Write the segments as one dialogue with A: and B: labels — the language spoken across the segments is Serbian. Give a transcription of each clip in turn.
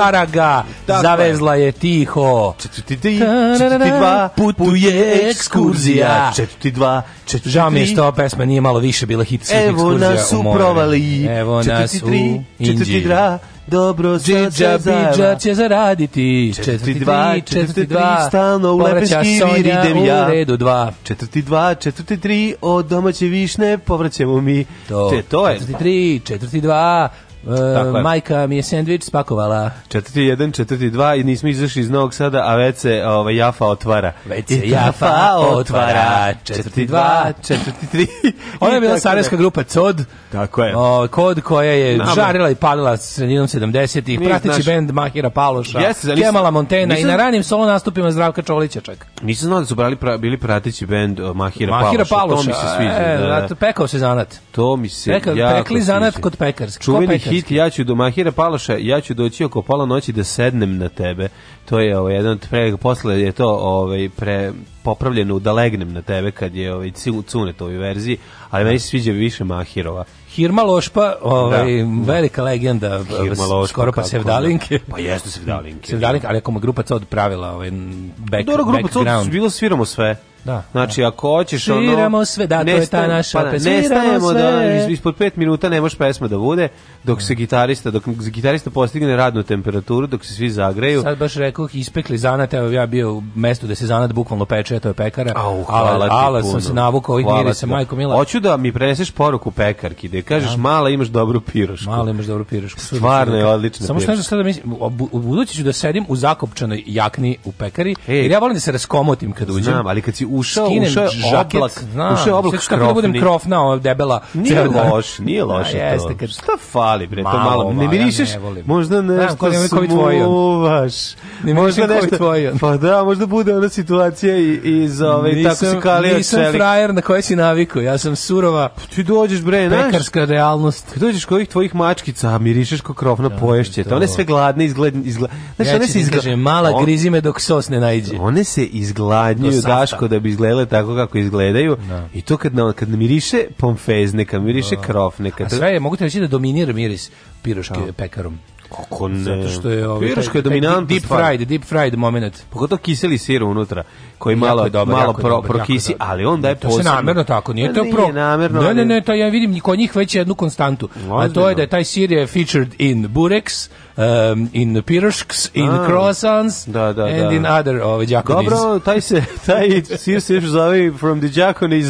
A: dočara ga, zavezla je tiho. Četvrti ti, četvrti dva, putuje ekskurzija. Četvrti dva, četvrti Žao mi je što ova pesma nije malo više bila hit svih ekskurzija u more. Evo nas u provali, Evo nas u Inđiji. Dobro, sad će zajava. će zaraditi. Četvrti dva, četvrti dva. Stalno u lepeški vir idem ja. u redu dva. Četvrti dva, četvrti tri. Od domaće višne povraćemo mi. To, Če, to je. Četvrti tri, četvrti dva. E, majka mi je sendvič spakovala. 41, 42 i nismo izašli iz Novog Sada, a već se ovaj, Jafa otvara. Već se Jafa otvara. 42, 43. Ona je bila sarajska grupa COD. Tako je. O, kod koja je Nama. žarila i palila sredinom 70-ih, prateći bend Mahira Paloša, yes, nisam, Kemala Montena nisam, i na ranim solo nastupima Zdravka Čolića čak. Nisam znao da su brali pra, bili prateći bend Mahira, Mahira Paloša. Paloša. To mi se sviđa. E, da. Pekao se zanat. To mi se Peka, jako Pekli zanat kod pekarski. Čuveni hit ja ću do Mahira Palaša, ja ću doći oko pola noći da sednem na tebe. To je ovaj jedan od pre posle je to ovaj pre popravljeno da legnem na tebe kad je ovaj cune to u verziji, ali meni se sviđa više Mahirova. Hirma Lošpa, ovaj, da, da. velika legenda, Hirma skoro pa Sevdalinke. Da. Pa jeste Sevdalinke. Sevdalinke, ali ako grupa to odpravila, ovaj, back, Dobro, grupa to bilo sviramo sve. Da. Znači da. ako hoćeš ono Sviramo sve, da, to je ta naša pa, da, pesma. Ne da ispod 5 minuta ne može pesma da bude dok da. se gitarista dok gitarista postigne radnu temperaturu, dok se svi zagreju. Sad baš rekao ispekli zanat, evo ja bio u mestu da se zanat bukvalno peče, to je pekara. Au, hvala ala, ala sam se navukao i mira se, majkom Mila. Hoću da mi preneseš poruku pekarki, da kažeš ja. mala imaš dobru pirošku. Mala imaš dobru pirošku. Stvarno je odlična. Samo što sad da mislim, budući ću da sedim u zakopčanoj jakni u pekari, jer ja volim da se raskomotim kad uđem. Znam, ali kad si ušao, Skinem ušao je žaket, oblak, znam, ušao je oblak krofni. Da budem krofna, ova debela. Nije loš, nije loš. A, da, jeste, kad... Šta fali, bre, to malo, ne mirišeš, ja ne volim. možda nešto ne, smuvaš. Ne možda nešto, tvoj pa da, možda bude ona situacija iz ove, nisam, tako se kalio čelik. Nisam frajer na koje si naviku, ja sam surova. Pa ti dođeš, bre, znaš? Pekarska realnost. Ti dođeš kod ovih tvojih mačkica, mirišeš ko krofna da, poješće. to. One sve gladne, izgled, izgled, znaš, one se da izgled... Mala grizi me dok sos ne najđe. One se izgladnjuju, Daško, da da bi izgledale tako kako izgledaju. Da. I to kad, kad miriše pomfezne, kad miriše da. krofne. Kad... A sve je, mogu reći da dominira miris piroške da. pekarom. Kako ne? Zato što je ovaj Piroška je dominantna deep stvar. fried, deep fried moment. Pogotovo kiseli sir unutra, koji jako malo dobar, malo pro, dobar, prokisi, ali on daje posebno. To se namerno tako, nije pa to pro. Namerno, ne, ne, ne, to ja vidim kod njih već jednu konstantu. Ozbiljno. A to je da je taj sir je featured in bureks, um, in Pirošks, in A, Croissants, da, da, and da. in other ove, Jaconis. Dobro, taj se, taj sir se još zove from the Jaconis,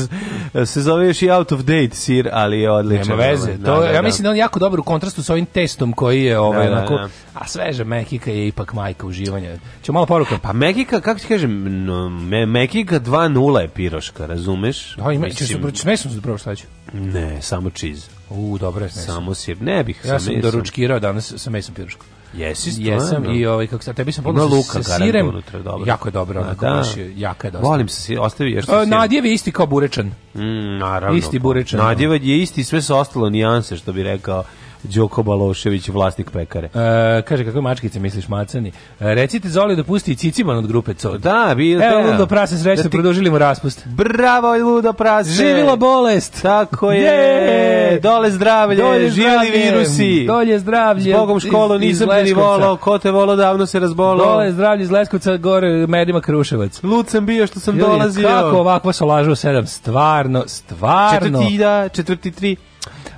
A: se zove još i out of date sir, ali je odličan. Nema veze. Da, to, da, da ja da. mislim da on jako dobro u kontrastu sa ovim testom koji je ovaj, da, da onako, da, da. a sveže Mekika je ipak majka uživanja. Ćemo malo poruka. Pa Mekika, kako ti kažem, no, me, Mekika 2.0 je Piroška, razumeš? Da, ima, mislim, ćeš se, ne sam se prvo šta ću. Ne, samo cheese. U, dobro je Samo sir. Ne bih ja sam doručkirao danas sa mesom piruškom. Jesi, stvarno. Jesam i ovaj kako se tebi sam ponudio luka sa sirem. Unutra, dobro. Jako je dobro, onako da. baš jaka je dobro. Volim se sir, ostavi još e, sir. Nadjev je isti kao burečan. Mm, naravno. Isti pa. burečan. Nadjev da. je isti sve sa ostalo nijanse što bi rekao Đoko Balošević, vlasnik pekare. E, kaže, kako mačkice misliš, macani? E, recite Zoli da pusti i Ciciban od grupe COD. Da, bi... Evo, da, ludo prase srećno, da ti... produžili mu raspust. Bravo, ludo prase! Živila bolest! Tako je! Yeah. Dole zdravlje, Dolje živjeli virusi! Dolje zdravlje! Bogom školu nisam ni volao, ko te volao davno se razbolao. Dole zdravlje iz Leskovca, gore medima Kruševac. Lud sam bio što sam Ljudi, dolazio. Kako ovakva solažu sedam? Stvarno, stvarno. Četvrti da, četvrti tri.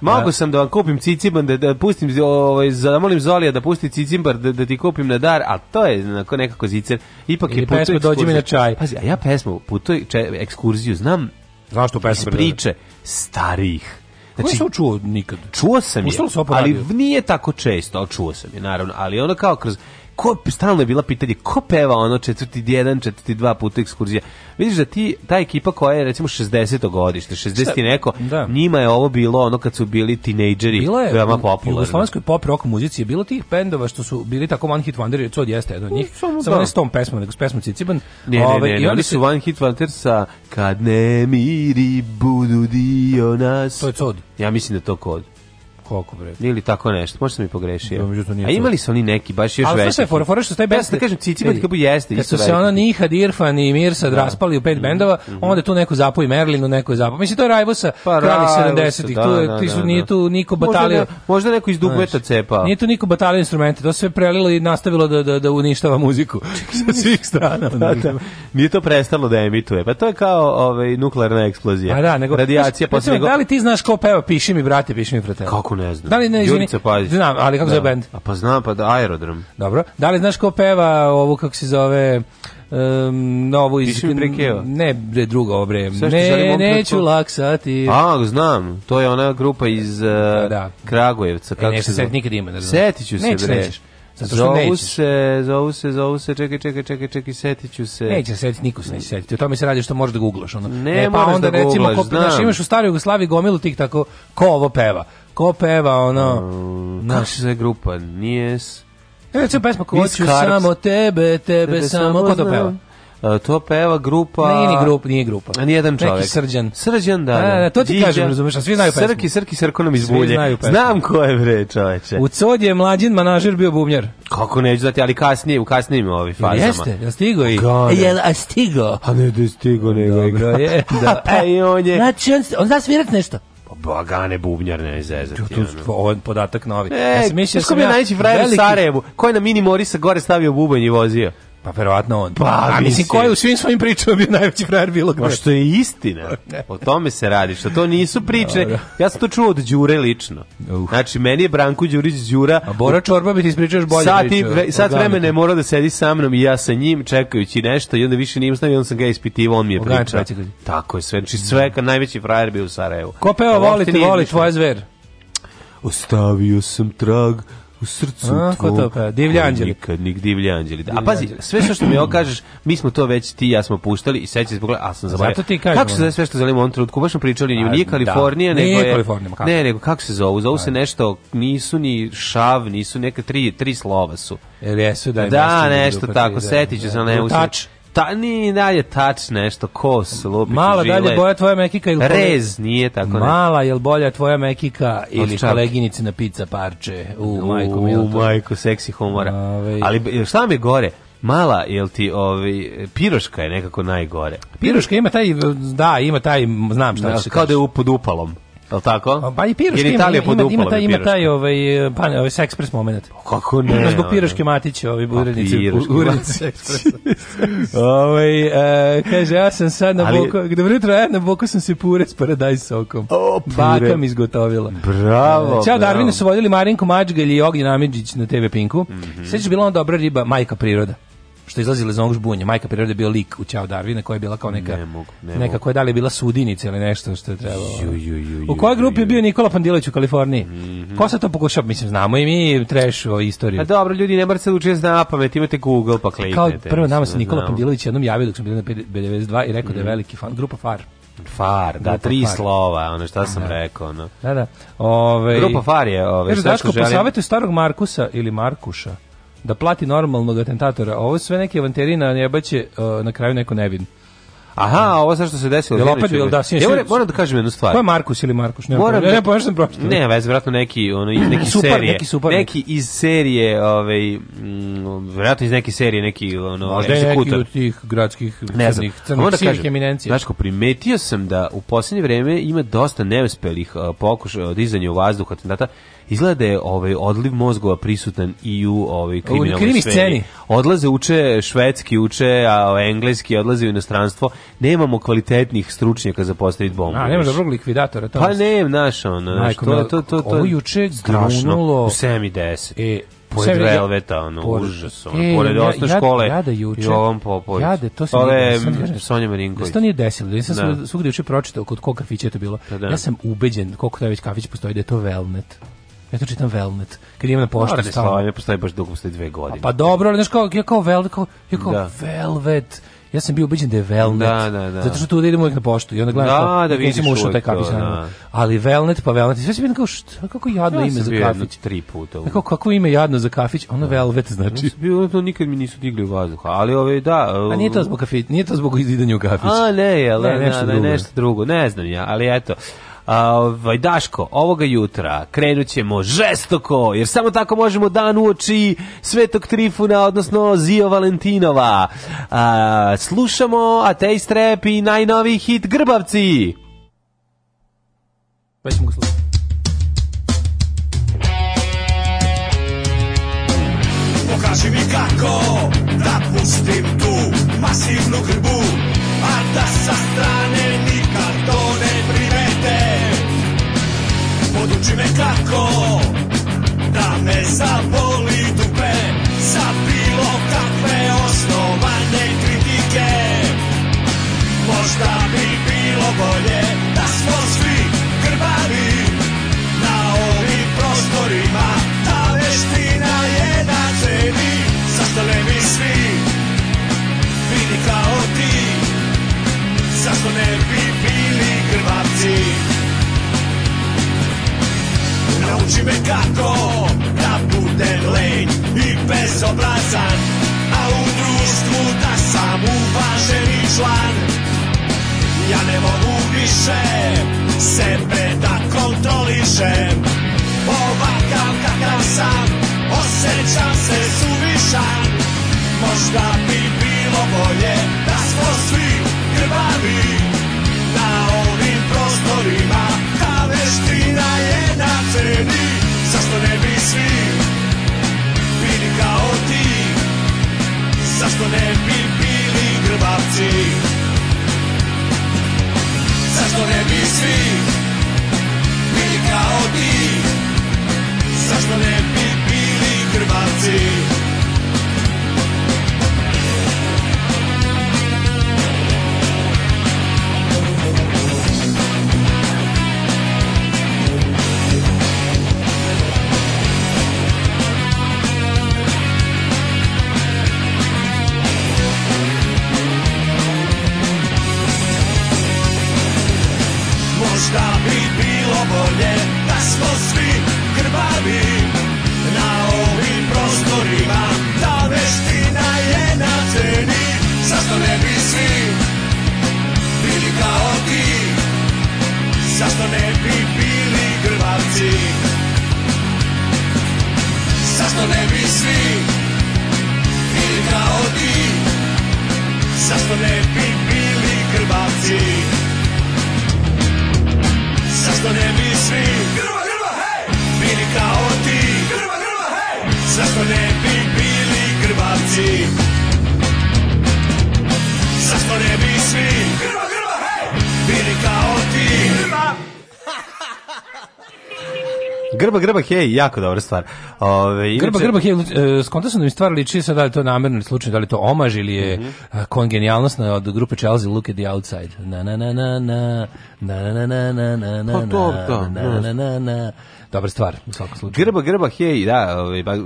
A: Mogu da. sam da vam kupim cicimbar, da, da pustim, ovaj, zamolim Zolija da pusti cicimbar, da, da ti kupim na dar, ali to je onako nekako zicer. Ipak je puto ekskurziju. dođi mi na čaj. Pazi, a ja pesmu, puto ekskurziju, znam Znaš što pesma? Iz priče starih. Znači, sam čuo nikad. Čuo sam je, ali nije tako često, čuo sam je, naravno. Ali ono kao kroz ko, stalno je bila pitanje, ko peva ono četvrti jedan, četvrti dva puta ekskurzija. Vidiš da ti, ta ekipa koja je recimo 60. godište, 60 i neko, da. njima je ovo bilo ono kad su bili tinejdžeri, veoma popularno. U jugoslovenskoj pop rock muzici je bilo tih bendova što su bili tako one hit wonder, cod jeste jedno od njih, samo sa ne da. s pesmom, nego s pesmom Ciciban. Ne, ne, ove, ne, ne, oni su one hit wonder sa Kad ne miri budu dio nas. To je cod. Ja mislim da to kod. Hoku, bre. Ili tako nešto, možda sam i pogrešio. Da, međutim, nije A imali su oni neki, baš još veći. Ali sve fora, fora što taj best... Da kažem, Cici Bad Kabu jeste. Kad su se ono Nihad, Irfan i Mirsad da. raspali u pet mhm. bendova, mm onda tu neko zapoji Merlinu, neko je zapoji. Mislim, to je Rajvosa, pa, krali 70-ih. Da, tu, da, da, da. Nije da. tu niko batalio... Možda, možda neko iz Dugveta cepa. Nije tu niko batalio instrumente, to se prelilo i nastavilo da, da, da uništava muziku sa svih strana. Da, da. Nije to prestalo da emituje. Pa to je kao ovaj, nuklearna eksplozija. A pa da, nego... Radijacija posle... nego... Da li ti znaš ko peva Piši mi, brate, piši mi, fratello? Kako ne znam. Da li ne, izvini, znam, ali kako da. zove band? A pa znam, pa da, aerodrom. Dobro, da li znaš ko peva ovu, kako se zove, um, novu iz... Piši mi prekeva. Ne, bre, drugo, ovo bre. Ne, neću kod... laksati. A, znam, to je ona grupa iz uh, da. Kragujevca. E, kako e, ne, se zove? nikad ima. Ne znam. Setiću se, neću, bre. Nećeš. Zato što zovu nećeš. se, zovu se, zovu se, čekaj, čekaj, čekaj, čekaj, setiću se. Neće setiti, niko se neće setiti. O tome se radi što možeš da googlaš. Ono. Ne, e, pa onda da recimo, googlaš, ko, znaš, imaš u staroj Jugoslaviji gomilu tih tako, ko ovo peva. Ko peva ono? Um, mm, Kako se zove grupa? Nijes? Evo će pesma ko hoću samo tebe, tebe, tebe samo. Ko to peva? Uh, to peva grupa... Nije ni grup, nije grupa. A nijedan čovjek. Neki Srđan. Srđan, da. da. A, da. da, to ti Điđa. kažem, razumeš, a svi znaju pesmu. Srki, Srki, Srko nam izbulje. Znam ko je, bre, čoveče. U cod je mlađin manažer bio bubnjar. Kako neću znati, ali kasnije, u kasnijim ovim fazama. Jeste, ja stigo i... E, jel, a stigo? A ne da je stigo, nego Dobro je. da. pa i on je... Znači, on, on zna svirat nešto. Pa Bagane bubnjar ne zezati. To, to, ovaj podatak novi. E, ja sam mislio da sam ja... najveći frajer u Sarajevu, koji na mini Morisa gore stavio bubanj i vozio. Pa verovatno on. Pa, A mislim, ko je u svim svojim pričama bio najveći frajer bilo gde? Pa što je istina. O tome se radi, što to nisu priče. Ja sam to čuo od Đure lično. Znači, meni je Branko Đurić Đura... A Bora Čorba bi ti ispričaš bolje sat priče. Ve, sat vremena je morao da sedi sa mnom i ja sa njim, čekajući nešto, i onda više nije stavio, onda sam ga ispitivao, on mi je pričao. Tako je sve. Znači, sve kad najveći frajer bio u Sarajevu. Ko peva, volite, voli tvoje zver? Ostavio sam trag U srcu A, to pa, divlji anđeli. Nik, divlji anđeli. A pazi, sve što, što mi ho kažeš, mi smo to već ti ja smo puštali i seća se pogledaj, a sam zaboravio. Zato ti kažem. Kako se zove sve što zalimo u ovom trenutku? Baš smo pričali, nije, da. nije Kalifornija, da. nego je... Kalifornija, kako? Ne, nego kako se zovu? Zovu se nešto, nisu ni šav, nisu neka tri, tri slova su. Ili jesu da im pa Da, nešto tako, setit ću se, ne, ne, da ta, ni dalje tač nešto, kos, lupi, Mala žile. dalje boja tvoja mekika ili... Rez, nije tako ne. Mala, jel bolja tvoja mekika ili koleginice na pizza parče? U, u majku, U, majku, seksi humora. Ove. Ali šta mi gore? mala, jel ti, ovi, piroška je nekako najgore. Piroška ima taj, da, ima taj, znam šta da, Kao da je pod upalom. Jel tako? Pa i piroški Jer Italija ima, ima, ima, taj, ima taj ovaj, pan, ovaj Sexpress moment. Kako ne? Znaš go pa piroški matići, ovi ovaj, urednici, urednici Sexpressa. ovaj, uh, kaže, ja sam sad na Ali, boku, dobro jutro, ja na boku sam se pure s paradaj sokom. O, pure. Baka mi izgotovila. Bravo. Uh, Ćao, Darvine su vodili Marinko Mačgalj i Ognjen Amidžić na TV Pinku. Mm -hmm. Sveći bila ona dobra riba, majka priroda što izlazile iz onog žbunja. Majka prirode je bio lik u Ćao Darvina koja je bila kao neka, ne mogu, ne neka koja je dalje bila sudinica ili nešto što je trebalo. Ju, ju, ju, u kojoj grupi je bio Nikola Pandilović u Kaliforniji? Mm -hmm. Ko se to pokušao? Mislim, znamo i mi trešu o istoriju. A pa dobro, ljudi, ne morate se učiti na pamet, imate Google pa kliknete. Kao prvo nama se da Nikola Pandilović jednom javio dok sam bili na B92 i rekao mm da je mhm. veliki fan, grupa FAR. Far, da, tri far. slova, ono šta sam da. rekao. No. Da, da. Ove, Grupa Far je... Ove, Kaže, Daško, želim... starog Markusa ili Markuša da plati normalnog atentatora. Ovo sve neke avanterije na jebaće uh, e, na kraju neko nevin. Aha, ovo sad što se desilo. Jel opet bil, da, e, sinje, ja, moram da kažem jednu stvar. Ko je Markus ili Markus? Ne, moram, ne, ne, pa sam pročitao. Ne, vez, verovatno neki, ono, iz neke super, serije. Neki, super, neki iz serije, ovaj, mm, verovatno iz neke serije, neki, ono, Možda je neki od tih gradskih ne crnih, crnih, da kažem, eminencija. Znaš, ko primetio sam da u poslednje vreme ima dosta neuspelih uh, pokuša dizanja u vazduh atentata. Izgleda da je ovaj odliv mozgova prisutan i u ovaj kriminalnoj sceni. Odlaze uče švedski, uče a, engleski, odlaze u inostranstvo. Nemamo kvalitetnih stručnjaka za postaviti bombu. A, nema dobrog likvidatora tamo. Pa ne, naš na što to, to, to, to, ovo juče grunulo... U 10. E, pored Velveta, ono, pored, užas, ono, e, pored ja, osne ja, škole ja da juče, Jovan Popović. Ja da, to sam... Ove, Sonja Marinković. Da to nije desilo, da nisam da. svugde juče pročitao kod kog kafića je to bilo. Da, da. Ja sam ubeđen, koliko taj već kafić postoji, da je to Velnet. Ja to čitam Velvet. Kad imam na poštu Mora stalno. Mora postoji baš dugo, postoji dve godine. pa, pa dobro, ali znaš kao, ja kao Velvet, kao, ja kao da. Velvet. Ja sam bio ubeđen da je Velnet. Da, da, da. Zato što tu da idemo uvijek na poštu i onda gledam da, kao, da nisam ušao taj kafić. Da. Ali Velnet pa Velnet. sve si bilo kao, šta, kako jadno ja ime za kafić. tri puta. Kako, kako ime jadno za kafić, ono da. Velvet znači. Ja bio, to nikad mi nisu digli u vazduha, ali ove, da. Uh... A nije to zbog kafić, nije to zbog izidanja u kafić. A ne, jel, ne, da, nešto, ne, da, drugo. nešto drugo, ne znam ja, ali eto. Ovaj, Daško, ovoga jutra krenut žestoko, jer samo tako možemo dan uoči Svetog Trifuna, odnosno Zio Valentinova. A, slušamo Ateist Rap i najnoviji hit Grbavci. Već mogu slušati. Pokaži mi kako da pustim tu masivnu grbu, a da sa strane nauči me kako da me zaboli dupe za bilo kakve osnovane kritike možda bi bilo bolje da smo svi grbavi na ovim prostorima ta veština je na ceni zašto ne bi svi bili kao ti zašto ne bi Nauči me kako da budem lenj i bezobrazan A u društvu da sam uvaženi član Ja ne mogu više sebe da kontrolišem Ovakav kakav sam, osjećam se suvišan Možda bi bilo bolje da smo svi krvavi Na ovim prostorima veština je na ceni Zašto ne bi svi bili kao ti Zašto ne bi bili grbavci Zašto ne bi svi bili kao ti Zašto ne bi bili grbavci šta bi bilo bolje da smo svi grbavi
B: grba, grba, hej, jako dobra stvar. Ovaj grba, grba, hej, e, skonta sam da mi stvar liči, sad da li to namerno ili slučajno, da li to omaž ili je mm -hmm. kongenijalnost na, od grupe Chelsea Look at the Outside. Na, na, na, na, na, na, na, na, na, na, na, na, na, na, na, na, na, na, na, dobra stvar u svakom slučaju. Grba, grba, hej, da, ovaj, ba, pa,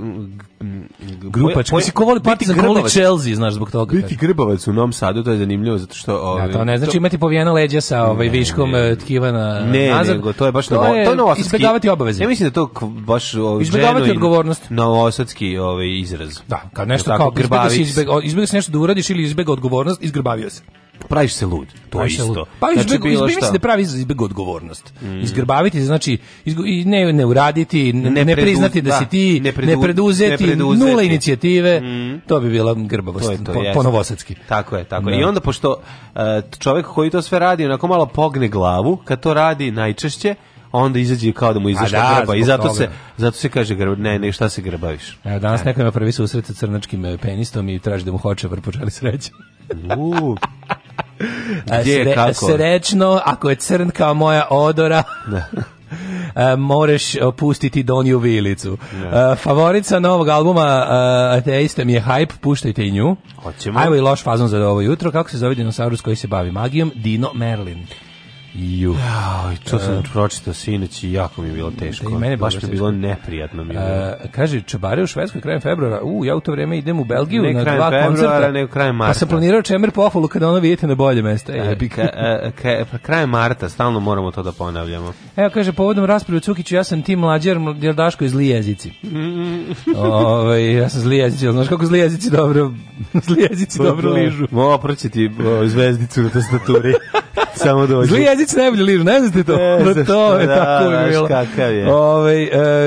B: mm, grupač, koji si ko voli Partizan, ko voli Chelsea, znaš, zbog toga. Biti grbavac u Novom Sadu, to je zanimljivo, zato što... Da, ovaj, da, to ne znači to... imati povijena leđa sa ovaj, viškom ne, eh, tkiva na ne, nazad. Ne, nego, to je baš to novo, je, to je novosadski. Izbegavati obaveze. Ja mislim da to baš... Ovaj, izbegavati odgovornost. Novosadski ovaj, izraz. Da, kad nešto kao, kao grbavic. Izbega, izbega, se nešto da uradiš ili izbega odgovornost, izgrbavio se praviš se lud. To je isto. Pa znači, izbjeg, bilo izbjeg, da pravi izbeg odgovornost. Mm. Izgrbaviti, znači izgo, i ne, ne uraditi, ne, ne, ne priznati da, da si ti, ne, predu, ne, preduzeti, ne preduzeti, nula inicijative, mm. to bi bila grbavost, to je to, po, ponovosadski. Tako je, tako je. Da. I onda, pošto e, čovjek koji to sve radi, onako malo pogne glavu, kad to radi najčešće, onda izađe kao da mu pa izašla da, grba i zato toga. se zato se kaže grba, ne, ne, šta se grbaviš. Evo danas e. neko ima prvi susret sa crnačkim e, penistom i traži da mu hoće pa sreću u Gdje je, Sre, kako? Srećno, ako je crn kao moja odora. Da. Uh, moreš opustiti Donju Vilicu. Yeah. Da. Uh, favorica novog albuma uh, Ateista mi je Hype, puštajte i nju. Hoćemo. Ajmo i loš fazon za ovo jutro. Kako se zove dinosaurus koji se bavi magijom? Dino Merlin. Ju. Ja, to e. sam uh, pročitao sinoć i jako mi je bilo teško. I mene baš mi je bilo neprijatno. Mi je. Uh, kaže, čabare u Švedskoj krajem februara. U, ja u to vrijeme idem u Belgiju ne na dva februara, koncerta. Ne krajem pa marta. Pa sam planirao čemer pohvalu kada ono vidite na bolje mesta. E, bi... ka, e, ka, ka, pa krajem marta, stalno moramo to da ponavljamo. Evo, kaže, povodom rasprave u Cukiću, ja sam tim mlađer, jer Daško je zli jezici. Ove, ovaj, ja sam zli jezici, znaš kako zli jezici dobro, zli jezici pa dobro da. ližu. Mo, proći ti zvezdicu na tastaturi. Samo dođu. Nikolić najbolji liž, ne znate to? Ne, pa to, to je da, tako da, bilo. Kakav je. Ove, ovaj,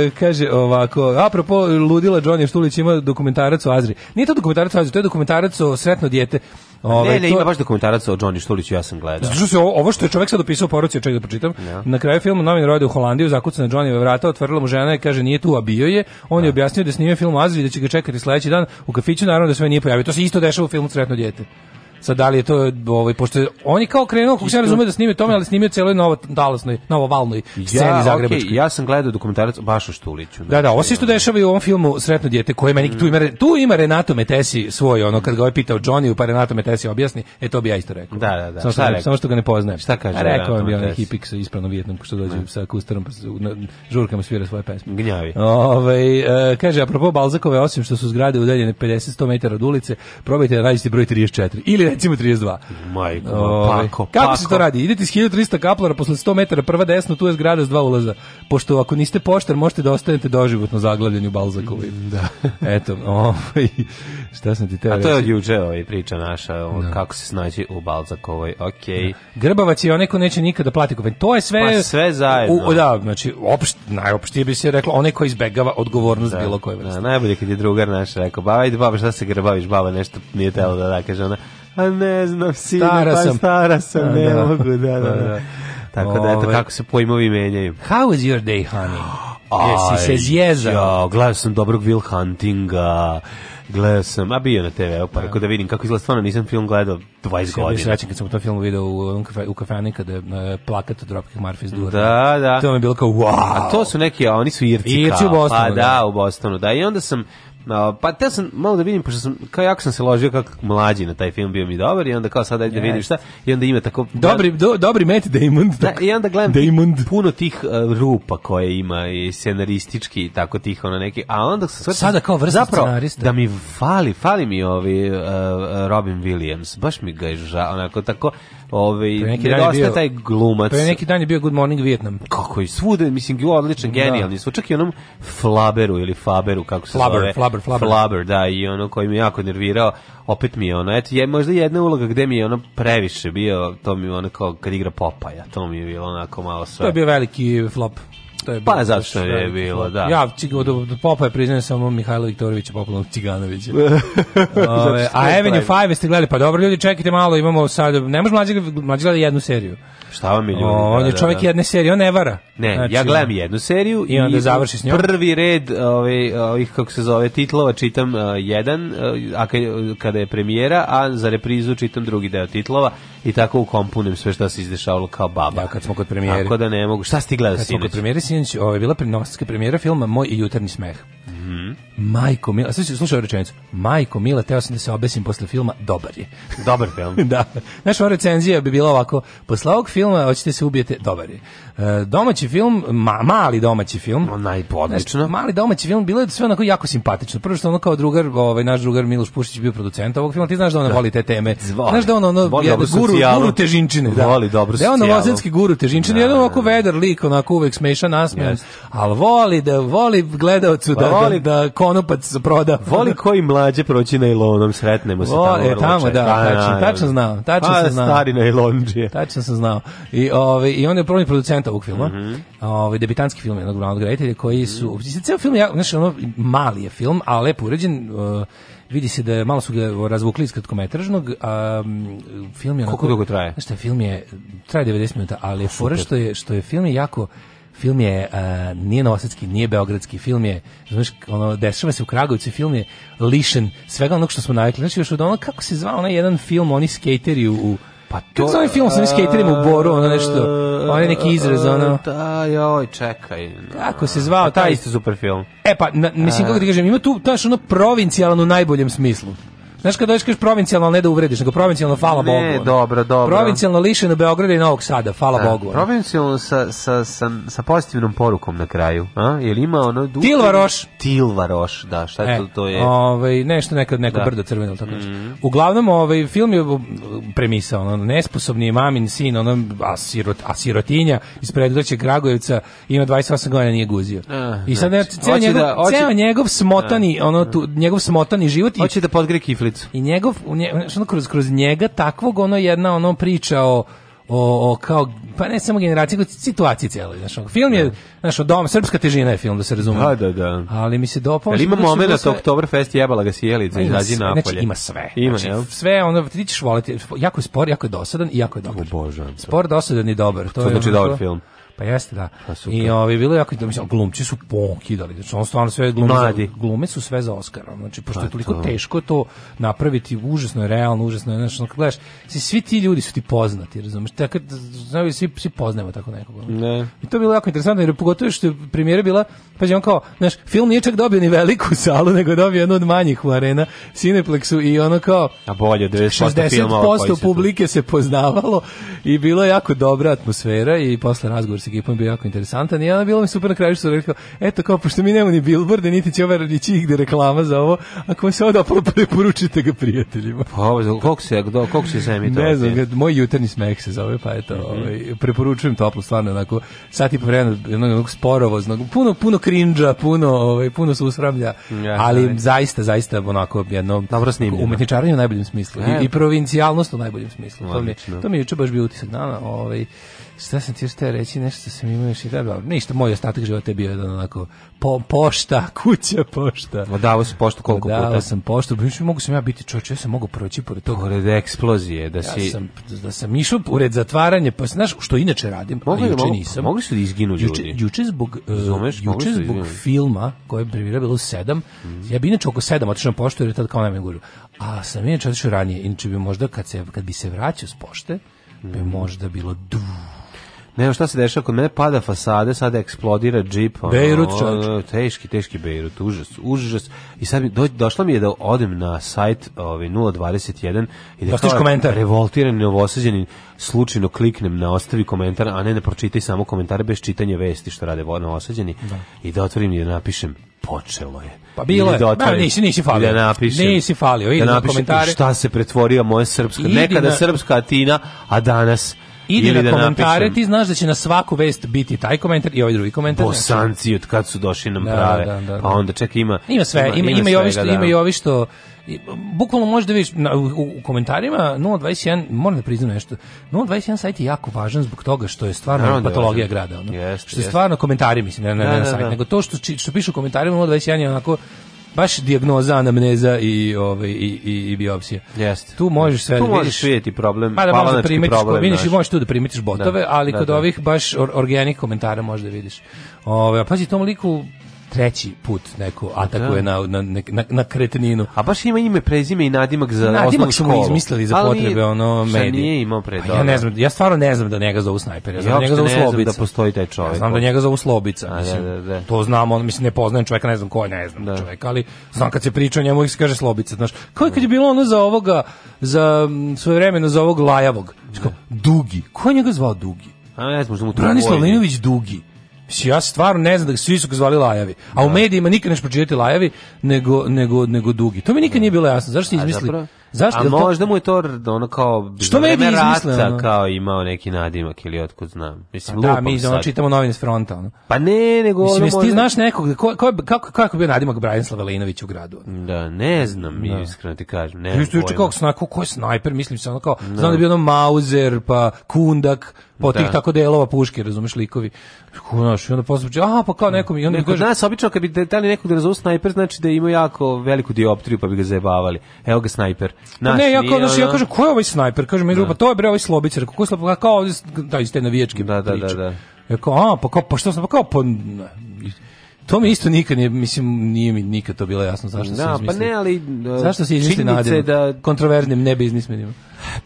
B: e, kaže ovako, apropo, ludila Johnny Štulić ima dokumentarac o Azri. Nije to dokumentarac o Azri, to je dokumentarac o sretno dijete. Ove, ne, ovaj, ne, to... ima baš dokumentarac o Johnny Štuliću, ja sam gledao. Znači, ovo što je čovjek sad opisao poruci, čovjek da pročitam. Ja. Na kraju filma novin rode u Holandiju, zakucana Johnny vrata, otvorila mu žena i kaže nije tu, a bio je. On ja. je da. objasnio da snimio film Azri, da će ga čekati sledeći dan u kafiću, naravno da sve ovaj nije pojavio. To se isto dešava u filmu Sretno dijete. Sad da li je to ovaj pošto oni kao krenuo kako se razume da snime tome, ali snimio celo novo talasnoj, valnoj sceni ja, zagrebačkoj. Okay, ja sam gledao dokumentarac baš u Štuliću. Da, da, ovo se znači, isto dešava i u ovom filmu Sretno dijete koje meni mm. tu ima tu ima Renato Metesi svoj ono kad ga je ovaj pitao Johnny pa Renato Metesi objasni, e to bi ja isto rekao. Da, da, da. Samo što, samo što ga ne poznajem. Šta kaže? rekao mi on neki hipik sa ispravno vijetnamkom što dođe mm. sa kustarom pa na, žurkama svira svoje pesme.
C: Gnjavi.
B: Ovaj e, kaže apropo Balzakove osim što su zgrade udaljene 50 100 metara od ulice, probajte da nađete broj 34 ili recimo 32.
C: Majko, Ove, ovaj, pako,
B: Kako se to radi? Idete iz 1300 kaplara, posle 100 metara, prva desno, tu je zgrada s dva ulaza. Pošto ako niste poštar, možete da ostanete doživotno zaglavljeni u Balzakovi.
C: Mm, da.
B: Eto, ovaj, šta sam ti teo
C: A to je od juče ovaj priča naša, o, da. kako se snaći u Balzakovoj, okej.
B: Da. Grbavac je onaj ko neće nikada da plati kupen. To je sve...
C: Pa sve zajedno.
B: U, da, znači, opšt, najopštije bi se reklo, onaj ko izbegava odgovornost da. bilo koje vrste. Da,
C: najbolje kad je drugar naš rekao, baba, ide baba, šta se grbaviš, baba nešto nije telo da da, kaže ona, A ne znam, sine, stara pa sam. stara sam, da, ne da. mogu, da, da, da. da. da. Tako da, eto, ovaj. kako se pojmovi menjaju.
B: How was your day, honey?
C: Jesi se zjezao? Ja, gledao sam dobrog Will Huntinga, gledao sam, a bio na TV, pa ja. da vidim kako izgleda, stvarno nisam film gledao 20 godina.
B: Ja srećan kad sam u tom filmu video u, kafe, u kafani kada je uh, plakat od Dropkick Murphys
C: Dura. Da, da.
B: To mi je bilo kao, wow!
C: A to su neki, a oni su Irci, Irci
B: u pa Bostonu.
C: Pa da, da, u Bostonu, da. I onda sam, pa te sam malo da vidim, pošto sam, kao jako sam se ložio kak mlađi na taj film bio mi dobar i onda kao sad ajde da vidim šta, i onda ima tako...
B: Dobri, do, dobri Matt Damon.
C: Da, I onda gledam Damon. puno tih uh, rupa koje ima i scenaristički i tako tih ono neki, a onda
B: sam Sada kao vrsta zapravo, scenarista.
C: da mi fali, fali mi ovi uh, Robin Williams, baš mi ga je ža onako tako, ovaj
B: nedostaje
C: taj glumac.
B: Pre neki dan je bio Good Morning Vietnam.
C: Kako je svuda, mislim, odličan, da. genijalni, da. čak i onom Flaberu ili Faberu, kako se
B: Flaber, zove.
C: Flaber
B: Flaber, Flaber.
C: Flaber, da, i ono koji me jako nervirao, opet mi je ono, eto, je, možda jedna uloga gde mi je ono previše bio, to mi je ono kao kad igra Popaja, to mi je bilo onako malo sve.
B: To je bio veliki flop. To je
C: pa, bilo, pa zato što je bilo, da.
B: Ja od, od Popa je priznao samo Mihajlo Viktorovića, popularnog Ciganovića. Ove, a Avenue 5 ste gledali, pa dobro ljudi, čekajte malo, imamo sad, ne može mlađi, mlađi gleda jednu seriju.
C: Šta vam je
B: ljudi? O, on je da, da, čovjek da, da. jedne serije, on ne vara.
C: Ne, znači, ja gledam da. jednu seriju
B: i, i onda završi s njom.
C: Prvi red ovih ovaj, ovih kako se zove titlova čitam uh, jedan e, a kada je premijera, a za reprizu čitam drugi deo titlova i tako ukomponujem sve što se izdešavalo kao baba.
B: Ja, da, kad smo kod premijere. Tako
C: da ne mogu. Šta si ti gledao sinoć? Kad
B: smo kod premijere sinoć, ovo je bila prenostka premijera filma Moj jutarnji smeh.
C: Mhm. Mm
B: Majko Mila, slušaj, slušaj ovu rečenicu. Majko Mila, teo sam da se obesim posle filma, dobar je.
C: Dobar film.
B: da. Naša recenzija bi bila ovako, posle ovog filma hoćete se ubijete, dobar je. E, domaći film, ma, mali domaći film.
C: No, najpodlično. Znaš,
B: mali domaći film, bilo je sve onako jako simpatično. Prvo što ono kao drugar, ovaj, naš drugar Miloš Pušić bio producent ovog filma, ti znaš da on da. voli te teme.
C: Zvoli.
B: Znaš da ono, ono, voli je, guru, socijalu. Da. Da guru težinčine. Da.
C: Voli dobro
B: Da je on novozetski guru težinčine, jedan ovako da, vedar lik, onako uvek smeša nasmijan, yes. ali voli da, voli gledaocu da, voli. da, da pa
C: se
B: proda.
C: Voli koji mlađe proći nailonom, sretnemo se tamo. E,
B: tamo, da, a, tačno, a, tačno znam.
C: Pa, sam znao. Stari na Tačno sam
B: znao. I, ove, i on je prvi producent ovog filma. Mm -hmm. ove, debitanski film jednog glavnog reditelja koji su... Mm -hmm. Ceo film je, znaš, ono, mali je film, a lepo uređen. Uh, vidi se da je malo su ga razvukli iz kratkometražnog, a film je
C: onako, Koliko dugo traje?
B: Znaš film je traje 90 minuta, ali je fora što je što je film je jako film je uh, nije novosadski, nije beogradski, film je, znaš, ono, dešava se u Kragujevcu, film je lišen svega onog što smo navikli. Znači, još od ono, kako se zvao onaj jedan film, oni skateri u, u pa to... Kako zove film sa skaterima u Boru, ono nešto, e, onaj neki izraz, ono... E,
C: da, joj, čekaj.
B: Kako se zvao pa
C: taj... isto
B: super
C: film. E,
B: pa, na, mislim, kako ti kažem, ima tu, znaš, ono, provincijalno u najboljem smislu. Znaš kad dođeš provincijalno ne da uvrediš, nego provincijalno hvala
C: Bogu.
B: Ne,
C: dobro, dobro.
B: Provincijalno lišeno Beograda i Novog Sada, hvala da, Bogu.
C: Provincijalno sa, sa, sa, sa pozitivnom porukom na kraju, a? Jel ima ono
B: duke? Tilvaroš.
C: Tilvaroš, da, šta je e, to, to je?
B: Ovaj nešto neka neka da. brdo crveno tako nešto. Mm. Uglavnom ovaj film je premisa ono nesposobni je mamin sin, ono a sirot, a sirotinja iz preduzeća Kragujevca ima 28 godina nije guzio. A, eh, I sad znači, ceo, njegov, da, oči... ceo njegov smotani, da. ono tu, njegov smotani život
C: hoće da podgre kifli ulicu.
B: I njegov, u nje, ono, kroz, kroz njega takvog ono jedna ono priča o o, o kao pa ne samo generaciji, nego situaciji celoj, znaš, film je, da. znaš, dom, srpska težina je film, da se
C: razume. Da, da, da.
B: Ali mi se dopao...
C: Ali ima momenat da sve... Oktoberfest jebala ga sjelica, izađi
B: napolje. Znači, ima sve. Ima, znači, jel? Sve, ono, ti ćeš voliti, jako je spor, jako je dosadan i jako je dobar.
C: Obožavam.
B: Spor dosadan i dobar.
C: To, to je znači dobar film.
B: Pa jeste, da. Pa I ovi, ovaj, bilo jako, da mislim, glumci su pokidali, znači on stvarno sve glumi, Mladi. glume su sve za Oskarom, znači pošto pa je toliko to. teško to napraviti, užasno je realno, užasno je, znači, kad gledaš, svi, svi ti ljudi su ti poznati, razumiješ, tako, znači, svi, svi poznajemo tako nekog.
C: Ne.
B: I to je bilo jako interesantno, jer pogotovo što je premijera bila, pa je on kao, znaš, film nije čak dobio ni veliku salu, nego dobio jednu od manjih u arena, Cineplexu i ono kao...
C: A bolje, 90%
B: filmova. 60% publike se poznavalo i bilo je jako dobra atmosfera i posle razgovor ekipom bio jako interesantan i onda bilo mi super na kraju što su rekao, eto kao, pošto mi nemamo ni bilborde, niti će ovaj nići igde reklama za ovo, ako vam se ovo dopalo, preporučite ga prijateljima.
C: Pa ovo, koliko se, do, koliko se sve to?
B: Ne znam, moj jutarnji smek se zove, pa eto, mm -hmm. ovaj, preporučujem toplo, stvarno, onako, sat i po vremena, jednog, jednog sporovoznog, puno, puno krinđa, puno, ovaj, puno se usramlja, ja, ali ne. zaista, zaista, onako, jedno,
C: Dobro
B: umetničaranje u najboljem smislu, e. i, i provincijalnost u najboljem smislu, to mi, to mi je juče baš bio utisak dana, ovaj, Šta sam ti još teo reći, nešto sam imao još i da, da, ništa, moj ostatak života je bio jedan onako, po, pošta, kuća, pošta.
C: Odavao sam poštu koliko Odavao puta?
B: Odavao sam poštu, pa više mogu sam ja biti čovječ, ja sam mogu proći pored
C: toga. Pored eksplozije, da si... ja
B: Sam, da sam išao pored zatvaranje, pa znaš, što inače radim, mogli, a juče nisam.
C: Mogli su
B: da
C: izginu ljudi? Juče, e,
B: juče da zbog, Zumeš, juče zbog filma, koje je premijera bilo sedam, mm ja bi inače oko sedam otišao na poštu, jer je tad kao najmanj guru. A sam inače otišao ranije, inače bi možda kad, se, kad bi se vraćao s pošte, bi mhm. možda bilo du
C: Ne, šta se dešava kod mene, pada fasade, sada eksplodira džip. Ono,
B: Beirut,
C: ono, teški, teški Beirut, užas, užas. I sad mi, do, došla mi je da odem na sajt ovaj, 021 i da
B: Dostiš da kao komentar.
C: revoltiran, novoseđenin, slučajno kliknem na ostavi komentar, a ne da pročitaj samo komentare bez čitanja vesti što rade novoseđeni da. i da otvorim i da napišem počelo je.
B: Pa bilo je. Da otvarim, da, nisi, nisi falio. Da napišem. Nisi falio. Idi da napišem komentare.
C: šta se pretvorio moja srpska. Idi Nekada na... srpska Atina, a danas
B: ili na da komentare, napišem. ti znaš da će na svaku vest biti taj komentar i ovaj drugi komentar.
C: Bosanci znači. od kad su došli nam da, prave. Da, da, da. Pa onda čeka
B: ima ima sve, ima ima, da. i ovi što ima i ovi što bukvalno možeš da vidiš na, u, u komentarima 021 moram da priznam nešto 021 sajt je jako važan zbog toga što je stvarno Naravno da patologija grada ono. Jest, što je jest. stvarno komentari mislim ne, ne, da, ne, na da, sajt da, da. nego to što što pišu u komentarima 021 je onako baš dijagnoza, anamneza i ovaj i i, i biopsija.
C: Jeste.
B: Tu možeš sve tu da
C: vidiš, možeš problem, pa da možeš
B: primetiš, problem. Vidiš i možeš tu da primetiš botove, da, ali da, kod da. ovih baš or, organik komentara možeš da vidiš. Ovaj pazi tom liku treći put neko atakuje da. na, na, na, na kretninu.
C: A baš ima ime, prezime i nadimak za nadimak osnovu
B: školu. Nadimak smo izmislili za potrebe ono medije.
C: nije imao pre toga.
B: Pa ja ne znam, ja stvarno ne znam da njega zovu snajper,
C: ja
B: znam ja da
C: njega zovu da
B: slobica. da postoji taj čovjek. Ja znam da njega
C: zovu
B: slobica, A, mislim. Da, da, da. To znam, on mislim ne poznajem čoveka, ne znam ko je, ne znam da. čovjek, ali znam kad se priča o njemu ih se kaže slobica, znaš. Kao je kad je bilo ono za ovoga za svoje vremena za ovog lajavog. Dugi. Ko je njega zvao Dugi?
C: A
B: ne znam, možda mu Branislav Linović Dugi ja stvarno ne znam da svi su ga zvali lajavi. A da. u medijima nikad neš pročitati lajavi nego, nego, nego dugi. To mi nikad nije bilo jasno. Zašto izmisli?
C: Zašto? A možda mu je to ono kao što mediji izmisle, kao imao neki nadimak ili otkud znam. Mislim,
B: da, mi ono, čitamo novine s fronta. Ono.
C: Pa ne, nego...
B: Mislim, jesi ti znaš nekog, ko, ko, kako, kako bio nadimak Branislava Lejinović u gradu?
C: Da, ne znam, mi da. iskreno ti kažem. Ne, Isto juče
B: kako snajper, mislim se ono kao, da. znam da bi bio ono Mauser, pa Kundak, po tih da. tako delova puške, razumeš, likovi. Znaš, i onda posle, aha, pa kao
C: nekom, i
B: onda
C: Neko, pa
B: kaže...
C: nas, obično, kad bi dali nekog da, da, da razumu snajper, znači da ima jako veliku dioptriju, pa bi ga zajebavali. Evo ga snajper. Naš, ne, ja, kao,
B: znaš, ja kažem, ko je ovaj snajper? Kažem, mi grupa, to je bre ovaj slobicer, kako slobicer, kao ovdje, da, iz te navijačke da, da, da, da. Ja kao, a, pa kao, pa što sam, pa kao, pa... To mi isto nikad nije, mislim, nije mi nikad to bilo jasno zašto da, se izmisli. Pa ne, ali... Zašto se izmisli nadjeno
C: da...
B: kontrovernim nebiznismenima?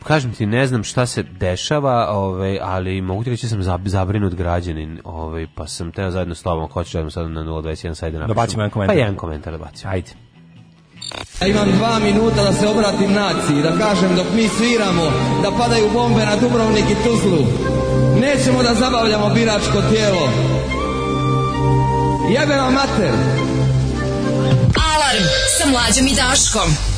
C: kažem ti, ne znam šta se dešava, ovaj, ali mogu ti reći da sam zabrinut građanin, ovaj, pa sam teo zajedno s tobom, ako hoćeš, sad na 021 sajde napišem.
B: Da bacimo jedan komentar.
C: Pa jedan komentar da bacimo.
B: Ajde.
D: Ja imam dva minuta da se obratim naciji, da kažem dok mi sviramo, da padaju bombe na Dubrovnik i Tuzlu. Nećemo da zabavljamo biračko tijelo. Jebe vam mater!
E: Alarm sa mlađom i Daškom.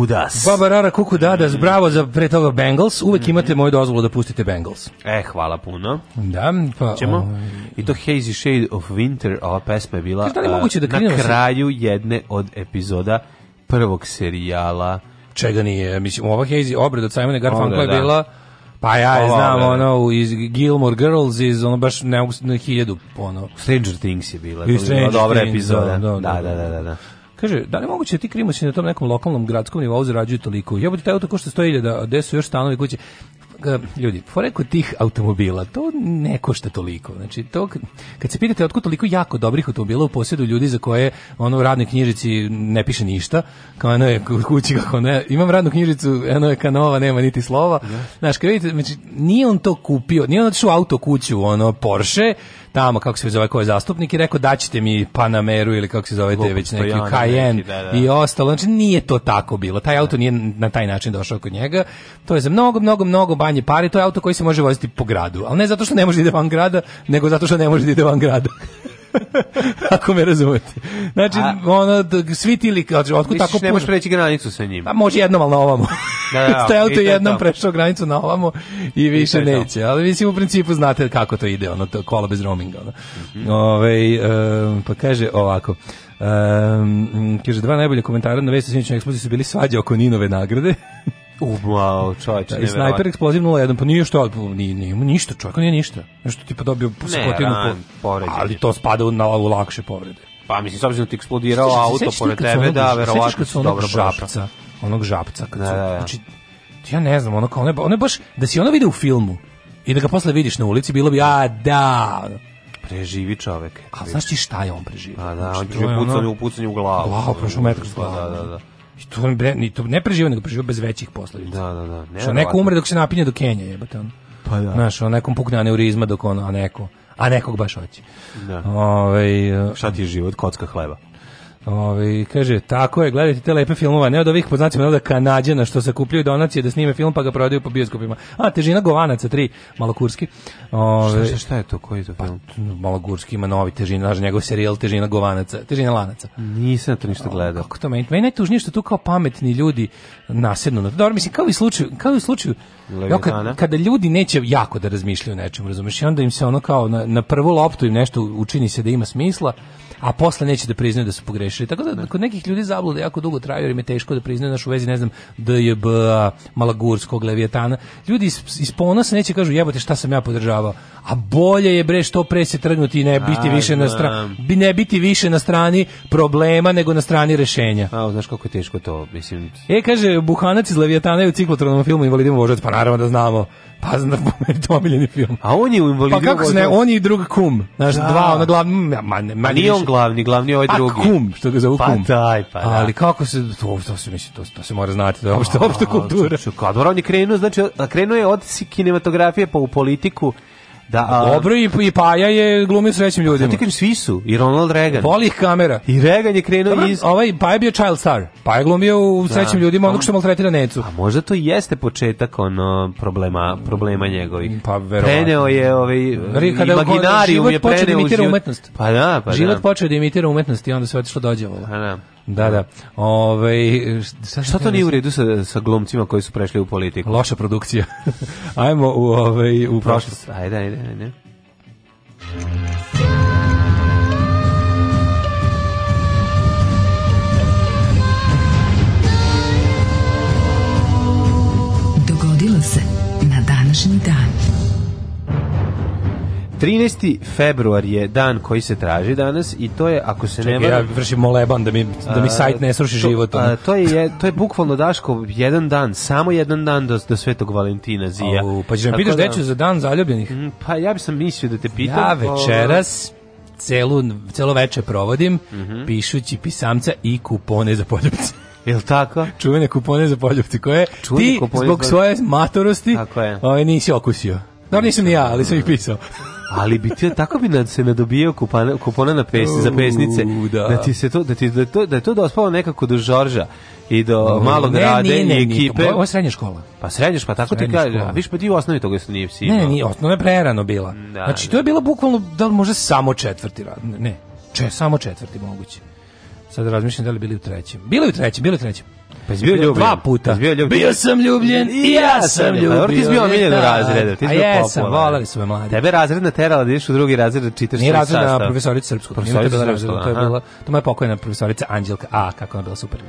B: Kukudas. Baba Rara Kukudadas, mm. bravo za pre toga Bengals. Uvek mm. imate moju dozvolu da pustite Bengals.
C: E, hvala puno.
B: Da, pa... Ćemo? Ovaj,
C: I to Hazy Shade of Winter, ova pesma je bila da
B: uh,
C: da eh, na kraju jedne od epizoda prvog serijala.
B: Čega nije, mislim, ova Hazy obred od Simona Garfunkla je bila... Pa ja je znam, ono, iz Gilmore Girls, iz ono baš ne, na hiljadu,
C: ono... Stranger Things je bila, je bila dobra epizoda. Da, da, da, da. da. da. da, da
B: Kaže, da li moguće
C: da
B: ti krimoći na tom nekom lokalnom gradskom nivou zarađuju toliko? Ja bih taj auto košta 100.000, a gde su još stanovi kuće? ljudi, fore tih automobila, to ne košta toliko. Znači, to, kad se pitate otkud toliko jako dobrih automobila u posjedu ljudi za koje ono u radnoj knjižici ne piše ništa, kao eno je kući kako ne, imam radnu knjižicu, eno je kanova, nema niti slova. Znaš, kad vidite, znači, nije on to kupio, nije on otišao auto kuću, ono, Porsche, tamo kako se zove koji zastupnik i rekao daćete mi Panameru ili kako se zove te već neki Cayenne da, da. i ostalo. Znači nije to tako bilo. Taj auto nije na taj način došao kod njega. To je za mnogo mnogo mnogo banje pare, to je auto koji se može voziti po gradu, al ne zato što ne može da ide van grada, nego zato što ne može da ide van grada. Ako me razumete. Znači, A, ono, da, svi ti lik, znači, otkud tako puno. ne
C: preći granicu sa njim. Pa
B: može jednom, ali na ovamo. Da, da, Stajao auto jednom, prešao granicu na ovamo i više I neće. Ali mislim, u principu znate kako to ide, ono, to kola bez roaminga. Ono. Mm -hmm. Ove, um, pa kaže ovako, um, kaže, dva najbolje komentara na vestu sinoćnoj eksploziji su bili svađa oko Ninove nagrade.
C: Wow,
B: čovječe, da, I Sniper Explosive 01, pa nije što, ni nije ništa, čovjek nije ništa. Nešto tipa dobio
C: po skotinu
B: Ali to spada u, na, u lakše povrede.
C: Pa mislim, s obzirom da ti eksplodirao auto pored tebe, da, verovatno su
B: dobro žapca, onog žapca, kad da, su, da, da, znači, ja ne znam, ono kao, ono ono baš, da si ono vide u filmu i da ga posle vidiš na ulici, bilo bi, a da,
C: preživi čovek.
B: A znaš ti šta je on preživio?
C: A da, on je
B: upucanje u pucanje u glavu. Glavu, prošao metar da, s da, glavu. Da, da, da. I to, ne, to ne preživa, nego preživa bez većih posledica.
C: Da, da, da.
B: Ne, Što neko umre dok se napinje do Kenja, jebate on. Pa da. Znaš, on nekom pukne aneurizma dok on, a neko, a nekog baš hoće.
C: Da.
B: Ove,
C: ovaj, Šta ti je život? Kocka hleba.
B: Ove, ovaj, kaže, tako je, gledajte te lepe filmove, ne od ovih poznacima, ne od kanadjana što sakupljaju donacije da snime film pa ga prodaju po bioskopima. A, težina Govanaca 3, Malogurski.
C: Ove, ovaj, šta, šta, šta je to, koji je to pa, film?
B: Pa, Malogurski ima novi težina, znaš, njegov serijal Težina Govanaca, Težina Lanaca.
C: Nisam to ništa gledao.
B: Kako to meni, meni najtužnije što tu kao pametni ljudi nasednu. Na Dobro, mislim, kao i slučaju, kao i u slučaju no, kad, kada ljudi neće jako da razmišljaju o nečemu, razumeš, i onda im se ono kao na, na prvu loptu im nešto učini se da ima smisla, a posle neće da priznaju da su pogrešili. Tako da kod nekih ljudi zabluda jako dugo traju jer im je teško da priznaju u vezi, ne znam, DJB, Malagurskog, Levijetana. Ljudi iz, iz ponosa neće kažu jebote šta sam ja podržavao. A bolje je bre što pre se trgnuti i ne biti a, više na strani, bi ne biti više na strani problema nego na strani rešenja.
C: A, znaš kako je teško to, mislim.
B: E, kaže, Buhanac iz Levijetana je u ciklotronom filmu Invalidima vožac, pa naravno da znamo. Pa znam da je to omiljeni film.
C: A on je u Pa
B: kako
C: ne,
B: on je drug kum. Znaš, da. dva, ona glavni, ma, ma, ma pa
C: nije on glavni, glavni je ovaj pa drugi. Pa
B: kum, što ga zovu
C: pa
B: kum.
C: Pa taj, pa
B: da. Ali kako se, to, to se, misli, to, to se mora znati, to je opšta, opšta kultura.
C: Kad on je krenuo, znači, krenuo je od kinematografije pa u politiku, Da, a,
B: dobro i, i Paja je glumio s većim ljudima.
C: Ti kažem, svi su, i Ronald Reagan.
B: Voli kamera.
C: I Reagan je krenuo Dobar, iz...
B: Ovaj Paja je bio child star. Paja je glumio u da, srećim ljudima, pa onog što maltretira Necu.
C: A možda to jeste početak ono problema, problema njegovih. Pa verovatno. Preneo je ovaj Kada imaginarium je preneo život. Počeo
B: da imitira umetnost. Pa da, pa život da. počeo da imitira umetnost i onda se otišlo dođe ovo. Pa da. Da, da. Ove,
C: šta, šta to nije u da redu sa, sa glumcima koji su prešli u politiku?
B: Loša produkcija. ajmo u, ove, u
C: prošlost. Ajde, ajde, ajde. 13. februar je dan koji se traži danas i to je ako se
B: Čekaj, ne varam ja vršim moleban da mi da mi a, sajt ne sruši život.
C: to je to je bukvalno daško jedan dan, samo jedan dan do do Svetog Valentina zija. O,
B: pa ćeš da pitaš da- decu za dan zaljubljenih? Mm,
C: pa ja bih sam mislio da te pitam.
B: Ja ovaj- večeras celu, celo veče provodim mm -hmm. pišući pisamca i kupone za poljubce.
C: Jel tako?
B: Čuvene kupone za poljubce koje
C: Čuvene ti zbog svoje matorosti
B: tako je.
C: Ovaj, nisi okusio. Dobro, da, nisam ni ja, ali sam ih pisao. ali bi ti tako bi nad se nadobijao kupona, kupona na pes, za pesnice uh, da. da. ti se to da ti da to da je to dospalo nekako do Žorža i do ne, malog ne, rade ne, ne, i ekipe. Ne,
B: ovo je srednja škola.
C: Pa srednja škola, tako srednja ti kaže. Viš pa ti u osnovi toga su nije
B: psi. Ne, ni osnova prerano bila. Da, znači, to da. je bilo bukvalno, da li može samo četvrti rad, ne, če, samo četvrti moguće. Sad razmišljam da li bili u trećem. Bilo je u trećem, bili u trećem.
C: Pa bio ljubljen. Dva puta. Bio,
B: bio
C: sam ljubljen i ja sam ljubljen. Pa dobro, ti si bio e, omiljen u da. razredu. Ti si bio jesam, popular.
B: volali su me mladi.
C: Tebe razredna terala da ideš u drugi razred da čitaš Nije
B: razredna sastav. profesorica srpskog. Profesorica srpskog, srpskog, to je bila, to moja pokojna profesorica Anđelka. A, kako ona bila super.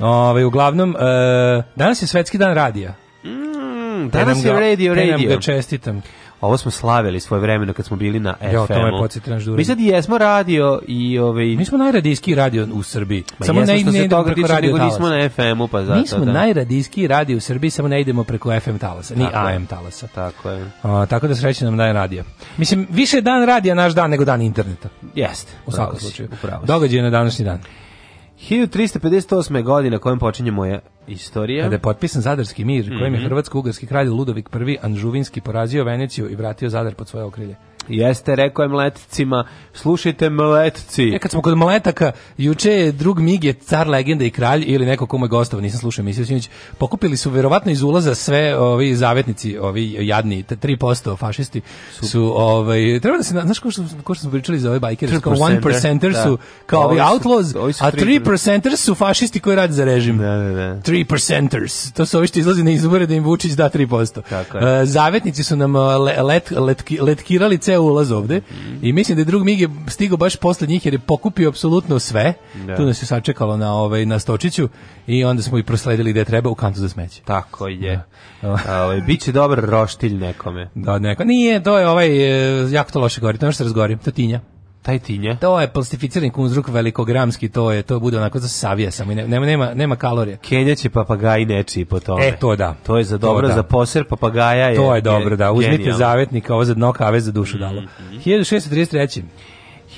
B: Ove, ovaj, uglavnom, e, danas je svetski dan radija.
C: Mm, danas je radio, radio.
B: Te nam ga čestitam.
C: Ovo smo slavili svoje vremeno kad smo bili na FM-u.
B: to me podsjetila ždura.
C: Mi sad i jesmo radio i... Ovaj...
B: Mi smo najradijski radio u Srbiji. Ma samo jesmo, ne, što ne toga tiče, nego nismo
C: na FM-u, pa zato Mi smo da. najradijski radio u Srbiji, samo ne idemo preko FM talasa, ni tako AM talasa.
B: Tako je. A, tako da sreće nam dan radio. Mislim, više dan radija naš dan nego dan interneta.
C: Jeste.
B: U svakom slučaju. Događaj na današnji dan.
C: 1358. godina kojom počinje moja istorija.
B: Kada je potpisan Zadarski mir, kojim je mhm. Hrvatsko-Ugarski kralj Ludovik I Anžuvinski porazio Veneciju i vratio Zadar pod svoje okrilje.
C: Jeste, rekao je mletcima, slušajte mletci. E,
B: kad smo kod mletaka, juče je drug Mig je car, legenda i kralj ili neko kome gostova, nisam slušao emisiju sinoć, pokupili su verovatno iz ulaza sve ovi zavetnici, ovi jadni, 3% fašisti Super. su, ovaj, treba da se, znaš ko što, ko što smo pričali za ove bajkere,
C: kao 1%er
B: da. su kao ovi, outlaws, su, ovi su a 3%er su fašisti koji rade za režim. Da, da, da. 3%ers, to su ovi što izlazi na izbore da im Vučić da 3%. Tako je. Uh, zavetnici su nam eh, let, let, let, letkirali ceo ulaz ovde i mislim da je drug Mige stigao baš posle njih jer je pokupio apsolutno sve. Da. Tu nas je sačekalo na ovaj na Stočiću i onda smo i prosledili gde treba u kantu za smeće.
C: Tako je. Da. Ovaj biće dobar roštilj nekome.
B: Da, neko. Nije, to je ovaj e, jako to loše gori, to se razgori, to tinja.
C: Taj tinja.
B: To je plastificirani kunzruk velikogramski, to je to bude onako za savija samo i nema nema nema kalorija.
C: Kenja će papagaji neči po tome.
B: E to da.
C: To je za dobro to, da. za poser papagaja je.
B: To je dobro da. Uzmite genijalno. zavetnika, ovo za dno kave za dušu dalo. 1633. Mhm.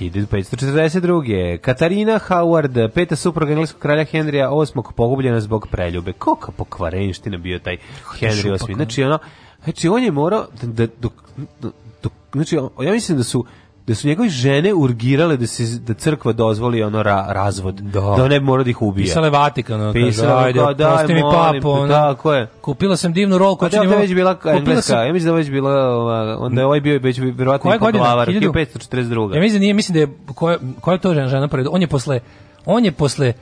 C: 1542. Katarina Howard, peta supruga engleskog kralja Henrija VIII, pogubljena zbog preljube. Koka pokvarenština bio taj Henry VIII. Znači, ono, znači, on je morao, da, da, dok, da, da, znači, ja mislim da su da su njegove žene urgirale da se da crkva dozvoli ono ra, razvod da, da on ne bi da ih ubije
B: pisale Vatikan ono pisale ajde da, da, mi papo ono, tako je kupila sam divnu rolku pa da,
C: da već bila kupila sam... ja mislim da već bila ova, onda je ovaj bio već verovatno kod Lavar 1542
B: ja mislim da nije mislim da je koja koja to žena žena pored on je posle on je posle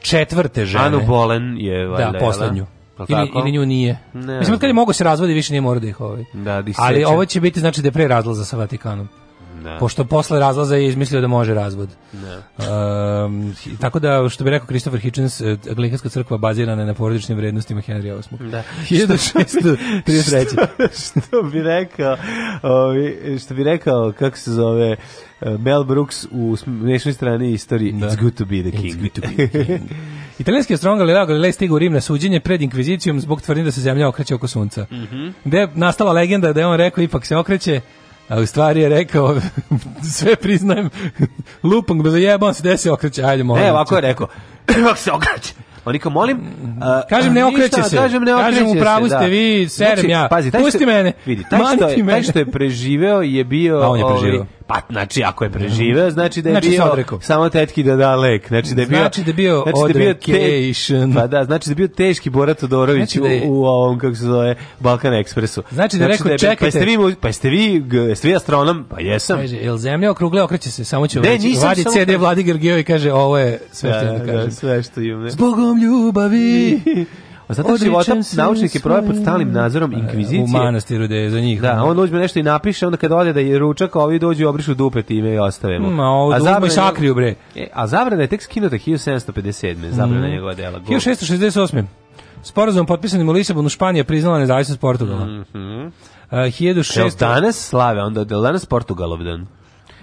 B: četvrte žene
C: Anu Bolen je
B: da, valjda da poslednju ili, ili nju nije. Ne. Mislim, kad je mogo se razvodi, više nije mora da ih ovaj. Da, Ali ovo će biti, znači, da je pre razlaza sa Vatikanom. Ne. Da. Pošto posle razlaza je izmislio da može razvod. Um, tako da, što bi rekao Christopher Hitchens, e, Anglikanska crkva bazirana je na porodičnim vrednostima Henrya VIII. Da. 1633.
C: što, što bi rekao, ovi, što bi rekao, kako se zove, e, Mel Brooks u nešnoj strani istoriji da. It's good to be the king. It's good to be the king.
B: Italijanski astronom Galileo Galilei stigao u Rim na suđenje pred inkvizicijom zbog tvrdnje da se zemlja okreće oko sunca.
C: Mm -hmm.
B: Gde je nastala legenda da je on rekao ipak se okreće, a u stvari je rekao, sve priznajem, lupam ga za jebam se desi okreće, ajde molim.
C: Ne, ovako je rekao, ovako se okreće. Ali pa kao molim,
B: a, kažem ne okreće se. Kažem ne okreće kažem, upravo ste da. vi, serem znači, ja. Pazi, taj Pusti što, mene.
C: Vidi, taj što, je, taj što je preživeo je bio,
B: a pa on je
C: preživeo. Ovi, ovaj Pa znači ako je preživeo, znači da je znači, bio samo tetki da da lek, znači da je bio
B: znači da je bio znači
C: da pa da, znači da je bio teški Borat Todorović znači da je, u, u ovom kako se zove Balkan Ekspresu.
B: Znači da
C: je
B: znači rekao da je, čekajte. Pa jeste
C: vi pa jeste vi jeste vi astronom?
B: Pa jesam. Kaže jel zemlja okrugla okreće se, samo će ne, vadi CD Vladi Gergio i kaže ovo je sve
C: što da,
B: da, da,
C: sve što im. Zbogom ljubavi. Ostatak života naučnik je proveo pod stalnim nadzorom e, inkvizicije. U
B: manastiru da je za njih.
C: Da, on uđe nešto i napiše, onda kad ode da je ručak, ovi dođu i obrišu dupe time
B: i
C: ostave mu. Mm, a ovo
B: zabrane, šakriju, bre. E, a
C: zabrana je tek skinuta 1757. Zabrana mm. njegova dela.
B: 1668. Sporazum potpisanim u Lisabonu Španija priznala nezavisnost Portugala. Mm -hmm.
C: Uh, 1600... danas slave, onda je danas Portugalov dan?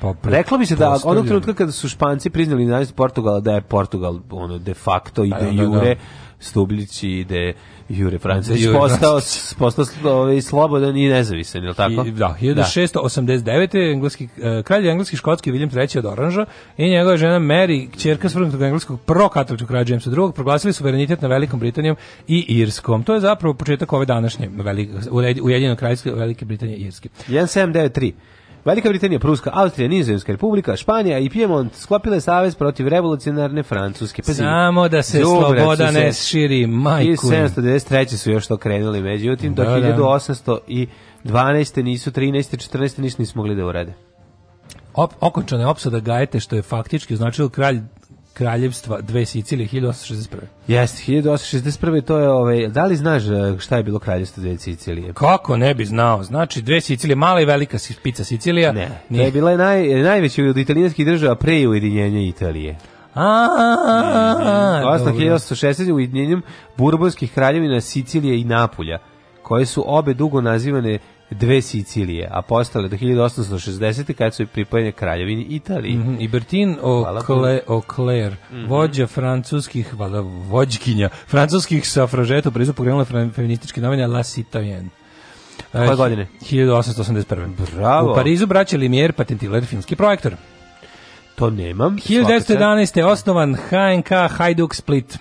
C: Popred, pa, Reklo bi se da onog trenutka kada su Španci priznali nezavisnost Portugala da je Portugal ono de facto i de jure da, da. da. Stubljić i da je Jure Francetić postao, postao ovaj, slobodan i nezavisan, je li tako?
B: I, da, 1689. Da. Engleski, e, kralj engleski škotski William III od Oranža i njegova žena Mary, ćerka svrnutog engleskog prokatoličkog kralja Jamesa II, proglasili suverenitet na Velikom Britanijom i Irskom. To je zapravo početak ove današnje Ujedinjeno kraljevske Velike Britanije
C: i
B: Irske.
C: 1793. Velika Britanija, Pruska, Austrija, Nizozemska republika, Španija i Piemont sklopile savez protiv revolucionarne Francuske.
B: Pa Samo da se sloboda ne širi, majku. I
C: 793. su još to krenuli, međutim, do 1812. Da, da. nisu, 13. 14. nisu ni smogli
B: da
C: urade.
B: Op, okončana je opsada Gajete, što je faktički označilo kralj kraljevstva
C: dve Sicilije
B: 1861.
C: Jeste, 1861. to je ovaj, da li znaš eh, šta je bilo kraljevstvo dve Sicilije?
B: Kako ne bi znao? Znači dve Sicilije, mala i velika pica Sicilija. Ne,
C: nije. to je bila naj, najveća od italijanskih država pre ujedinjenja Italije. A, Osno 1860. ujedinjenjem burbonskih kraljevina Sicilije i Napulja, koje su obe dugo nazivane dve Sicilije, a postale do 1860. kad su pripojene kraljevini Italiji. Mm -hmm.
B: I Bertin Ocle, Ocler, mm -hmm. vođa francuskih, valjda vođkinja, francuskih safražeta u Parizu pokrenula feminističke novine La Citoyenne. Koje eh,
C: godine?
B: 1881.
C: Bravo.
B: U Parizu braća Limier patentiler filmski projektor.
C: To nemam.
B: 1911. je osnovan HNK Hajduk Split.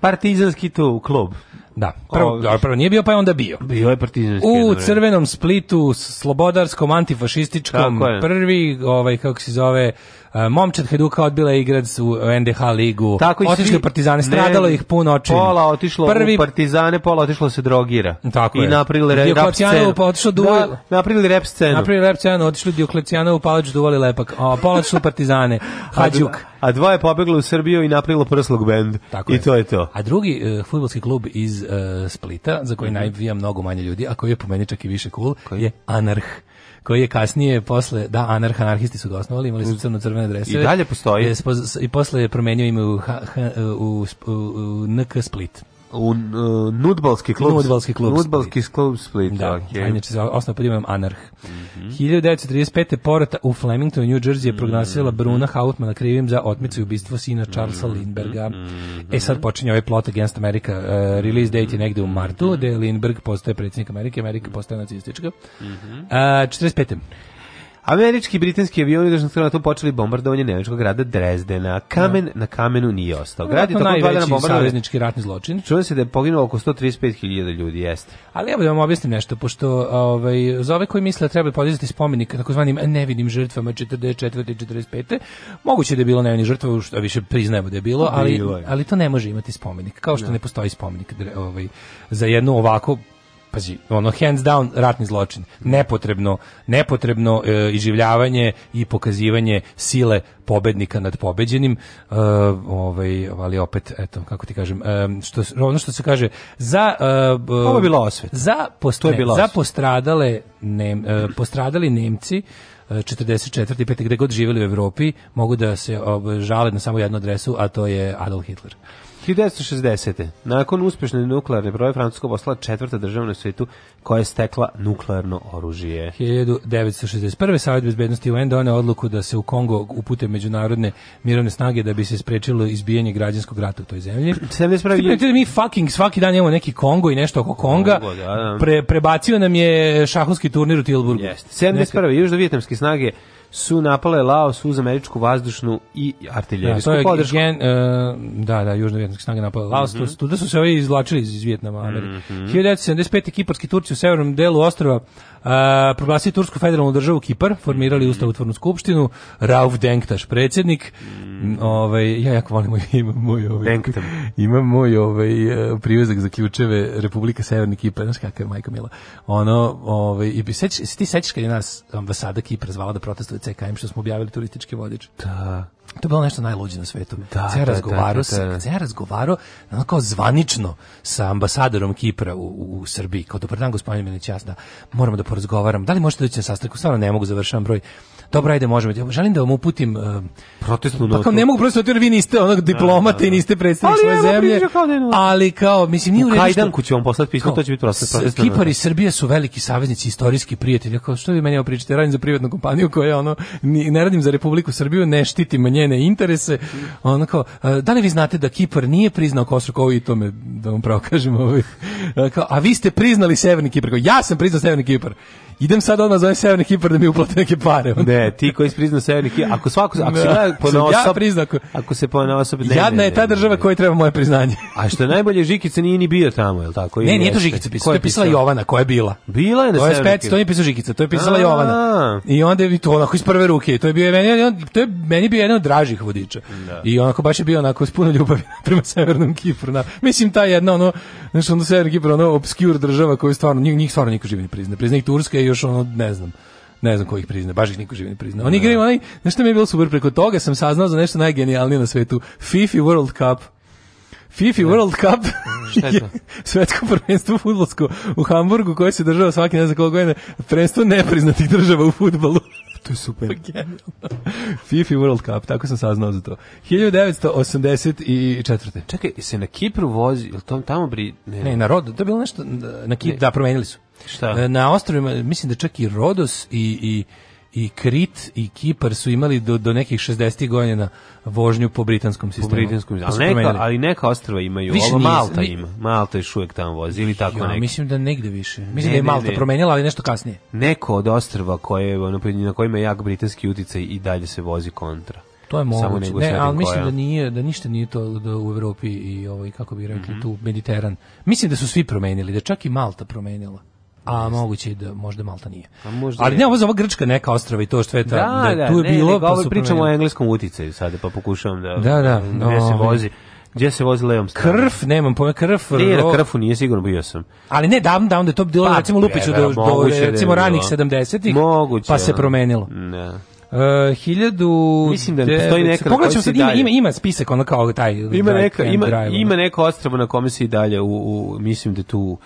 C: Partizanski tu klub.
B: Da, prvo, o, prvo nije bio, pa je onda bio.
C: Bio je partizanski.
B: U crvenom splitu, slobodarskom, antifašističkom, prvi, ovaj, kako se zove, E, Momčad Hajduka odbila je igrac u NDH ligu. Tako i otišli svi, partizane, stradalo ne, ih puno očin.
C: Pola otišlo Prvi, u partizane, pola otišlo se drogira.
B: Tako
C: I je. I
B: napravili re,
C: rep
B: scenu. Pa otišlo duvo, da, napravili rep scenu. Napravili rep scenu, otišli Dioklecijanovu palač duvali lepak. A pola otišlo partizane, Hađuk.
C: A dva je pobeglo u Srbiju i napravilo prslog bend. Tako I je. to je to.
B: A drugi uh, e, futbolski klub iz uh, Splita, za koji mm -hmm. najvija mnogo manje ljudi, a koji je po meni čak i više cool, koji? je Anarh koji je kasnije posle da anarh anarhisti su ga osnovali, imali su crno crvene dresove.
C: I dalje postoji.
B: I posle je promenio ime u, u,
C: u,
B: u NK Split.
C: U uh, nudbalski klub.
B: Nudbalski klub.
C: Nudbalski klub Split.
B: Da, okay. a za se osnovno podimam Anarh. Mm -hmm. 1935. porota u Flemingtonu, New Jersey je mhm. proglasila mm -hmm. Bruna Hautmana krivim za otmicu i ubistvo sina Charlesa mhm. Lindberga. Mm -hmm. E sad počinje ovaj plot against America. Uh, release date je negde u martu, mm -hmm. gde Lindberg postaje predsjednik Amerike, Amerika postaje nacistička. Mm -hmm. uh, 45.
C: Američki i britanski avioni državnog da strana to počeli bombardovanje nemačkog grada Drezdena. Kamen no. Da. na kamenu nije ostao.
B: Grad je tokom dva dana saveznički ratni zločin.
C: Čuo se da je poginulo oko 135.000 ljudi, jeste.
B: Ali evo ja
C: da
B: vam objasnim nešto, pošto ovaj, za ove koji misle da treba podizati spomenik takozvanim nevinim žrtvama 44. i 45. Moguće da je bilo nevinih žrtva, što više priznajemo da je bilo, ali, ali to ne može imati spomenik. Kao što no. Da. ne postoji spomenik ovaj, za jednu ovako pazi, ono hands down ratni zločin. Nepotrebno, nepotrebno e, iživljavanje i pokazivanje sile pobednika nad pobeđenim. E, ovaj, ali opet eto, kako ti kažem, e, što ono što se kaže za e, Ovo je bilo osvet. Za
C: posto
B: bilo za postradale nem, e, postradali Nemci 44. i 5. gde god živjeli u Evropi, mogu da se žale na samo jednu adresu, a to je Adolf Hitler.
C: 1960. Nakon uspešne nuklearne broje Francuska postala četvrta država na svetu koja je stekla nuklearno oružje.
B: 1961. Savjet bezbednosti UN done odluku da se u Kongo upute međunarodne mirovne snage da bi se sprečilo izbijanje građanskog rata u toj zemlji.
C: 71.
B: mi fucking svaki dan imamo neki Kongo i nešto oko Konga. Da, da. Pre, prebacio nam je šahovski turnir u Tilburgu.
C: Jeste. 71. Južno-vjetnamske snage su napale Laos uz američku vazdušnu i artiljerijsku da, podršku.
B: Gen, uh, da, da, južno-vjetnamske snage napale Laos. Mm -hmm. Tuda su se ovi izvlačili iz Vjetnama. Mm -hmm. 1975. kiparski Turci u severnom delu ostrava proglasio Tursku federalnu državu Kipar, formirali mm. ustavotvornu skupštinu, Rauf Denktaš predsjednik, mm. ovaj, ja jako volim, imam moj, ovaj, imam
C: moj
B: ovaj, e, privezak za ključeve Republika Severni Kipar, znaš kakav je majka mila. Ono, ovaj, i seć, ti sećaš kad je nas ambasada Kipra zvala da protestuje CKM što smo objavili turistički vodič?
C: Da
B: to je bilo nešto najluđe na svetu. Da, se ja da, da, razgovarao, da, se ja razgovarao kao zvanično sa ambasadorom Kipra u, u Srbiji, kao dobar dan gospodine Milić, da moramo da porazgovaram. Da li možete doći na sastanak? Stvarno ne mogu završavam broj. Dobro, ajde, možemo. Želim da vam uputim... Uh, Protestnu notu. Pa kao ne mogu protestnu jer vi niste onak da, diplomata da, i da. niste predstavnik svoje zemlje.
C: Ali kao, mislim, nije
B: u redu Kajdanku će vam poslati pismo, to će biti protest protestno. Kipar i Srbija su veliki saveznici, istorijski prijatelji. Kao, što vi meni opričite, radim za privatnu kompaniju koja, ono, ne radim za Republiku Srbiju, ne štitim njene interese. onako e, da li vi znate da Kipar nije priznao Kosovo i to tome, da vam pravo kažem, ovaj, e, kao, a vi ste priznali Severni Kipar. Kao, ja sam priznao Severni Kipar idem sad odmah zove Severni Kipar da mi uplate neke pare.
C: ne, ti koji si priznao Severni Kipar, ako svako, ako se da. gleda
B: ja priznako.
C: Ako se po naosob... Ne,
B: Jadna je ta država kojoj treba moje priznanje.
C: A što je najbolje, Žikica nije ni bio tamo, je li tako?
B: Ne, nije to Žikica pisao, to je pisala Jovana, koja je bila.
C: Bila je na To je
B: spec, to nije pisao Žikica, to je pisala Jovana. I onda je to onako iz prve ruke, to je bio meni, to je meni bio jedan od dražih vodiča. Da. I onako baš je bio onako s puno ljubavi prema Severnom Kipru. Na, mislim, ta jedna, ono, znači, ono, Severni Kipar, ono, obskur država koju stvarno, njih, stvarno niko živi ne prizna. Prizna ih Turska još ono, ne znam, ne znam ko ih prizna, baš ih niko živi ne prizna. Oni da. igraju onaj, nešto mi je bilo super, preko toga sam saznao za nešto najgenijalnije na svetu, FIFA World Cup. FIFA World Cup mm,
C: Šta
B: je to? svetsko prvenstvo futbolsko u Hamburgu koje se država svaki ne znam koliko godine, prvenstvo nepriznatih država u futbolu. To je super. FIFA World Cup, tako sam saznao za to. 1984.
C: Čekaj, se na Kipru vozi, ili tom tamo bri...
B: Ne, ne na Rodu, to je bilo nešto, na Kipru, da, promenili su.
C: Šta?
B: Na ostrovima, mislim da čak i Rodos i, i i Krit i Kipar su imali do, do nekih 60. godina vožnju po britanskom sistemu.
C: Po britanskom, pa ali, neka, ali neka ostrava imaju, više ovo Malta nije, ima. Malta još uvijek tamo vozi ili tako
B: ja, neki. Mislim da negde više. Mislim ne, da je Malta ne, ne. promenjala, ali nešto kasnije.
C: Neko od ostrava koje, na kojima je jak britanski uticaj i dalje se vozi kontra.
B: To je moguće. Ne, ali mislim koja. da nije da ništa nije to da u Evropi i ovaj kako bi rekli mm -hmm. tu Mediteran. Mislim da su svi promenili, da čak i Malta promenila a moguće da možda Malta nije.
C: Pa možda ali
B: ne, ovo je ova Grčka neka ostrava i to što je ta, da, da, da tu je ne, bilo...
C: Da, da, pričamo o engleskom uticaju sada, pa pokušavam
B: da, da, da
C: gdje no, se vozi. Gdje se vozi levom
B: stranom? Krf, nemam pojma, krf. Nije, da krfu nije sigurno bio sam. Ali
C: ne,
B: dam, dam, da je to bilo, pa, recimo, Lupiću
C: do,
B: do, da recimo, ranih 70-ih, pa
C: se da.
B: promenilo. Ne. Uh, 1000 Mislim da ne postoji neka. Pogledajmo sad ima, ima ima spisak ono kao taj.
C: Ima neka ima drive, ima neko ostrvo na kome se i dalje u, u mislim da tu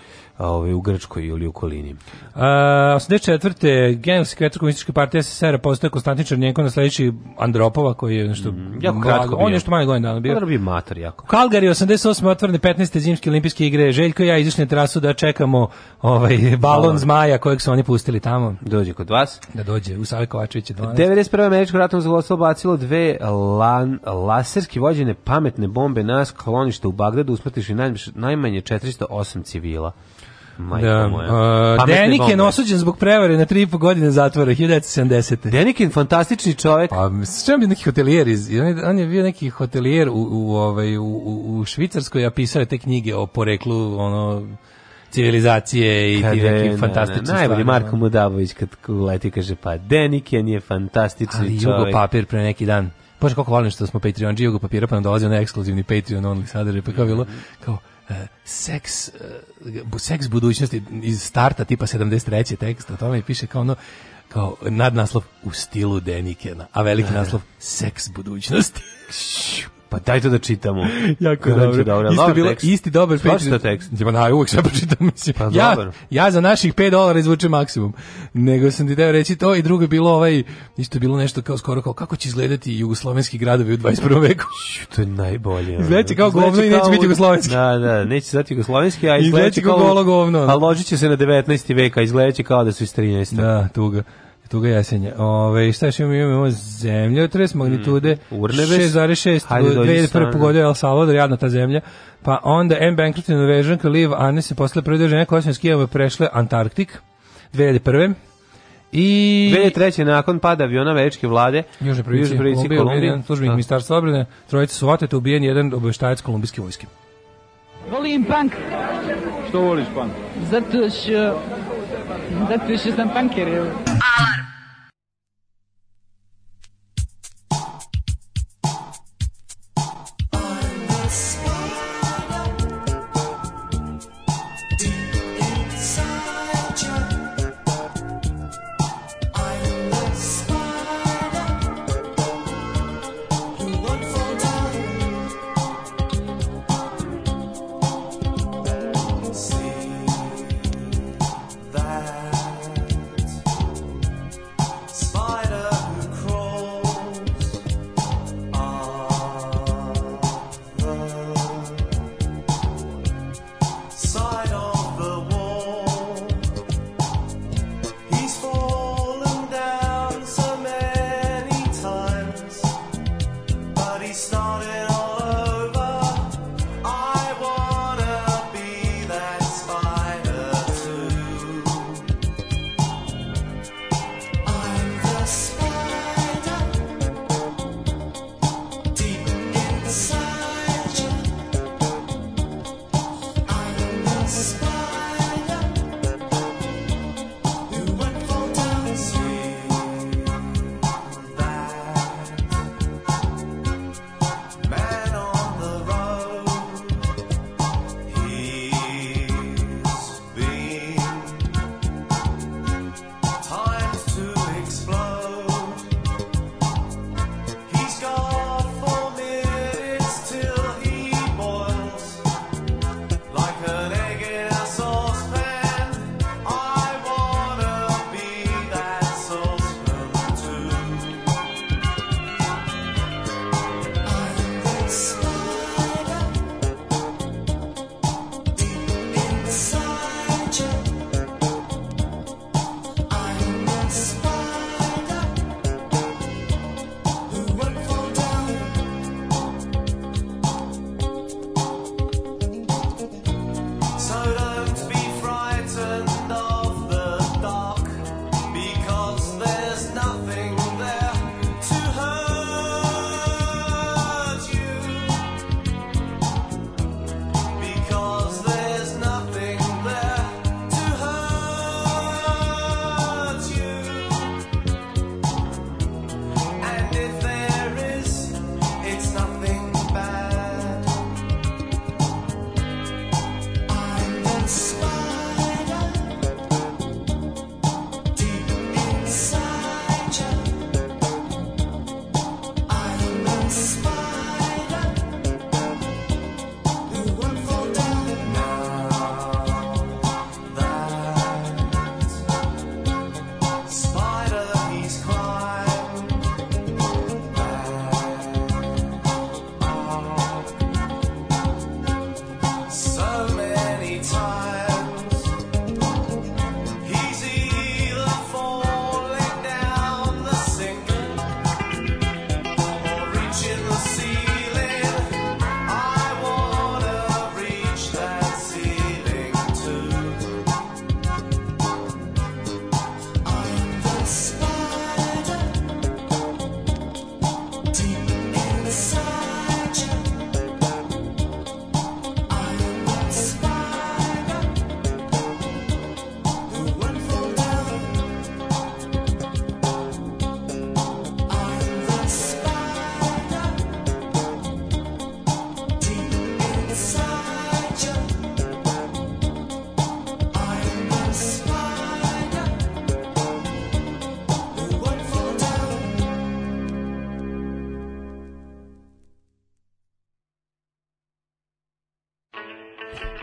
C: ovaj, u Grčkoj ili u Kolini.
B: A, 84. generalni sekretar komunističke partije SSR postoje Konstantin Černjenko na sledeći Andropova koji je nešto... Mm,
C: jako kratko bio.
B: On je nešto manje godina dana
C: bio. Mladar bio mater jako.
B: Kalgari 88. otvorene 15. zimske olimpijske igre. Željko i ja izašli na trasu da čekamo ovaj, balon Hvala. zmaja kojeg su oni pustili tamo.
C: Dođe kod vas.
B: Da dođe u Save Kovačevića 12.
C: 91. američko ratno zlostvo bacilo dve lan, laserski vođene pametne bombe na sklonište u Bagdadu usmrtiši najmanje 408 civila.
B: Da. moja. Uh, Deniken osuđen zbog prevare na 3,5 godine zatvora
C: 1970. Deniken fantastični čovjek.
B: Pa čemu bi neki hotelijer iz on je, on je bio neki hotelijer u u ovaj u, u, Švicarskoj, a pisao je te knjige o poreklu ono civilizacije i Kada ti neki fantastični stvari. Najbolji
C: Marko Mudavović kad leti kaže pa Deniken je fantastični Ali čovjek. Ali
B: Papir pre neki dan Bože, kako volim što smo Patreon Jugo papira, pa nam dolazi onaj ekskluzivni Patreon only sadržaj, pa kao bilo, kao, E, seks, e, seks budućnosti iz starta tipa 73. teksta, tome i piše kao ono, kao nadnaslov u stilu Denikena, a veliki da, da. naslov seks budućnosti.
C: Pa daj to da čitamo.
B: jako je dobro. dobro. Isto dobar bilo, isti dobar
C: Svašta tekst.
B: Ja, na, uvek sve pročitam, mislim. Pa ja, dobar. ja za naših 5 dolara izvučem maksimum. Nego sam ti teo reći to i drugo je bilo ovaj, isto je bilo nešto kao skoro kao kako će izgledati jugoslovenski gradovi u 21. veku. to
C: je najbolje.
B: Izgledaće kao govno kao i neće biti jugoslovenski.
C: Da, da, neće zvati jugoslovenski, a izgledaće
B: kao golo govno.
C: A ložit će se na 19. veka, izgledaće kao da su iz 13.
B: Da, tuga. Tuga jesenja. Ove, šta još imamo? Imamo zemljotres, magnitude mm, 6,6. Mm, Hajde prvo pogodio El Salvador, jadna ta zemlja. Pa onda M. Bankrupt i Norvežan Kraliv Ane se posle prve državne kosmijske skijeva prešle Antarktik 2001.
C: I 2003. nakon pada aviona američke vlade Južne provincije, Južne provincije jedan
B: službenik da. ministarstva obrane, trojica su otete, ubijen jedan obaveštajac kolumbijske vojske.
F: Volim punk.
C: Što voliš punk?
F: Zato što Zato što sam panker, evo. Alarm!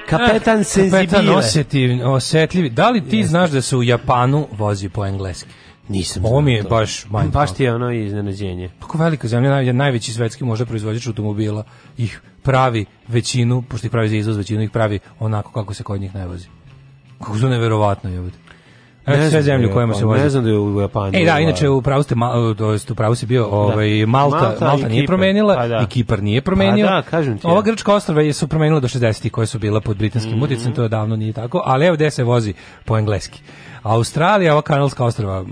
C: Kapetan senzibile. Eh, kapetan
B: osjetiv, osetljivi. Da li ti Jeste. znaš da se u Japanu vozi po engleski? Nisam Ovo mi je to. baš manj. Baš
C: ti je ono iznenađenje.
B: Tako velika zemlja, najveći svetski možda proizvođač automobila ih pravi većinu, pošto ih pravi za izvoz većinu, ih pravi onako kako se kod njih ne vozi. Kako su neverovatno je ovdje. Ne sve zemlje u kojima pa se vozi.
C: Ne znam da je u Japanu.
B: E da, ovaj. inače u pravu ste, u pravu si bio, da. ovaj Malta, Malta, Malta nije promenila pa da. i Kipar nije promenio. Pa
C: da, kažem ti.
B: Ova da. grčka ostrva je su promenila do 60-ih koje su bila pod britanskim mm -hmm. uticem, to je davno nije tako, ali evo gde se vozi po engleski. Australija, ova kanalska ostrava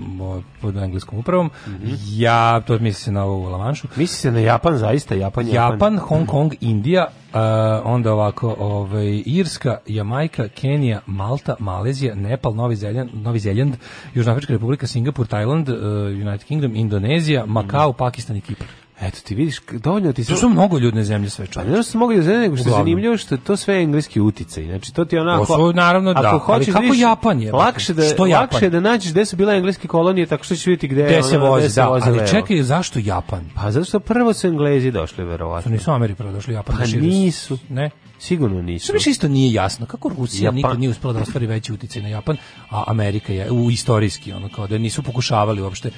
B: pod engleskom upravom, mm -hmm. ja, to misli se na ovu Lavanšu.
C: Misli se na Japan, zaista, Japan, Japan.
B: Japan, Hong Kong, mm -hmm. Indija, uh, onda ovako, ovaj, Irska, Jamajka, Kenija, Malta, Malezija, Nepal, Novi Zeljand, Novi Zeljand Južnoafrička republika, Singapur, Tajland, uh, United Kingdom, Indonezija, Makao, mm -hmm. Pakistan i Kipar.
C: Eto ti vidiš, dovoljno ti
B: se... To su mnogo ljudne zemlje sve čovječe.
C: Pa ne da su mnogo ljudne zemlje, nego što je zanimljivo što to sve je engleski uticaj. Znači to ti onako... To
B: su naravno da, ako hoćeš, ali kako viš, Japan je?
C: Lakše da, što Japan? Lakše da nađeš gde su bile engleske kolonije, tako što ćeš vidjeti gde,
B: gde se voze. da, voze ali čekaj, zašto Japan?
C: Pa zato što prvo su Englezi došli, verovatno.
B: To nisu Ameri prvo došli, Japan pa da nisu. Ne? Sigurno nisu. Što više isto nije jasno, kako Rusija Japan... nikad nije uspela da ostvari veći uticaj na Japan, a Amerika je u istorijski, ono kao da nisu pokušavali uopšte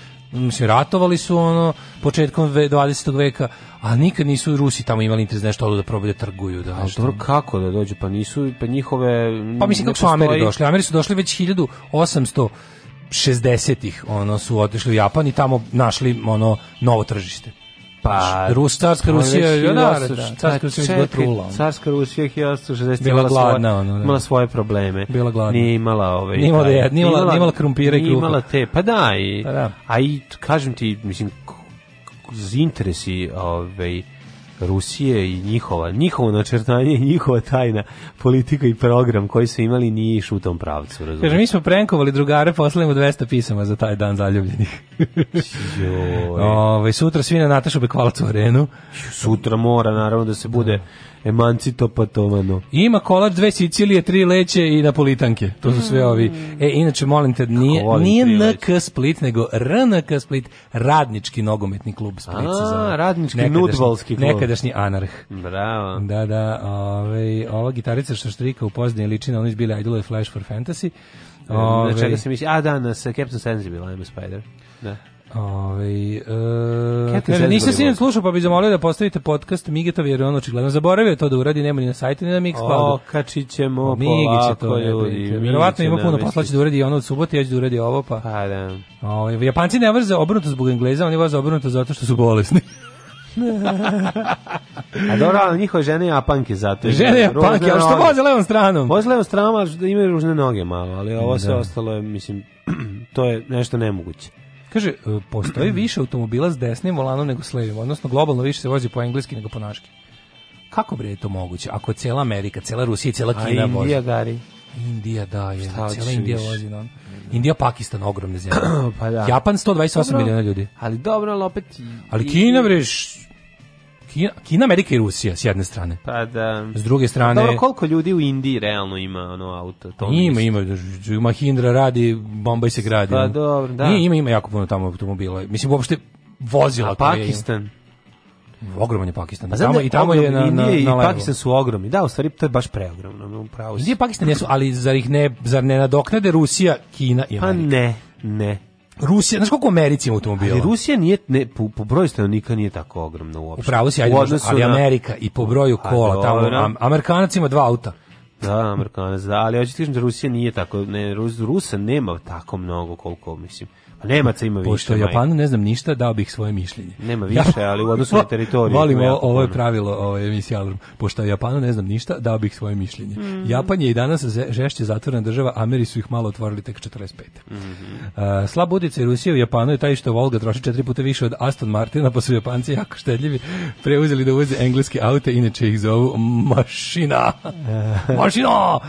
B: se ratovali su ono početkom 20. veka, a nikad nisu Rusi tamo imali interes nešto da probaju da trguju. Da, ali
C: dobro kako da dođu, pa nisu, pa njihove...
B: Pa mislim kako su Ameri došli, Ameri su došli već 1860 ih ono su otišli u Japan i tamo našli ono novo tržište.
C: Pa,
B: Rus,
C: pa
B: carska Rusija je da,
C: carska Rusija je trula. Carska Rusija je 1860 bila
B: gladna, svoje,
C: ono, imala svoje probleme.
B: Bila gladna.
C: Nije imala ove.
B: Nije imala, nije imala, imala krumpire
C: i kruha. Imala te, pa da i. Pa da. A i kažem ti, mislim interesi, ovaj Rusije i njihova, njihovo načrtanje i njihova tajna politika i program koji su imali nije iš u tom pravcu.
B: Kaže, mi smo prenkovali drugare, poslali 200 pisama za taj dan zaljubljenih. Ove, sutra svi na Natašu Bekvalacu arenu.
C: Sutra mora, naravno, da se bude da emancitopatovano.
B: Ima kolač, dve Sicilije, tri leće i napolitanke. To su sve ovi. E, inače, molim te, nije, nije NK Split, nego RNK Split, radnički nogometni klub Split.
C: A, radnički nekadašnji, nudvalski
B: klub. Nekadašnji anarh.
C: Bravo.
B: Da, da, ove, ovaj, ova gitarica što štrika u pozdnje liči oni su bili Idol Flash for Fantasy.
C: Ove, na čega ovaj- se misli? A, da, na Captain Sensible, je bila I'm a Spider.
B: Da. Ovaj e, kaže, nisam sinoć slušao, pa bih zamolio da postavite podcast Migeta, jer on očigledno zaboravio to da uradi, nema ni na sajtu, ni na
C: Mixcloudu. Okačićemo pa polako to, ljudi.
B: Vjerovatno ima puno posla, će da uradi ono od subote, ja ću da uradi ovo, pa...
C: Pa da.
B: Ovaj, Japanci ne vrze obrnuto zbog Engleza, oni vas obrnuto zato što su bolesni.
C: A dobro, ali njihove žene japanke zato. Je
B: Žene japanke, ali što voze levom stranom?
C: Voze levom stranom, ali imaju ružne noge malo, ali ovo sve da. ostalo je, mislim, to je nešto nemoguće.
B: Kaže, e, postoji više automobila s desnim volanom nego s levim, odnosno globalno više se vozi po engleski nego po naški. Kako bre je to moguće? Ako je cijela Amerika, cijela Rusija, cijela Kina A
C: vozi. Indija gari.
B: Indija da je, Šta cijela Indija više? vozi. No. Indija, Pakistan, ogromne zemlje. pa da. Japan 128 miliona ljudi.
C: Ali dobro, ali opet...
B: Ali Kina, breš, Kina, Kina, Amerika i Rusija s jedne strane. Pa da. S druge strane...
C: Dobro, koliko ljudi u Indiji realno ima ono auto? To
B: ima, ima. Mahindra radi, Bombaj se gradi.
C: Pa dobro, da. Nije,
B: ima, ima jako puno tamo automobila. Mislim, uopšte vozila. A
C: Pakistan?
B: Je, Ogroman je Pakistan. Pa tamo, da, I tamo je na, na, i na Pakistan
C: su ogromni. Da, u stvari to je baš preogromno.
B: Indije i Pakistan jesu, ali zar ih ne, zar ne nadoknade Rusija, Kina i pa Amerika?
C: Pa ne, ne.
B: Rusija, znaš koliko u Americi ima automobila? Ali
C: Rusija nije, ne, po, po broju stanovnika nije tako ogromna uopšte. Upravo
B: si, ajde, ali na... Amerika i po broju kola, A, tamo, am, Amerikanac ima dva auta.
C: Da, Amerikanac, da, ali hoću ti da Rusija nije tako, ne, Rusa nema tako mnogo koliko, mislim. Nemaca ima
B: više. Pošto Japanu ne znam ništa, dao bih svoje mišljenje.
C: Nema više, ali u odnosu na teritoriju.
B: Volimo ovo je pravilo ovo ovaj, emisije Alarm. Pošto Japanu ne znam ništa, dao bih svoje mišljenje. Mm -hmm. Japan je i danas žešće zatvorena država, Ameri su ih malo otvorili tek 45. Mm -hmm. Uh, slab utjecaj Rusije u Japanu je taj što Volga troši četiri puta više od Aston Martina, pa su Japanci jako štedljivi preuzeli da uvoze engleske aute, inače ih zovu mašina. mašina! Uh,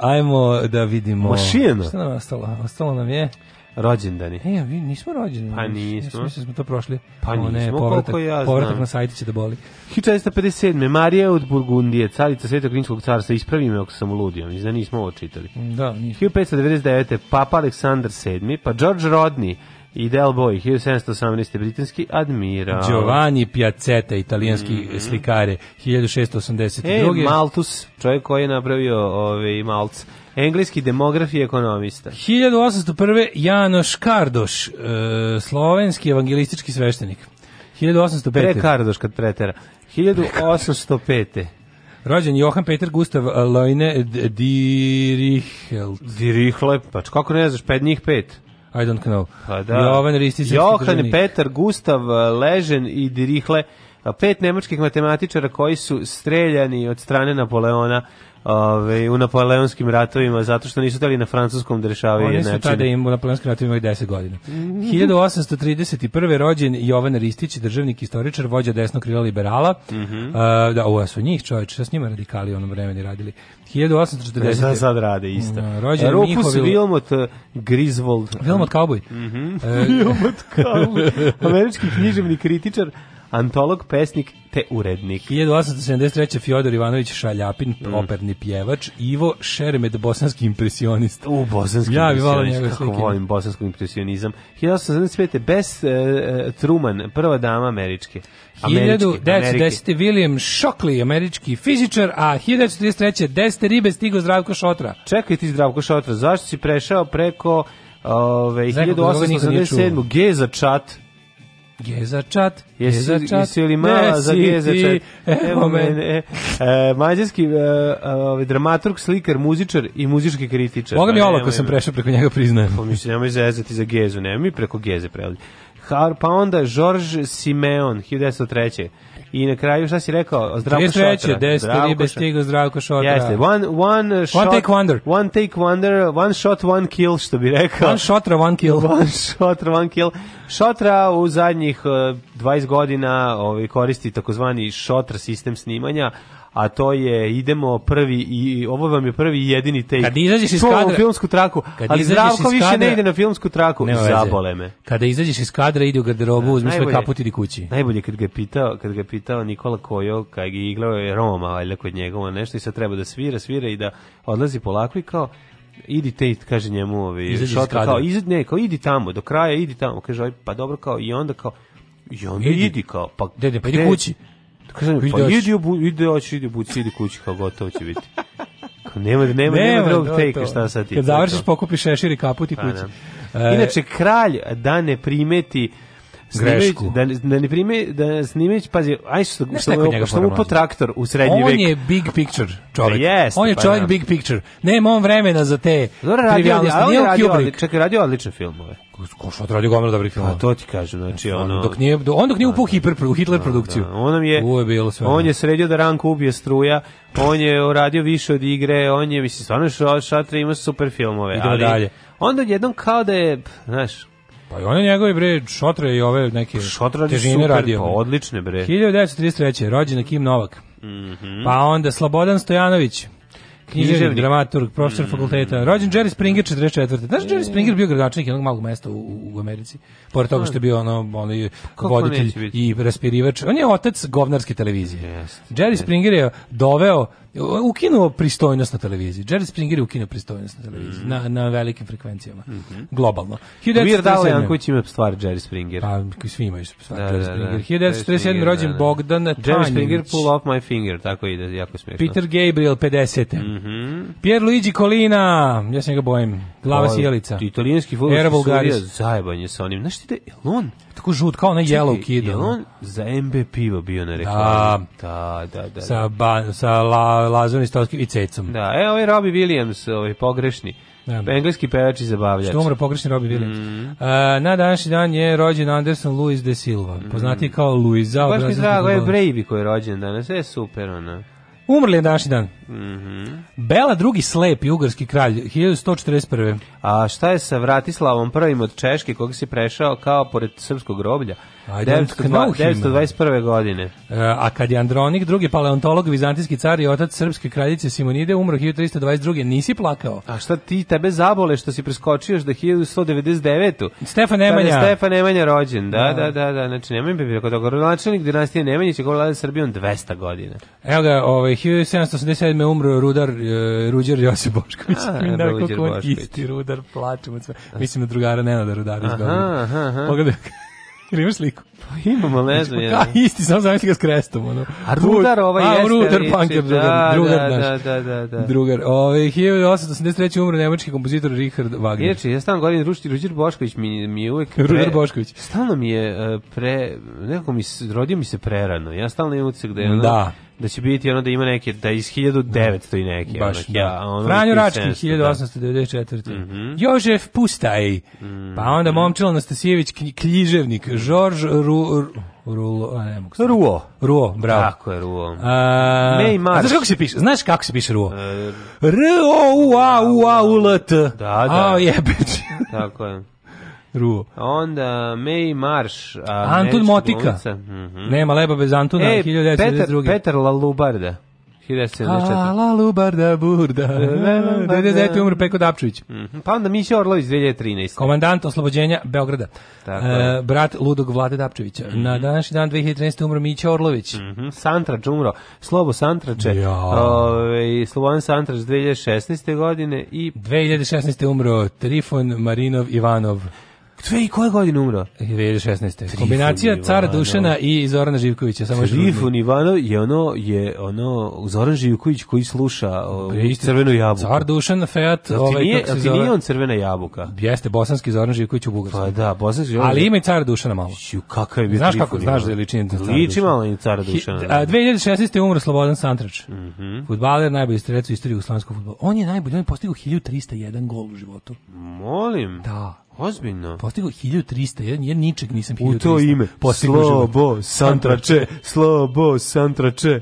B: ajmo da vidimo. Mašina? Šta nam ostalo?
C: Ostalo nam je... Rođendani.
B: E, vi nismo rođendani. Pa nismo. Ja mislim da smo to prošli.
C: Pa nismo, ne,
B: povratak, koliko ja znam. Povratak na sajti će da boli.
C: 1457. Marija od Burgundije, carica Svetog Rimskog carstva, ispravi me ako sam uludio, mislim da nismo ovo čitali.
B: Da,
C: nismo. 1599. Papa Aleksandar VII, pa George Rodney, i Del Boy, 1718. britanski admiral.
B: Giovanni Piazzetta, italijanski mm -hmm. slikare, 1682.
C: E, Maltus, čovjek koji je napravio ovaj, Malthus. Engleski demograf i ekonomista.
B: 1801. Janoš Kardoš, e, slovenski evangelistički sveštenik. 1805.
C: Pre Kardoš kad pretera. 1805.
B: Rođen Johan Peter Gustav e, Leine Dirichelt.
C: Dirichlet, pa kako ne znaš, pet njih pet.
B: I don't know.
C: Pa da. Jovan Ristić. Johan, Petar, Gustav, e, Ležen i Dirihle, pet nemačkih matematičara koji su streljani od strane Napoleona ove, u napoleonskim ratovima zato što nisu teli na francuskom da rešavaju
B: Oni su tada im u napoleonskim ratovima i 10 godina. 1831. rođen Jovan Ristić, državnik istoričar, vođa desno krila liberala. Mm -hmm. uh, da, ovo su njih čovječe, sa njima radikali u onom vremeni radili. 1840. Šta
C: sad rade isto. Uh, rođen Rufus Mihovil... Wilmot eh, Griswold.
B: Wilmot Cowboy. Mm e,
C: -hmm. uh, Wilmot Cowboy. Američki književni kritičar antolog, pesnik te urednik.
B: 1873. Fjodor Ivanović Šaljapin, mm. operni pjevač, Ivo Šeremed, bosanski impresionist.
C: U, bosanski ja, impresionist, kako slike. volim bosanski impresionizam.
B: 1875. Bess uh, Truman, prva dama američke. Američki, 1910. William Shockley, američki fizičar, a 1933. 10. ribe stigo
C: Zdravko
B: Šotra.
C: Čekaj ti
B: Zdravko
C: Šotra, zašto si prešao preko Ove, 1887. G za
B: čat Gezačat,
C: Gezačat, jesi li mala za Gezačat?
B: Evo mene.
C: E, e, mađarski e, e, dramaturg, slikar, muzičar i muzički kritičar.
B: Boga mi ola pa olako sam prešao preko njega, priznajem. Pa
C: Pomisli, nemoj zezati za Gezu, nemoj mi preko Geze prelji. Pa onda Žorž Simeon, 1903. I na kraju šta si rekao?
B: Zdravko Šotra. 33. 10 ribe stigao pa Zdravko
C: Šotra. Jeste. One, one, shot, one take
B: wonder. One
C: take wonder, one shot, one kill, što bi rekao. One shot, one kill. one shot, one kill. Šotra u zadnjih 20 eh, godina ovaj, koristi takozvani Šotra sistem snimanja, a to je idemo prvi i ovo vam je prvi i jedini take.
B: Kad izađeš iz kadra, u filmsku traku, kad ali Zdravko kadra, više ne ide na filmsku traku, zabole me. Kada izađeš iz kadra, ide u garderobu, uzmi svoj kaput i kući.
C: Najbolje kad ga pitao, kad ga pitao Nikola Kojo, kad je igrao je Roma, valjda kod njega, nešto i sad treba da svira, svira i da odlazi polako i kao idi te kaže njemu ovi šotra kao iz ne kao idi tamo do kraja idi tamo kaže pa dobro kao i onda kao i
B: onda
C: idi, idi kao pa dede
B: pa idi kući
C: Kažem, pa idi obu, ide oči, idi obuci, idi kući, kao gotovo će biti. Kao, nema, nema, nema, drugog tejka, šta sad ti.
B: Kad završiš, pokupiš šešir i kaput i pa kući. Da. E,
C: Inače, kralj da ne primeti grešku. Da, da ne primi da snimić, pazi, aj što,
B: što, što, što mu
C: po traktor u srednji
B: on vek. On je big picture čovjek. Pa Jest, on je čovjek pa da. big picture. Nema on vremena za te Zora, trivialnosti. Nije on Kubrick. Čekaj,
C: radio odlične filmove.
B: Ko što radi gomila dobrih filmova. A
C: pa to ti kažem, znači, znači on,
B: ono... Dok nije, on dok nije pa upao da. hiper, u Hitler da, produkciju.
C: Da, on nam je... je bilo sve. On je sredio da Ranko ubije struja, on je uradio više od igre, on je, mislim, stvarno šatra ima super filmove. Idemo ali, dalje. Onda jednom kao da je, znaš,
B: Pa i one njegove bre šotre i ove neke šotre težine super, radio.
C: Pa odlične bre.
B: 1933. rođen Kim Novak. Mm -hmm. Pa onda Slobodan Stojanović. Književnik, književnik, dramaturg, profesor mm -hmm. fakulteta. Rođen Jerry Springer 44. Znaš, Jerry e. Springer bio gradonačelnik jednog malog mesta u, u Americi. Pored toga što je bio ono, onaj pa voditelj i raspirivač. On je otac govnarske televizije. Yes, Jerry yes. Springer je doveo ukinuo pristojnost na televiziji. Jerry Springer je ukinuo pristojnost na televiziji, mm. na, na velikim frekvencijama, mm -hmm. globalno.
C: Mir Ali Janković ima stvar Jerry Springer. Pa,
B: svi imaju stvar da, Jerry da, da. Springer. Da, da. rođen da, Bogdan
C: Tanjić. Jerry Springer, pull off my finger, tako ide, jako smiješno.
B: Peter Gabriel, 50. Mm -hmm. Luigi Colina, ja se ga bojim, glava pa, sjelica.
C: Italijanski futbolski sudija, zajebanje sa onim.
B: Znaš
C: ti da je on?
B: tako žut kao onaj Yellow Kid.
C: Je on za MB pivo bio na reklami?
B: Da,
C: da,
B: da. da. Sa, da. ba, sa la, Lazarom i i Cecom.
C: Da, e, ovaj Robbie Williams, ovaj pogrešni. Da. Engleski pevač i zabavljač.
B: Što umre pogrešni Robbie Williams. Mm. Uh, na današnji dan je rođen Anderson Luis de Silva, poznati mm. kao Luisa. Baš
C: mi drago je Bravi koji je rođen danas, je super, ono.
B: Umrli je današnji dan.
C: Mm -hmm.
B: Bela drugi slep i ugarski kralj, 1141.
C: A šta je sa Vratislavom prvim od Češke, koga si prešao kao pored srpskog groblja? 921. godine.
B: E,
C: a
B: kad je Andronik, drugi paleontolog, vizantijski car i otac srpske kraljice Simonide, umro 1322. Nisi plakao.
C: A šta ti tebe zabole što si preskočioš da 1199.
B: Stefan Nemanja. Kada
C: je Stefan Nemanja rođen, da, da, da, da. da znači, Nemanja bi bio dobro načelnik dinastije Nemanjića koji vlada Srbijom 200 godina.
B: Evo ga, ovaj, 1787. umro rudar e, Ruđer Josip Bošković. A,
C: Ruđer Bošković.
B: Isti rudar, plačemo sve. Mislim da drugara Nenada Rudara iz Beograda. Pogledaj Ili imaš sliku?
C: Pa imamo, ne znači,
B: znam. Pa ja. Ka, isti, samo zamisli ga s krestom. Ono. A rudar
C: ovaj a, jeste.
B: A rudar,
C: punker, da, drugar, da,
B: drugar da, naš. Da, da, da, da. Drugar. Ove, ovaj, 1883. umro nemački kompozitor Richard Wagner.
C: Inače, ja stalno govorim, Rušti, Ruđer Bošković mi, mi je uvek...
B: Pre, Rudar Bošković.
C: Stalno mi je e, pre... Nekako mi, se, rodio mi se prerano. Ja stalno imam utisak da je ono... Da da će biti ono da ima neke da iz 1900 i neke
B: Baš, onak, da. ja, ono Franjo Rački 1894. Da. Mm -hmm. Jožef Pustaj mm -hmm. pa onda mhm. Momčilo Nastasijević Kljiževnik Žorž
C: ru,
B: Rulo, a ne mogu Ruo.
C: Ruo,
B: bravo. Tako je, Ruo. A, May March. Znaš kako se piše? Znaš kako se piše Ruo? E, R O U
C: A
B: U A U L T. Da, da. A jebeć. Tako je. Ruo.
C: Onda May Marsh.
B: Antun Motika. Mm -hmm. Nema leba bez Antuna. E,
C: 1992. Petar, Petar Lalubarda.
B: 1974. Alalu barda burda. 99. umro Peko Dapčević. Mm
C: -hmm. Pa onda Miša Orlović 2013.
B: Komandant oslobođenja Beograda. Tako e, brat Ludog Vlade Dapčevića. Mm -hmm. Na današnji dan 2013. umro Mića Orlović. Mm
C: -hmm. Santrač umro. Slobo Santrače. Ja. Ove, ovaj, Slobodan Santrač 2016. godine i...
B: 2016. umro Trifon Marinov Ivanov.
C: Sve i koje godine umro?
B: 2016. E, Kombinacija Trifun cara Dušana i Zorana Živkovića.
C: Samo Trifun Ivanov je ono, je ono Zoran Živković koji sluša o, pa crvenu jabuku.
B: Car Dušan, Fejat,
C: ovaj, nije, kako se zove? nije on crvena jabuka?
B: Jeste, bosanski Zoran Živković u Bugarsku. Pa
C: da, bosanski Zoran
B: Ali ima i cara Dušana malo. Ču,
C: kakav je bio
B: Znaš kako, znaš da je ličin cara Dušana.
C: Liči malo i cara Dušana. Hi,
B: a, 2016. Da. je umro Slobodan Santrač. Mm -hmm. Futbaler, najbolji strelac u istoriji uslanskog futbola. On je najbolji, on je postigao 1301 gol u životu.
C: Molim.
B: Da.
C: Ozbiljno.
B: Postigao 1300, ja, ja ničeg nisam
C: 1300. U to ime, postigao slobo, santrače, slobo, santrače.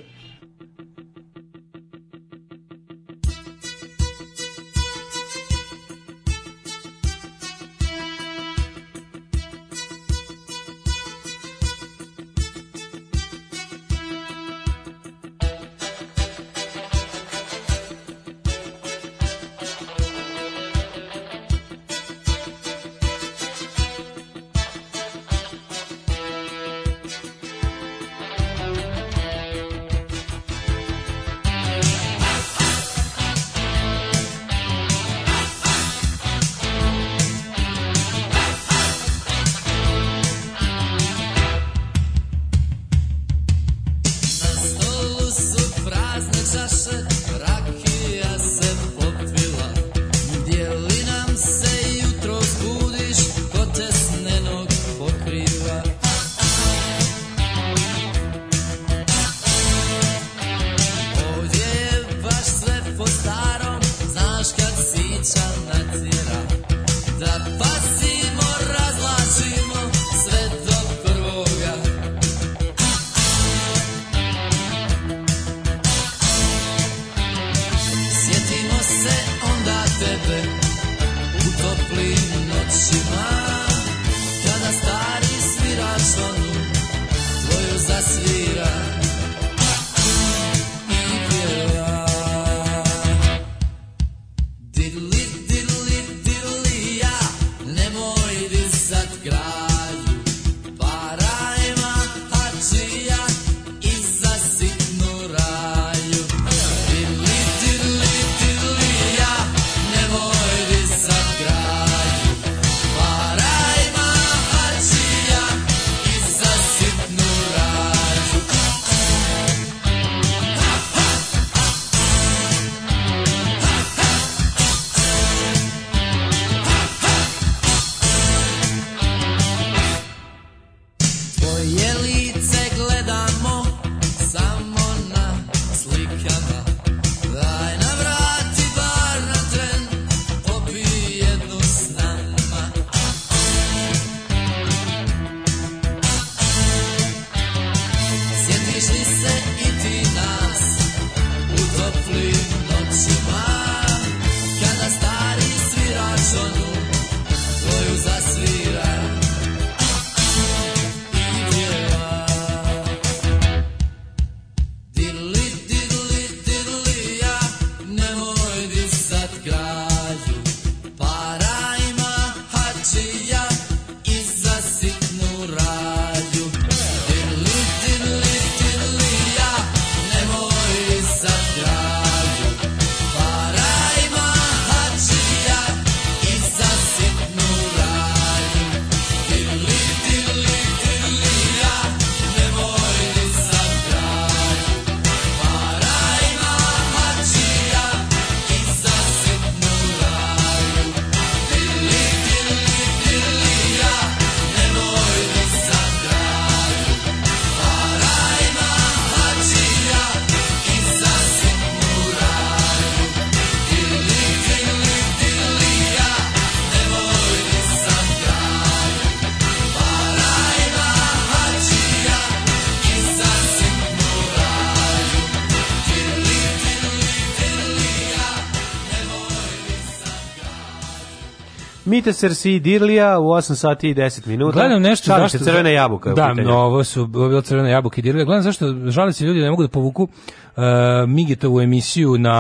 C: Smita
B: Sersi Dirlija u
C: 8 sati i 10 minuta.
B: Gledam nešto
C: Šalim zašto... crvena jabuka. Da,
B: ovo su bilo crvene jabuke i Dirlija. Gledam
C: zašto
B: žale se ljudi da ne mogu da povuku uh, e, Migitovu emisiju
C: na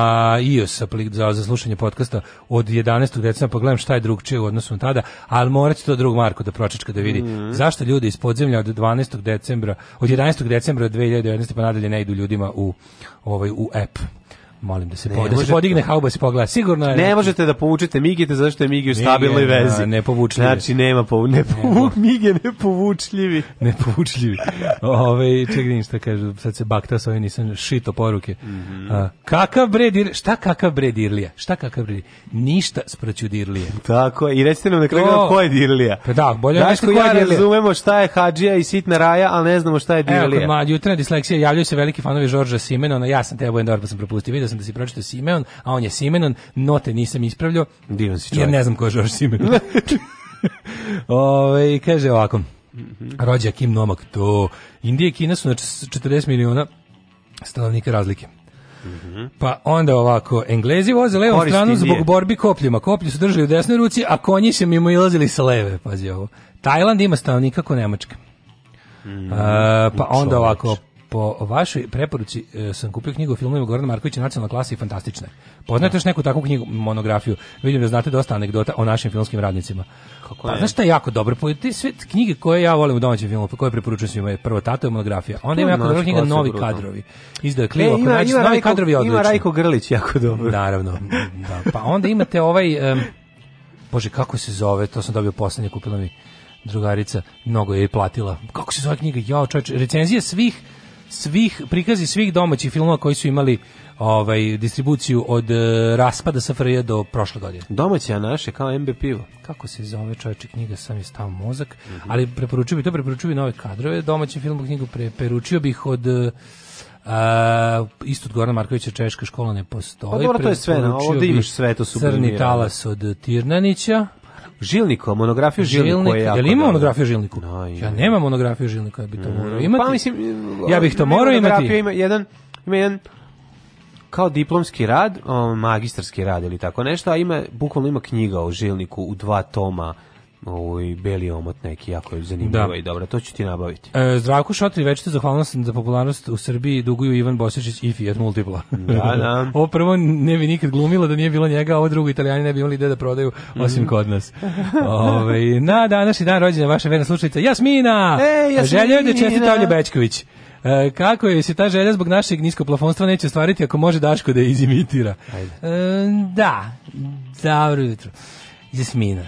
B: iOS aplik za, za slušanje podcasta od 11. decembra, pa gledam
C: šta je drugčije u odnosu na tada, al morat to drug
B: Marko da pročička da
C: vidi. Mm -hmm. Zašto ljudi iz podzemlja od 12. decembra, od 11.
B: decembra 2019. pa nadalje
C: ne
B: idu ljudima u, ovaj, u app. Molim da se, ne, po, da se podigne hauba da se pogleda. Sigurno je. Ne, ne možete da povučete
C: migite
B: zato što je Migi u stabilnoj vezi. Ne, ne povučljivi. Znači nema po, ne povuk Mige ne povučljivi. Ne povučljivi. Ove čekaj šta kaže, sad se bakta sa ovim nisam šito poruke. Mm -hmm. A, kakav bred dir, šta kakav bred dirlija? Šta kakav bre? Ništa spraću dirlije. Tako i recite nam na kraju ko je dirlija. Pa da, bolje da ko ja dirlija. razumemo šta je hadžija i sitna raja, al ne znamo šta je dirlija. Evo, ma jutarnja disleksija javljaju se veliki fanovi Đorđa Simena, ona ja sam te Endor pa sam propustio, video sam da si pročitao Simeon, a on je Simenon, note nisam ispravljao. Divan si čovjek. Jer ne znam ko je Žorž Simenon. Ove, kaže ovako, Mm -hmm. Rođa Kim Nomak, to Indije i Kina su na 40 miliona stanovnika razlike. Mm -hmm. Pa onda
C: ovako,
B: Englezi voze levom Korist stranu zbog nije. borbi kopljima. Koplje su držali u desnoj ruci, a konji se mimo ilazili sa leve. Pazi ovo. Tajland ima stanovnika ko Nemačka. Mm -hmm. uh, pa onda ovako, po vašoj preporuci e, sam kupio knjigu o filmovima Gorana Markovića Nacionalna klasa i fantastična. Poznate da. još neku takvu knjigu, monografiju?
C: Vidim da znate dosta anegdota o našim filmskim
B: radnicima. Kako pa, znaš šta
C: je
B: jako dobro? Po, ti sve knjige koje ja volim u domaćem filmu, koje preporučujem svima
C: je
B: prvo Tato je monografija. Onda ima jako dobra knjiga Novi brutal. kadrovi. Izdaje Klivo, e, ima, ima, Novi Rajko, kadrovi odlično. Ima Rajko Grlić jako
C: dobro. Naravno. Da. Pa onda imate
B: ovaj... Um, Bože, kako
C: se zove?
B: To
C: sam dobio poslednje, kupila mi
B: drugarica. Mnogo je platila. Kako se zove knjiga? Ja, čovječ,
C: recenzije svih
B: svih
C: prikazi svih domaćih filmova koji su imali ovaj distribuciju od e, raspada SFRJ do prošle godine. Domaća naše kao MB pivo. Kako se zove čovječe knjiga sam je stao mozak, mm -hmm. ali preporučio bih to preporučio bih nove kadrove,
B: domaći film knjigu preporučio bih od e, Uh, isto od Gorana Markovića Češka škola ne postoji. Pa dobro, to je sve, ovdje imaš sve, to su Crni talas od Tirnanića. Žilniku, monografiju Žilniku Žilnik, je jako. Jel ima monografiju Žilniku? No, da, ja nemam
C: monografiju Žilniku, ja
B: bih to morao pa imati. Pa mislim, ja bih to morao imati. Ima jedan, ima jedan kao diplomski rad,
C: um, magistarski
B: rad ili tako nešto, a ima bukvalno ima knjiga o Žilniku u dva toma ovaj beli omot neki jako je zanimljivo da. i dobro, to ću ti nabaviti. E, Zdravko Šotri, večito zahvalnost za popularnost u Srbiji duguju Ivan Bosečić i Fiat Multipla.
C: Da,
B: da. ovo prvo ne bi nikad glumilo
C: da
B: nije bilo njega, a ovo drugo italijani ne bi imali ide da prodaju mhm. osim mm. kod
C: nas. Ove, ovaj, na današnji dan rođendan vaša verna slušalica Jasmina! Ej, Jasmina! Želja da čestita Olje Bečković. E, kako
B: je
C: se ta želja zbog našeg plafonstva neće ostvariti ako može Daško
B: da je izimitira? Ajde. E, da, dobro jutro. Jasmina,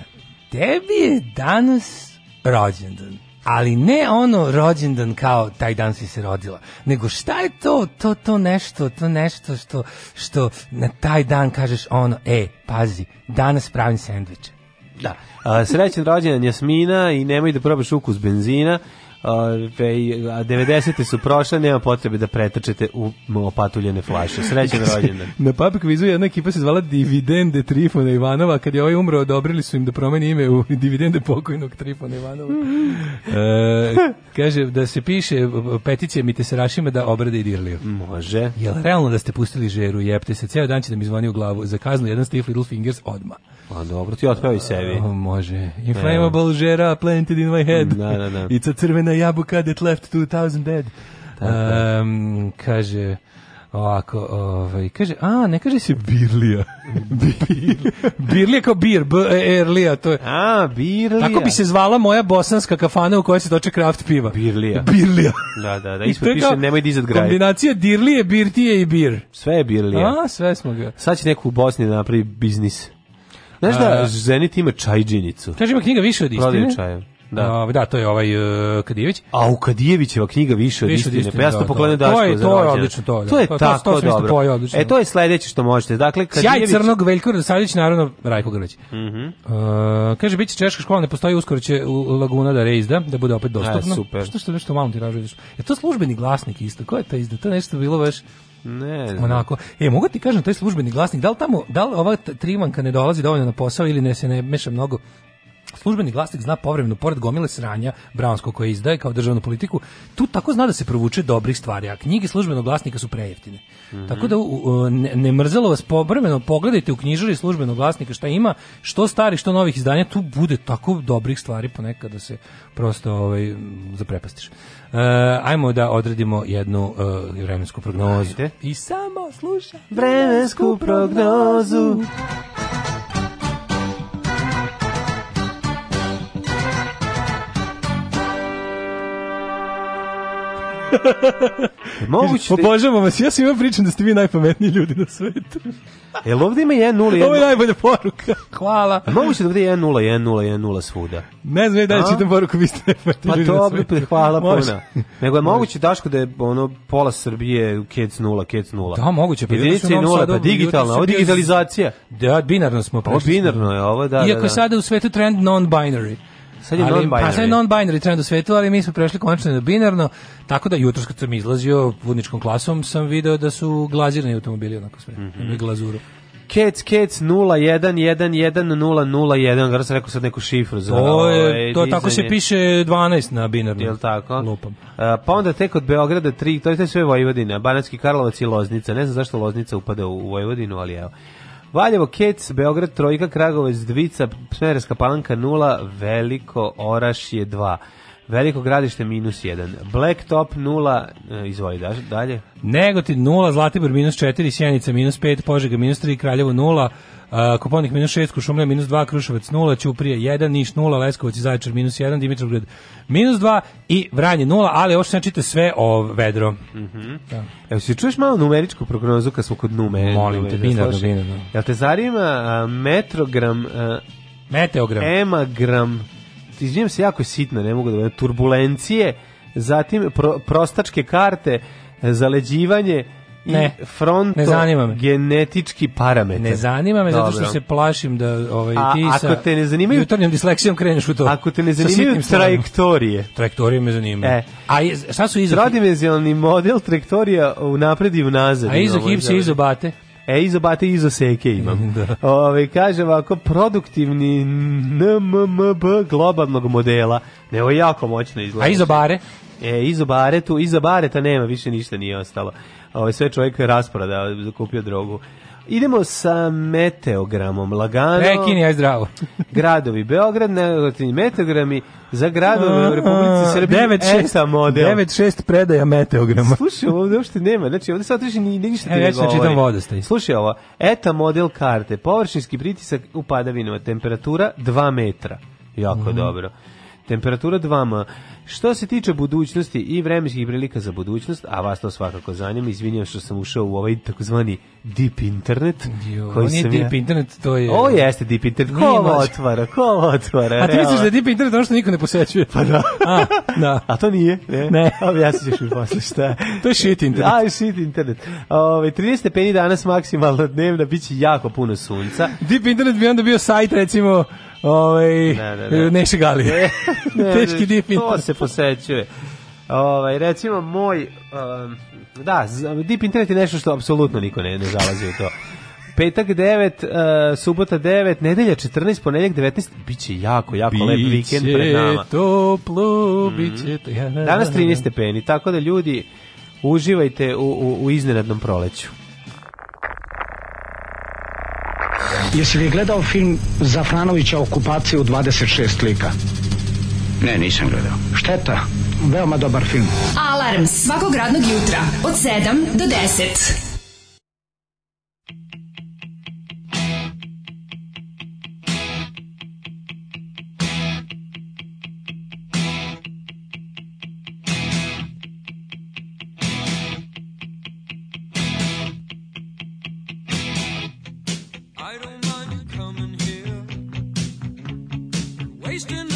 B: tebi je danas rođendan. Ali ne ono rođendan kao taj dan si se rodila, nego šta je to,
C: to, to
B: nešto, to nešto što, što na taj dan kažeš ono, e, pazi, danas
C: pravim sendviče.
B: Da. A, srećen rođendan Jasmina i nemoj da probaš ukus benzina Ove, a 90. su prošle, nema potrebe da pretrčete u opatuljene flaše. Srećan rođendan. Na pub kvizu jedna ekipa se zvala Dividende Trifona Ivanova, kad je ovaj umro, odobrili su im
C: da
B: promeni
C: ime
B: u
C: Dividende
B: pokojnog Trifona Ivanova. E,
C: kaže, da
B: se piše e,
C: peticije
B: mi te se rašime
C: da
B: obrade i
C: dirliju. Može. Jel realno da ste pustili žeru,
B: jepte se, ceo dan će da
C: mi zvoni u glavu, za kaznu jedan Steve Little Fingers odma. A pa dobro, ti otpravi sebi. A, može.
B: Inflammable žera
C: planted in my
B: head. Da, da, da. Ica crvena
C: jabuka that left 2000 dead.
B: Um, kaže
C: ovako, ovaj, kaže, a,
B: ne
C: kaže se birlija.
B: birlija. birlija kao bir, b, e, erlija, to je. A, birlija. Tako bi se zvala moja bosanska kafana u kojoj se toče kraft
C: piva. Birlija.
B: Birlija. Da, da, da, ispod piše, nemoj dizat graj. Kombinacija dirlije,
C: birtije i bir.
B: Sve je birlija. A, sve smo ga. Sad će neko u Bosni da napravi biznis. Znaš da, Zenit ima čajđinicu. Kaže, ima knjiga više od istine. Prodaju čajem. Da. Uh, da, to je ovaj uh, Kadijević. A u Kadijevićeva knjiga više od istine. istine pa ja sam da, da. pogledao da. To je, to je odlično to. To je to, tako to, to dobro. Poje, odlično. E, to je sledeće što možete. Dakle, Kadijević... Sjaj Crnog, Veljko Radosavljević, naravno, Rajko Grlić. Mm -hmm. uh, kaže, bit će Češka škola, ne postoji uskoro će u Laguna da reizda, da bude opet dostupno. E, super. Što što nešto malo ti ražu Je to službeni glasnik isto? Ko je ta izda? To nešto bilo baš...
C: Ne, znam. Onako.
B: E, mogu ti kažem, to je službeni glasnik, da li tamo, da li ova trimanka ne dolazi dovoljno na posao ili ne se ne meša mnogo službeni glasnik zna povremeno, pored gomile sranja Bransko koje izdaje kao državnu politiku, tu tako zna da se provuče dobrih stvari, a knjige službenog glasnika su prejeftine. Mm -hmm. Tako da u, ne, ne mrzelo vas povremeno, pogledajte u knjižari službenog glasnika šta ima, što starih, što novih izdanja, tu bude tako dobrih stvari ponekad da se prosto ovaj, zaprepastiš. Uh, ajmo da odredimo jednu uh, vremensku prognozu. Ajde.
C: I samo slušaj vremensku prognozu. prognozu.
B: Moguće. Da- Obožavam vas. Ja svima pričam da ste vi najpametniji ljudi na svetu.
C: Jel ovdje ima
B: 1 0 1? Ovo je najbolja poruka.
C: Hvala. A moguće
B: da
C: bude 1 0 1 0 1 0 svuda.
B: Ne znam da li čitam poruku vi ste najpametniji
C: pa ljudi. Pa to bi hvala puno. Nego je moguće Daško da je ono pola Srbije kec 0 kec 0.
B: Da, moguće.
C: Pa jedinice 0 pa digitalna, ovo digitalizacija.
B: Da, binarno smo prošli.
C: Ovo binarno je ovo, da. Iako da, da.
B: sada u svetu trend non binary. Sad je non-binary. Pa sad je non-binary trend u svetu, ali mi smo prešli konačno na binarno, tako da jutros kad sam izlazio putničkom klasom sam video da su glazirani automobili onako sve, mm -hmm. glazuru.
C: Kec, kec, 01111001, jer sam rekao sad neku šifru
B: za to, je, ovaj to tako se piše 12 na binarno.
C: Jel tako? Lupam. A, pa onda tek od Beograda 3, to je sve Vojvodina, Banatski Karlovac i Loznica. Ne znam zašto Loznica upada u Vojvodinu, ali evo. Valjevo, Kec, Beograd, Trojka, Kragovec, Dvica, Smederska palanka, Nula, Veliko, Orašje, 2. Veliko gradište minus 1. Blacktop 0, e, izvoli da, dalje.
B: Negotin 0, Zlatibor minus 4, Sjenica minus 5, Požega minus 3, Kraljevo 0, e, Koponik minus 6, Kušumlja minus 2, Kruševac 0, Ćuprije 1, Niš 0, Leskovac i Zaječar minus 1, Dimitrovgrad minus 2 i Vranje 0, ali ovo što ne čite sve o vedro. Mm
C: -hmm. da. Evo, si čuješ malo numeričku prognozu kad smo kod nume?
B: Molim nume, te, da binarno, binarno.
C: Jel te zarima uh, metrogram... Uh,
B: Meteogram.
C: Emagram izvinjam se, jako je sitna, ne mogu da turbulencije, zatim pro, prostačke karte, zaleđivanje, ne, fronto ne zanima me. genetički parametar.
B: Ne zanima me Dobro. zato što se plašim da ovaj
C: a, ti sa ako te ne zanimaju
B: jutarnjom disleksijom kreneš u to.
C: Ako te ne zanimaju trajektorije.
B: Trajektorije me zanimaju. E. A šta su izo?
C: Trodimenzionalni model trajektorija u napred i unazad.
B: A izo hip se izobate.
C: E, izobate i izoseke imam. Da. Ove, kaže ovako, produktivni NMMB globalnog modela. Ne, ovo je jako moćno izgleda.
B: A izobare?
C: E, izobare tu, izobareta nema, više ništa nije ostalo. Ovo, sve čovjek je rasporada, kupio drogu. Idemo sa meteogramom, lagano. Prekini,
B: aj zdravo.
C: gradovi Beograd, negativni meteogrami za gradove u Republici Srbije.
B: 96 model. 96 predaja meteograma.
C: Slušaj, ovde uopšte nema. Znači, ovde sad više ni
B: ništa e, ti ne da govori. čitam vodostaj. Slušaj ovo.
C: Eta model karte. Površinski pritisak u padavinama. Temperatura 2 metra. Jako mm. dobro temperatura 2 Što se tiče budućnosti i vremenskih prilika za budućnost, a vas to svakako zanima, izvinjam što sam ušao u ovaj takozvani deep internet. Jo, koji
B: nije deep ja... internet, to je... O,
C: jeste deep internet, ko ovo otvara, ko ovo otvara. A
B: ti misliš da je deep internet ono što niko ne posećuje?
C: Pa da. A, da. a to nije,
B: ne? Ne.
C: Objasnit ćeš mi posle
B: šta. to je shit internet.
C: A,
B: je
C: shit internet. Ove, 30 stepeni danas maksimalno dnevna, bit će jako puno sunca.
B: Deep internet bi onda bio sajt, recimo, Ovaj ne, ne, ne. Neše Ne, ne, Teški dip.
C: To se posećuje. Ovaj recimo moj um, da, Deep Internet je nešto što apsolutno niko ne, ne zalazi u to. Petak 9, uh, subota 9, nedelja 14, ponedeljak 19, biće jako, jako biće lep vikend pred nama. toplo, mm. biće... To, ja, Danas 13 stepeni, tako da ljudi, uživajte u, u, u iznenadnom proleću.
G: Jesi li gledao film Zafranovića okupacije u 26 lika?
H: Ne, nisam gledao.
G: Šteta. Veoma dobar film.
I: Alarms svakog radnog jutra od 7 do 10. wasting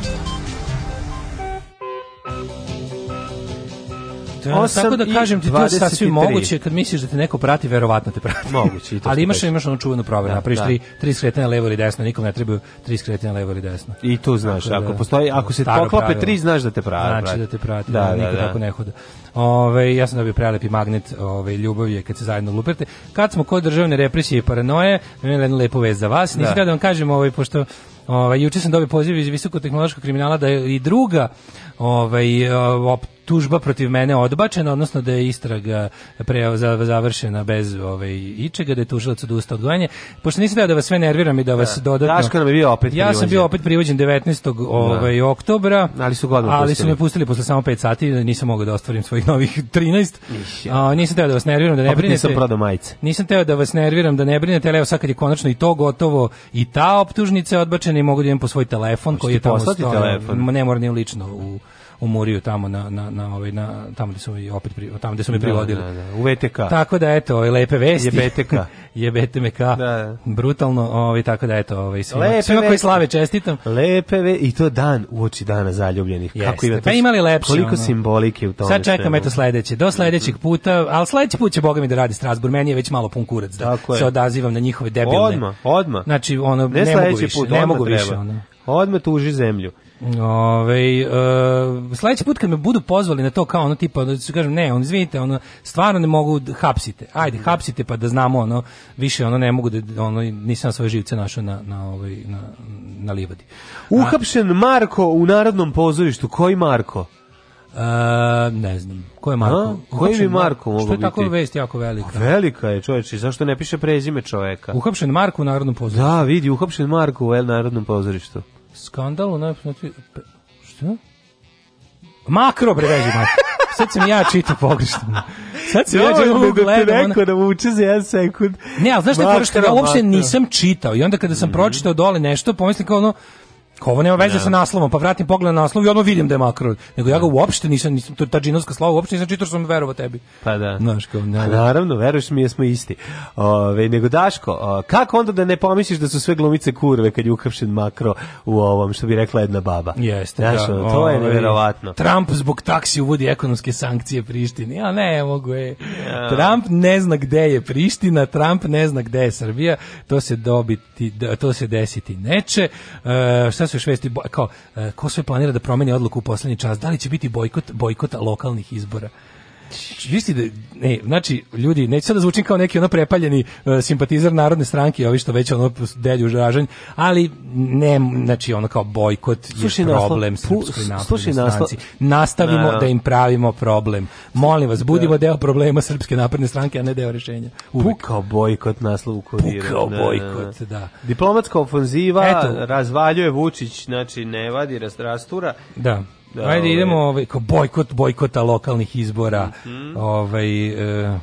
B: 8 Tako da kažem ti, to je sasvim moguće, kad da misliš da te neko prati, verovatno te prati. Moguće.
C: To
B: Ali imaš, imaš onu čuvenu proveru, da, napraviš da. tri, tri skretene levo ili desno, nikom ne trebaju tri skretene levo ili desno.
C: I tu znaš, tako ako, postoji, ako se poklope tri, znaš da te znači prati. Znači da te
B: prati, da, da, niko tako ne hoda. Ove, ja sam dobio prelepi magnet ove, ljubavi je kad se zajedno luperte. Kad smo kod državne represije i paranoje, imam jednu lepu vez za vas. Nisam da. da vam kažem, ovaj, pošto ovaj, juče sam dobio poziv iz visokotehnološkog kriminala da je i druga ovaj, op, tužba protiv mene odbačena, odnosno da je istraga pre završena bez ove, ovaj, ičega, da je tužilac odustao od gojanja. Pošto nisam da vas sve nerviram i da vas da. dodatno. Daško
C: nam je bio opet Ja sam
B: bio opet privođen 19. Da. ovaj da. oktobra.
C: Ali su godinu
B: Ali su me pustili posle samo 5 sati, nisam mogao da ostvarim svojih novih 13. A, nisam teo da vas nerviram, da ne opet brinete.
C: Nisam prodao majice.
B: Nisam teo da vas nerviram, da ne brinete, ali evo sad kad je konačno i to gotovo i ta optužnica je odbačena i mogu da idem po svoj telefon Hoćete koji je
C: tamo telefon?
B: Ne moram ni lično u umorio tamo na na na ovaj na tamo gde su mi opet pri, tamo gde su mi da, privodili. Da,
C: da, da. U VTK.
B: Tako da eto, ove lepe vesti. Je
C: VTK.
B: je BTMK. Da, da. Brutalno, ovaj tako da eto, ovaj svima, lepe koji slave čestitam.
C: Lepe ve i to dan uoči dana zaljubljenih.
B: Jeste. Kako ima to? Pa imali lepše.
C: Koliko ono. simbolike u tome.
B: Sad čekam eto sledeće. Do sledećeg mhm. puta, al sledeći put će Boga mi da radi Strasburg. Meni je već malo pun kurac da tako se je. odazivam na njihove debilne.
C: Odma, odma.
B: Znači ono ne, ne mogu više, put, ne mogu treba. više ono.
C: Odma tuži zemlju.
B: Ove, uh, e, sledeći put kad me budu pozvali na to kao ono tipa da ću kažem ne, on izvinite, ono stvarno ne mogu da hapsite. Ajde, hapsite pa da znamo ono više ono ne mogu da ono nisam svoje živce našao na na ovaj na na livadi.
C: Uhapšen Marko u Narodnom pozorištu. Koji Marko?
B: Uh, ne znam. Ko je Marko? A, koji
C: bi Marko mogao biti?
B: Što je tako vest jako velika? Pa
C: velika je, čoveče. Zašto ne piše prezime čoveka?
B: Uhapšen Marko u Narodnom pozorištu.
C: Da, vidi, uhapšen Marko u Narodnom pozorištu.
B: Skandal u najopšnjati... Šta? Makro preveži makro. Sad sam ja čitao pogrešno.
C: Sad sam no, ja čitao da, da gledam. Da ti rekao da vuče za jedan sekund.
B: Ne, ali znaš što je Ja uopšte nisam čitao. I onda kada sam mm -hmm. pročitao dole nešto, pomislim kao ono, Ovo nema veze ne. Da. sa naslovom, pa vratim pogled na naslov i odmah vidim da je makro. Nego ja ga uopšte nisam, nisam ta džinovska slava uopšte nisam čitao što sam verovao tebi.
C: Pa da. Znaš, kao, ne, pa naravno, veruješ mi, jesmo isti. Ove, nego Daško, o, kako onda da ne pomisliš da su sve glumice kurve kad je uhapšen Makro u ovom, što bi rekla jedna baba?
B: Jeste, Znaš, da. to je
C: ovaj, neverovatno.
B: Trump zbog taksi uvodi ekonomske sankcije Prištini. Ja ne mogu je. Ja. Trump ne zna gde je Priština, Trump ne zna gde je Srbija. To se dobiti, to se desiti neće. E, šta su još vesti, kao, e, ko sve planira da promeni odluku u poslednji čas, da li će biti bojkot, bojkota lokalnih izbora? Vi znači, ste, da ne, znači, ljudi, neću sad da zvučim kao neki ono prepaljeni uh, simpatizer Narodne stranke, ovi što već ono delju žažanj, ali ne, znači, ono kao bojkot je problem naslo, srpskoj naprednoj stranci. Nastavimo da im pravimo problem. Molim vas, budimo da. deo problema Srpske napredne stranke, a ne deo rešenja.
C: Uvijek. Pukao bojkot naslov u kuriru. Pukao
B: da, bojkot, da.
C: Diplomatska ofanziva razvaljuje Vučić, znači, ne vadi, rastura.
B: Da. Da, Ajde ove. Ovaj. idemo ovaj kao bojkot bojkota lokalnih izbora. Mm -hmm. Ovaj
C: e,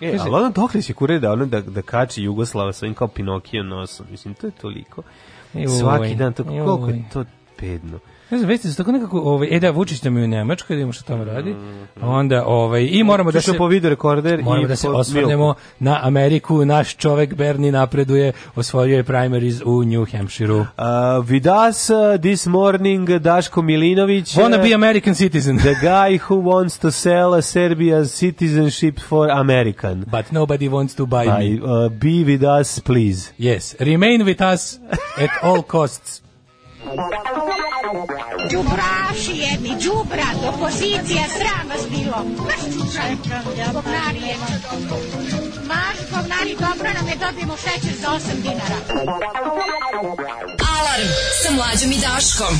C: E, ali da ona dokle kure da, ono da, da kači Jugoslava svojim kao Pinokio nosom. Mislim, to je toliko. Svaki dan, to, koliko je to pedno.
B: Ne znam, vesti su tako nekako, ovaj, e da, Vučić nam je u Nemačkoj, da imamo što tamo radi, pa onda, ovaj,
C: i
B: moramo da se... po video rekorder moramo i da se osvrnemo na Ameriku, naš čovek Berni napreduje, osvojio je primaries u New Hampshireu. Uh,
C: vidas uh, this morning Daško Milinović.
B: Wanna uh, be American citizen. the
C: guy who wants to sell a Serbia's citizenship for American.
B: But nobody wants to buy, buy me. Uh,
C: be with us, please.
B: Yes, remain with us at all costs.
J: Đubraši jedni, đubrat, opozicija, sram vas bilo. Maš čučaj, govnari je. Maš govnari, dobro nam je, dobijemo šećer za 8 dinara.
K: Alarm sa mlađom i Daškom.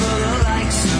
K: for the likes of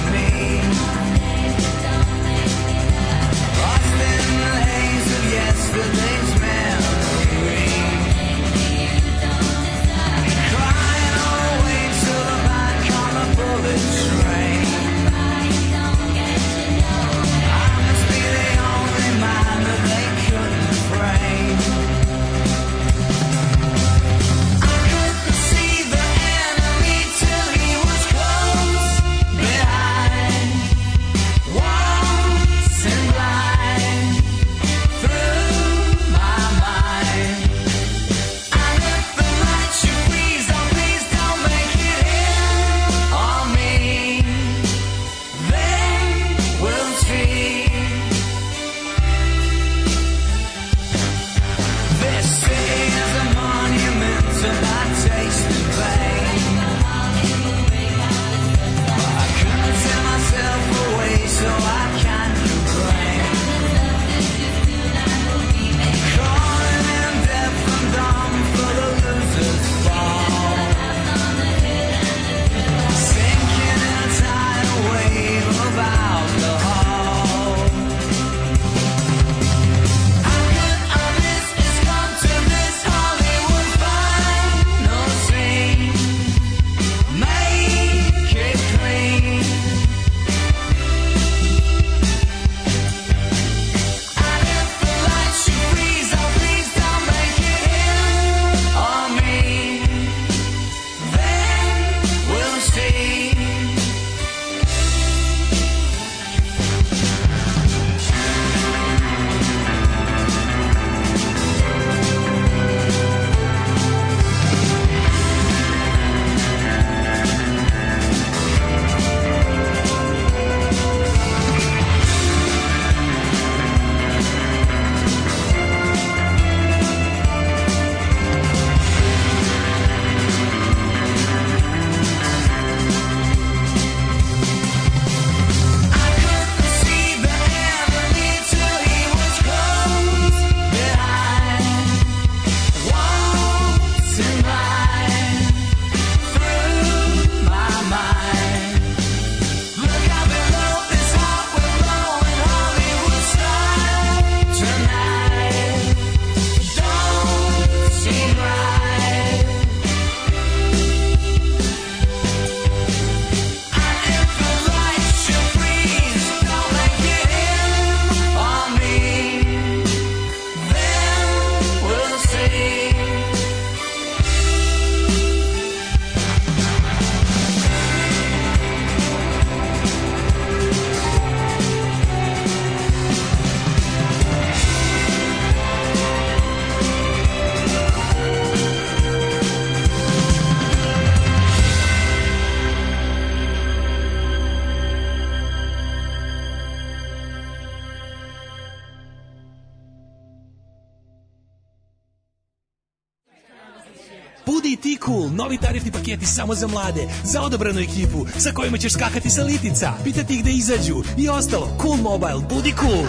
L: paketi samo za mlade, za odobranu ekipu, sa kojima ćeš skakati sa litica, pitati ih da izađu i ostalo. Cool Mobile, budi cool!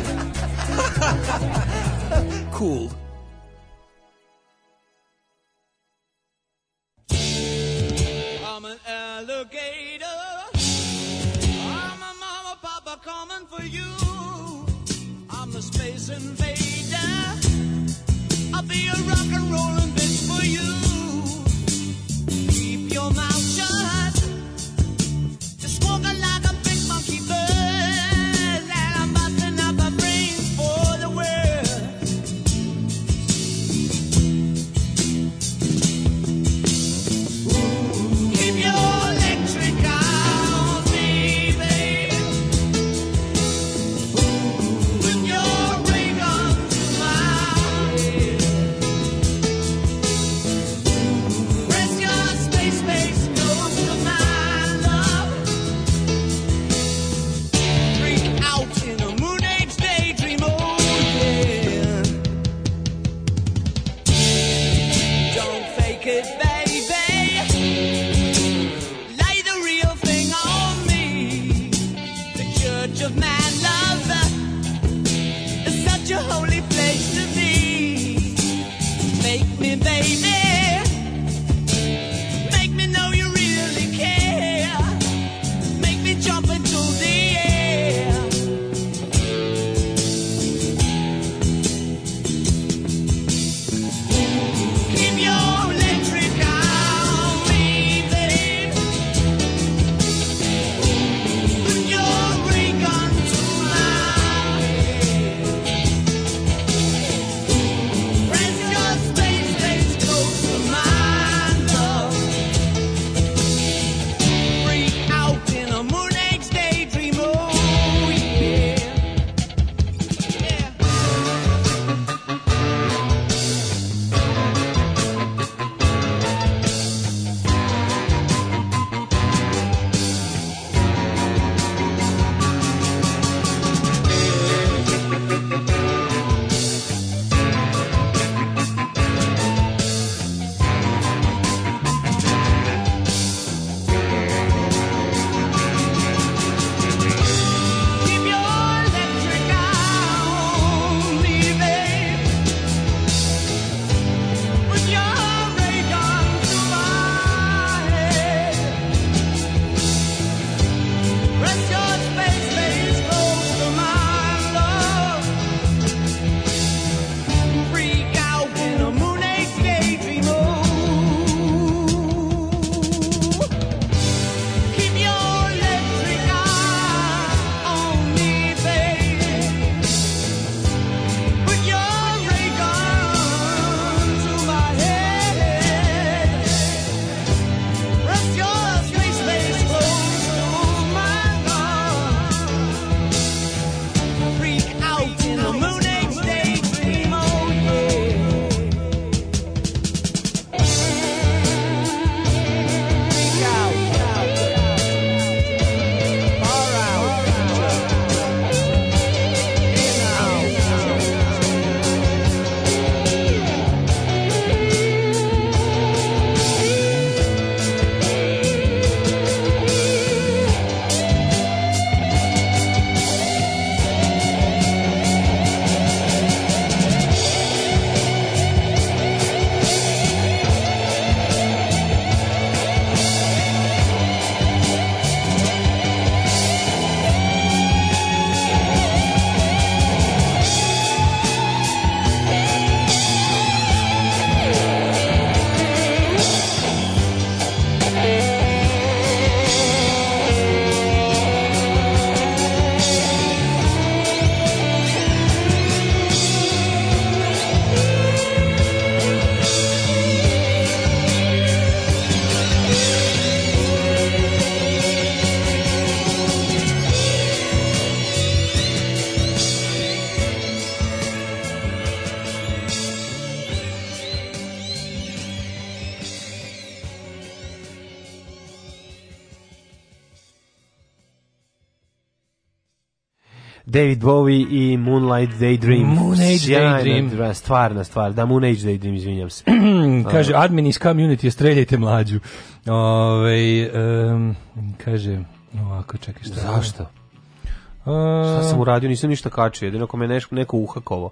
L: cool.
C: David Bowie i Moonlight Daydream. Moonlight
B: Age Sjajna, Daydream.
C: Stvarna stvar, da, Moonlight Daydream, izvinjam se.
B: Ovaj. kaže, admin iz community, streljajte mlađu. Ove, ovaj, um, kaže, ovako, čekaj, šta?
C: Zašto? A... Šta sam uradio, nisam ništa kačio, jedino ako me neš, neko uhakovo.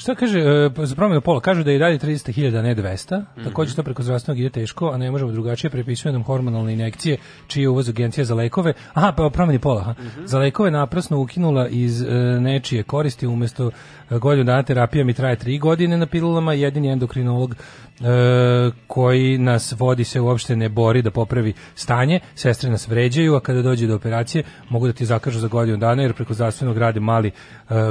B: Šta kaže, e, pa za promjenu pola, kažu da je i dalje 30.000, ne 200, mm -hmm. također što preko zdravstvenog ide teško, a ne možemo drugačije, prepisuje nam hormonalne injekcije, čije uvoz agencija za lekove, aha, pa promjeni pola, aha. Mm -hmm. za lekove naprasno ukinula iz e, nečije koristi, umjesto e, godinu dana terapija mi traje tri godine na pilulama, jedini endokrinolog E, koji nas vodi se uopšte ne bori da popravi stanje, sestre nas vređaju, a kada dođe do operacije mogu da ti zakažu za godinu dana jer preko zdravstvenog rade mali e,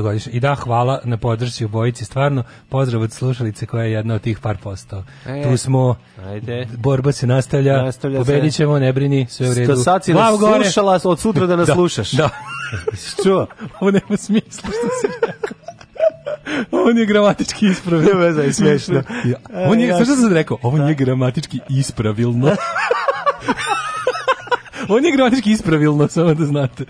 B: godišnje. I da, hvala na podršci u boji je stvarno pozdrav od slušalice koja je jedna od tih par posto. E, tu smo, ajde. borba se nastavlja, nastavlja pobedit ćemo, ne brini, sve
C: u redu. Sto sad si nas gore. slušala, od sutra da nas da, slušaš.
B: Da.
C: Čuo?
B: Ovo nema smisla što si e, rekao. Ovo nije da. gramatički ispravilno. Ne veze,
C: je smiješno. Ja.
B: Ovo nije, ja. što sam rekao? Ovo da. nije gramatički ispravilno. On je gronički ispravilno, samo da znate.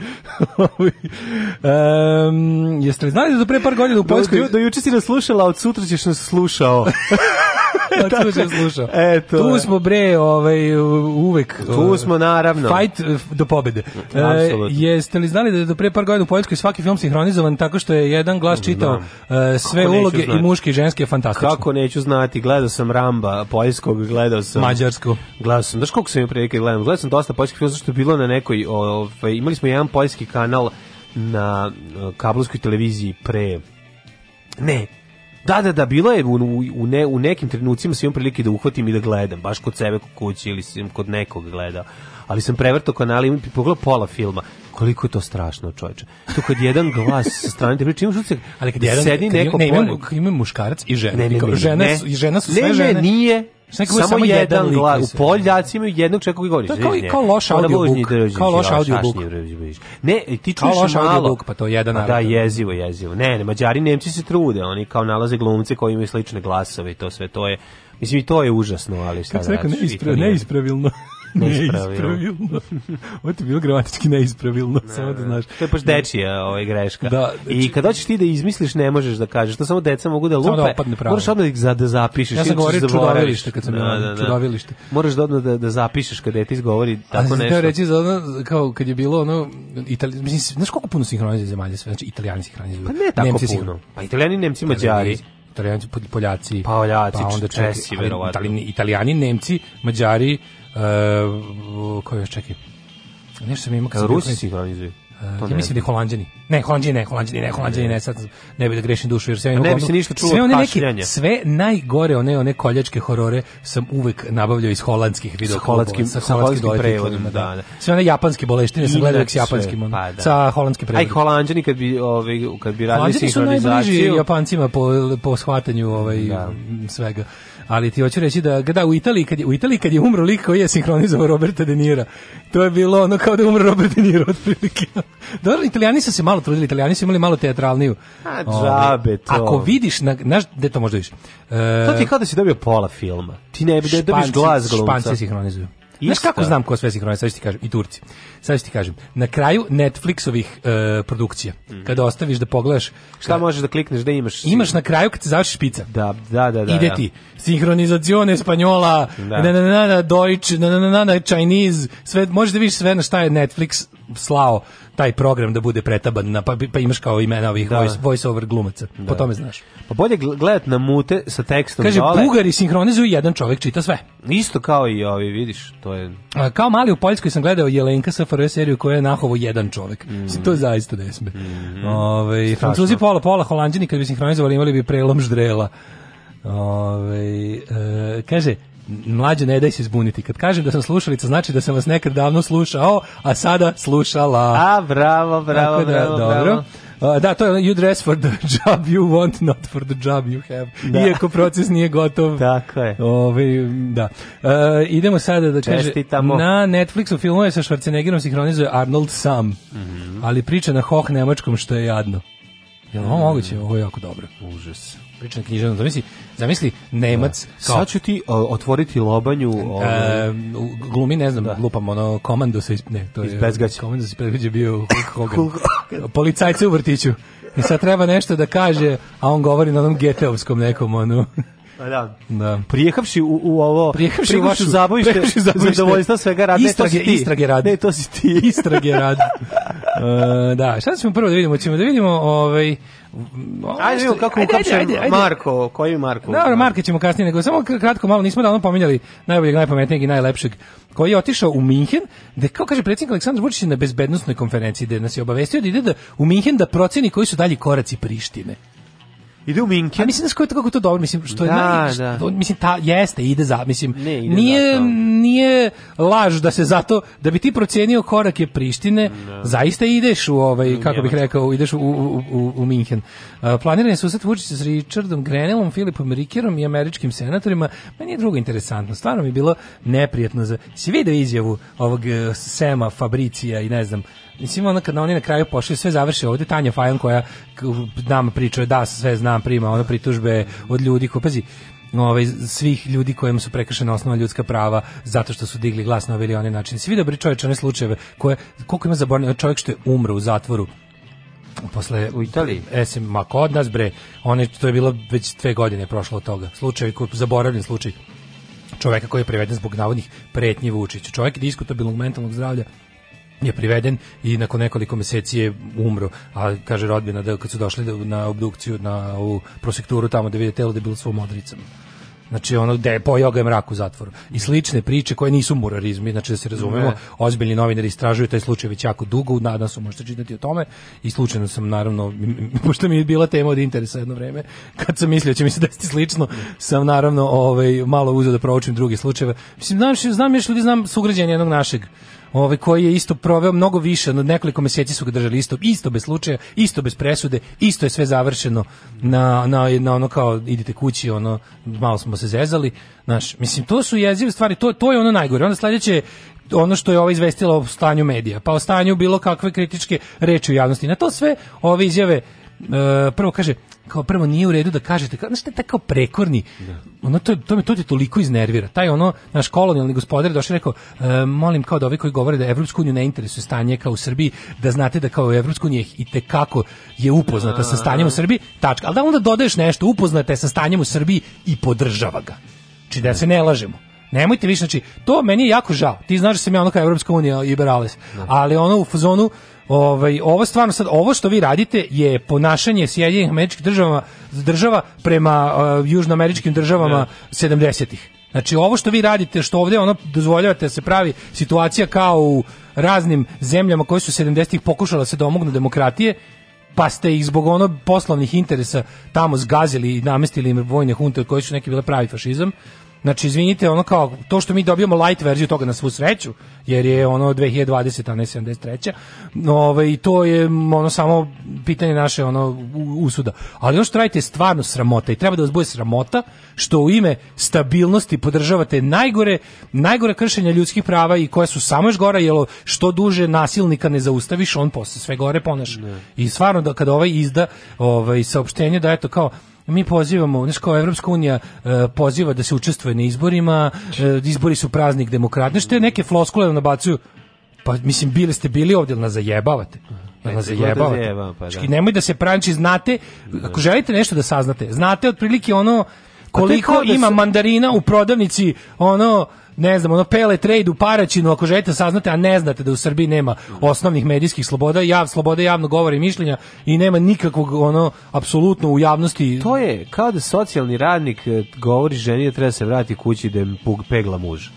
B: um, jeste li znali da do pre par godina u Poljskoj... Do,
C: do, do juče si naslušala, od sutra ćeš nas slušao.
B: Pa tako sam slušao. Eto. Tu e. smo bre, ovaj uvek.
C: Tu e, smo naravno.
B: Fight e, do pobede. E, jeste li znali da je do pre par godina u Poljskoj svaki film sinhronizovan tako što je jedan glas da. čitao uh, sve Kako uloge i muške i ženske fantastično.
C: Kako neću znati, gledao sam Ramba poljskog, gledao sam
B: mađarskog.
C: Gledao sam, znaš koliko sam imao prilike da gledam, gledao sam dosta poljskih filmova što je bilo na nekoj, ovaj, imali smo jedan poljski kanal na kablovskoj televiziji pre ne, Da, da, da, bilo je u, u, ne, u nekim trenucima svim prilike da uhvatim i da gledam, baš kod sebe kod kući ili sam kod nekog gledao ali sam prevrtao kanal i pogledao pola filma. Koliko je to strašno, čoveče. To kad jedan glas sa strane te priče, imaš utisak, ali kad da jedan, sedi neko
B: ne, ima,
C: ima
B: muškarac i
C: žena.
B: Ne,
C: ne, ne, žena, ne,
B: žena
C: su sve žene. Ne,
B: nije, samo, samo jedan, jedan glas.
C: U Poljaci imaju jednog čeka koji govori.
B: To je
C: kao, ne,
B: kao loš audiobook.
C: Kao loš audiobook. Ne, ti čuješ malo. Kao loš audiobook,
B: pa to je jedan pa
C: Da, jezivo, jezivo. Ne, ne, Mađari, Nemci se trude. Oni kao nalaze glumce koji imaju slične glasove i to sve. To je, mislim, i to je užasno, ali šta da
B: radiš. Kako se rekao, neispravilno neispravilno. Ovo ti je bilo gramatički neispravilno, ne, samo da znaš.
C: To je baš dečija ovaj,
B: greška.
C: Da, deči... I znači- kad hoćeš ti da izmisliš, ne možeš da kažeš. To samo deca mogu da lupe. Samo da opadne pravo. Moraš
B: odmah
C: da, da zapišeš.
B: Ja
C: sam
B: govorio čudovilište kad sam da, da, da. čudovilište.
C: Moraš da odmah da, da zapišeš kad dete izgovori tako
B: nešto. A reći za ono, kao kad je bilo ono, Itali... mislim, znaš koliko puno sinhronizuje zemalja sve? Znači, italijani sinhronizuju. Pa ne tako
C: Nemci puno. Pa
B: italijani,
C: Nemci, Mađari.
B: Italijanci, Poljaci, pa,
C: Poljaci, pa onda Česi, italijani, Italijani,
B: Nemci, Mađari, Uh, ko je čekaj? Nešto sam imao kad sam
C: Rusi organizuju.
B: Uh, eh, ja mislim da je holanđani. Ne, holanđani ne, holanđani
C: ne, holanđani
B: ne, sad ne bi da grešim dušu
C: jer sve
B: ne bi se ništa čulo sve one neke, sve najgore one one koljačke horore sam uvek nabavljao iz holandskih video sa
C: holandskim sa holandskim prevodima, da. da, da.
B: Sve one japanske boleštine sam gledao s japanskim, pa, da. sa holandskim prevodima.
C: Aj holanđani kad bi ovaj kad bi radili sinhronizaciju. Holanđani su najbliži
B: Japancima po po shvatanju ovaj da. svega ali ti hoću reći da da u Italiji kad je u Italiji kad je umro lik koji je sinhronizovao Roberta De Niro, to je bilo ono kao da umro Robert De Niro otprilike. Dobro, Italijani su se malo trudili, Italijani su imali malo teatralniju.
C: A ovaj, džabe to.
B: Ako vidiš na znaš gde to možda vidiš. E,
C: to ti je e, kao da si dobio pola filma. Ti ne bi da dobiš glas glumca. Španci
B: sinhronizuju. Znaš kako znam ko sve sinhroniza, sad ću ti kažem, i Turci. Sad ću ti kažem, na kraju Netflixovih uh, produkcija, mm -hmm. kada ostaviš da pogledaš...
C: Šta kad, možeš da klikneš, da imaš? Imaš
B: na kraju kad se završi špica.
C: Da, da, da.
B: da
C: Ide da.
B: ti, sinhronizacione espanjola, da. na, na, na, na, Deutsch, na, na, na, na, Chinese, sve, možeš da vidiš sve na šta je Netflix slao taj program da bude pretaban na, pa, pa imaš kao imena ovih da. voice, voice over glumaca. Da. Po tome znaš.
C: Pa bolje gledat na mute sa tekstom
B: Kaže, dole. Bugari sinhronizuju, jedan čovjek čita sve.
C: Isto kao i ovi, vidiš, to je...
B: A, kao mali u Poljskoj sam gledao Jelenka sa FRS seriju koja je nahovo jedan čovjek. Mm. To je zaista desme. Mm. Ove, ovaj, Francuzi pola, pola, holandjani kad bi sinhronizovali imali bi prelom ždrela. Ove, ovaj, e, kaže, Mlađe, ne daj se zbuniti. Kad kažem da sam slušalica, znači da sam vas nekad davno slušao, a sada slušala. A,
C: bravo, bravo, Tako da, bravo, dobro. bravo. Uh,
B: da, to je you dress for the job you want, not for the job you have. Da. Iako proces nije gotov.
C: Tako je.
B: Ove, ovaj, da. Uh, idemo sada da kaže, na Netflixu filmuje sa Schwarzeneggerom sinhronizuje Arnold sam, mm -hmm. ali priča na hoh nemačkom što je jadno. Jel ovo moguće? Ovo je jako dobro.
C: Užas
B: pričana književna, zamisli, zamisli Nemac da.
C: kao... Sad ću ti o, otvoriti lobanju...
B: Ovaj... E, glumi, ne znam, da. lupam, ono, komando se... Ne, to je... Iz Komando se predviđa bio Hulk Hogan. Policajce u vrtiću. I sad treba nešto da kaže, a on govori na onom geteovskom nekom, ono...
C: Da. da. Prijehavši u, u ovo, prijehavši
B: u vašu zabavište,
C: zadovoljstvo svega rade, istrage, to si ti. Istrage
B: rade. Ne, to
C: si ti.
B: istrage rade. uh, da, šta ćemo prvo da vidimo? Ćemo da vidimo ovaj, Ajde
C: ovaj, vidimo kako ukapšen Marko, koji Marko?
B: Da,
C: Marko
B: ćemo kasnije, nego samo kratko malo, nismo da ono pominjali najboljeg, najpametnijeg i najlepšeg, koji je otišao u Minhen, da kao kaže predsjednik Aleksandar Vučić na bezbednostnoj konferenciji, da nas je obavestio da ide da, u Minhen da proceni koji su dalji koraci Prištine.
C: Ide u Minken. A
B: mislim da skoro kako to dobro, mislim što je da, naj, da. mislim ta jeste ide za, mislim ne, ide nije zato. nije laž da se zato da bi ti procenio korak je Prištine, ne. Da. zaista ideš u ovaj kako bih rekao, ideš u u u, u Minhen. Uh, planiran je susret Vučića s Richardom Grenellom, Filipom Rickerom i američkim senatorima. Meni je drugo interesantno, stvarno mi je bilo neprijatno za si video izjavu ovog eh, Sema Fabricija i ne znam mislim ona kad na oni na kraju pošli sve završi ovde Tanja Fajon koja nama priča da sve znam prima ona pritužbe od ljudi ko pazi ovaj, svih ljudi kojima su prekršena osnova ljudska prava zato što su digli glas na ovaj ili onaj način. Svi dobri čovječe, one slučajeve koje, koliko ima zaborne, čovjek što je umro u zatvoru posle u Italiji. Esim, ma kod nas bre, one, to je bilo već dve godine prošlo od toga. Slučaj, koji, zaboravljen slučaj čoveka koji je preveden zbog navodnih pretnji Vučiću. Čovjek je diskutabilnog mentalnog zdravlja je priveden i nakon nekoliko meseci je umro, a kaže rodbina da kad su došli da- na obdukciju na u prosekturu tamo da vide telo da je bilo svom odricama. Znači ono da je pojao ga je mrak u zatvoru. I slične priče koje nisu murarizmi, znači da se razumemo, ne. ozbiljni novinari istražuju taj slučaj već jako dugo, nadam se možete čitati o tome i slučajno sam naravno, pošto mi je bila tema od interesa jedno vreme, kad sam mislio da će mi se desiti slično, ne. sam naravno ovaj, malo uzeo da proučim druge slučajeve. Mislim, znam, znam je li znam sugrađenje jednog našeg ovaj koji je isto proveo mnogo više, od nekoliko meseci su ga držali isto, isto bez slučaja, isto bez presude, isto je sve završeno na, na, na ono kao idite kući, ono malo smo se zezali, znaš, mislim to su jezive stvari, to to je ono najgore. Onda sledeće ono što je ova izvestila o stanju medija, pa o stanju bilo kakve kritičke reči u javnosti. Na to sve ove izjave e, prvo kaže kao prvo nije u redu da kažete kao znači tako prekorni da. ono to to me to te toliko iznervira taj ono naš kolonijalni gospodar došao rekao e, molim kao da ovi koji govore da evropsku uniju ne interesuje stanje kao u Srbiji da znate da kao evropsku uniju i te kako je upoznata sa stanjem u Srbiji tačka al da onda dodaješ nešto upoznata je sa stanjem u Srbiji i podržava ga znači da se ne lažemo Nemojte više, znači, to meni je jako žao. Ti znaš da sam ja ono kao Evropska unija liberales, da. ali ono u fazonu, Ovaj ovo stvarno sad ovo što vi radite je ponašanje Sjedinjenih Američkih Država država prema uh, južnoameričkim državama 70-ih. Da. Znači ovo što vi radite, što ovdje ono dozvoljavate da se pravi situacija kao u raznim zemljama koje su 70-ih pokušala da se domognu demokratije, pa ste ih zbog ono poslovnih interesa tamo zgazili i namestili im vojne hunte od koje su neki bile pravi fašizam. Znači, izvinite, ono kao, to što mi dobijamo light verziju toga na svu sreću, jer je ono 2020, a ne 73. No, ovaj, to je ono samo pitanje naše ono usuda. Ali ono što radite je stvarno sramota i treba da vas bude sramota što u ime stabilnosti podržavate najgore, najgore kršenja ljudskih prava i koja su samo još gora, jer što duže nasilnika ne zaustaviš, on posle sve gore ponaša. Ne. I stvarno da kada ovaj izda ovaj, saopštenje da eto kao mi pozivamo, znači kao Evropska unija e, poziva da se učestvuje na izborima, e, izbori su praznik demokratne, što neke floskule nabacuju. Pa mislim bili ste bili ovdje, ali nas zajebavate. Da nas zajebavate. Zajeba, pa znači, da. nemoj da se pranči, znate, ako želite nešto da saznate, znate otprilike ono pa koliko da ima mandarina u prodavnici, ono ne znam, ono pele trade u Paraćinu, ako želite da saznate, a ne znate da u Srbiji nema osnovnih medijskih sloboda, jav, slobode javnog govora i mišljenja i nema nikakvog, ono, apsolutno u javnosti.
C: To je kao da socijalni radnik eh, govori ženi da treba da se vratiti kući da im pegla muža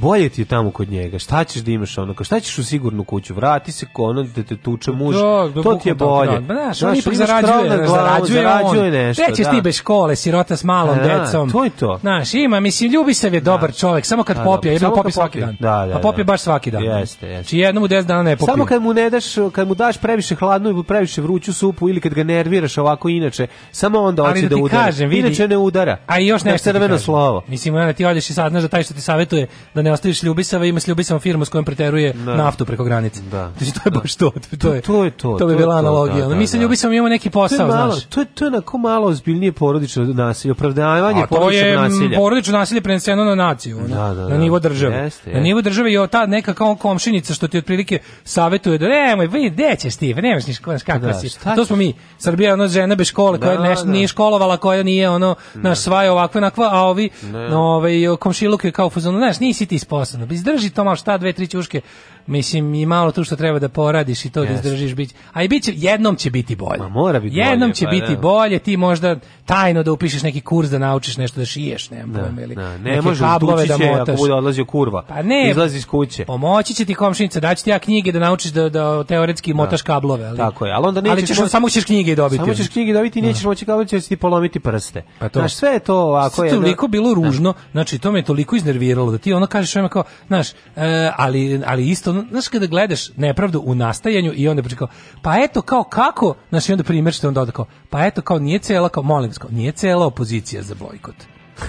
C: bolje ti je tamo kod njega. Šta ćeš da imaš ono? Šta ćeš u sigurnu kuću? Vrati se kod onog
B: da
C: te tuče muž. Da, da, to ti je bolje.
B: Da, da, znaš, on ipak zarađuje, glavu, zarađuje, zarađuje on. nešto. Rećeš da. ti bez škole, sirota s malom da, decom. To je
C: to.
B: Znaš, ima, mislim, se je da. dobar da. čovjek, samo kad da, popije, da, jer popije svaki dan. Da, pa da, a popije da. baš svaki dan. Jeste, jeste. Či znači, jednom u 10 dana ne popije. Samo
C: kad mu ne daš, kad mu daš previše hladnu ili previše vruću supu ili kad ga nerviraš ovako inače, samo onda hoće da udara. Inače ne udara.
B: A još nešto crveno slovo. Mislim, ti odeš i sad znaš da taj što ti savetuje da ne ne ostaviš ljubisava, ima s ljubisama firmu s kojom preteruje da. naftu preko granice. Da. Znači, to je da. baš to. To, je, to, je to. To bi bila da, analogija. Da, Mi sa da. ljubisama imamo neki posao, to je
C: malo,
B: znaš.
C: To je, to je onako malo ozbiljnije porodično nasilje, opravdavanje porodičnog nasilja. A to je mm,
B: porodično nasilje preneseno na naciju, da, da, na nivo države. Jeste, na nivo države je ta neka kao komšinica što ti otprilike savetuje da nemoj, vidi, gde ćeš ti, pa nemaš ni kakva si. To smo mi. Srbija ono žena bez škole, koja neš, nije školovala, koja nije ono, naš svaj ovakve, onakva, a ovi, ovaj, komšiluke kao fuzon, znaš, nisi ti isposano. Izdrži to malo šta, dve, tri ćuške, mislim i malo tu što treba da poradiš i to yes. da izdržiš biti. A i biće jednom će biti bolje.
C: Ma mora biti
B: jednom bolje, će pa, biti da. bolje, ti možda tajno da upišeš neki kurs da naučiš nešto da šiješ, nemam da, pojma ili. Da,
C: ne možeš kablove da motaš. Ako bude odlazio kurva. Pa ne, izlazi iz kuće.
B: Pomoći
C: će
B: ti komšinica, daći ti ja knjige da naučiš da da teoretski da. motaš kablove, ali.
C: Tako je, ali
B: onda nećeš ali ćeš, mo... samo ćeš knjige dobiti.
C: Samo ćeš knjige dobiti i da. nećeš moći kablove, ćeš ti polomiti prste. Pa to. Znaš, sve je to
B: ako je. Toliko bilo da. ružno, znači to me toliko iznerviralo da ti ono kažeš kao, znaš, e, ali ali isto ono, znaš kada gledaš nepravdu u nastajanju i onda pričekao, pa eto kao kako, znaš i onda primjer što onda kao, pa eto kao nije cela, kao molim, kao, nije cela opozicija za bojkot.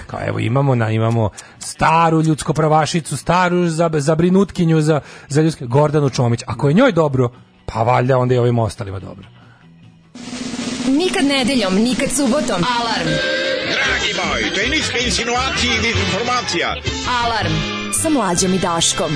B: Kao evo imamo na imamo staru ljudsko pravašicu, staru zabrinutkinju za, za, za ljudske Gordanu Čomić. Ako je njoj dobro, pa valjda onda i ovim ostalima dobro.
M: Nikad nedeljom, nikad subotom. Alarm.
N: Dragi moj, to je ništa insinuacije i informacija.
M: Alarm sa mlađom i Daškom.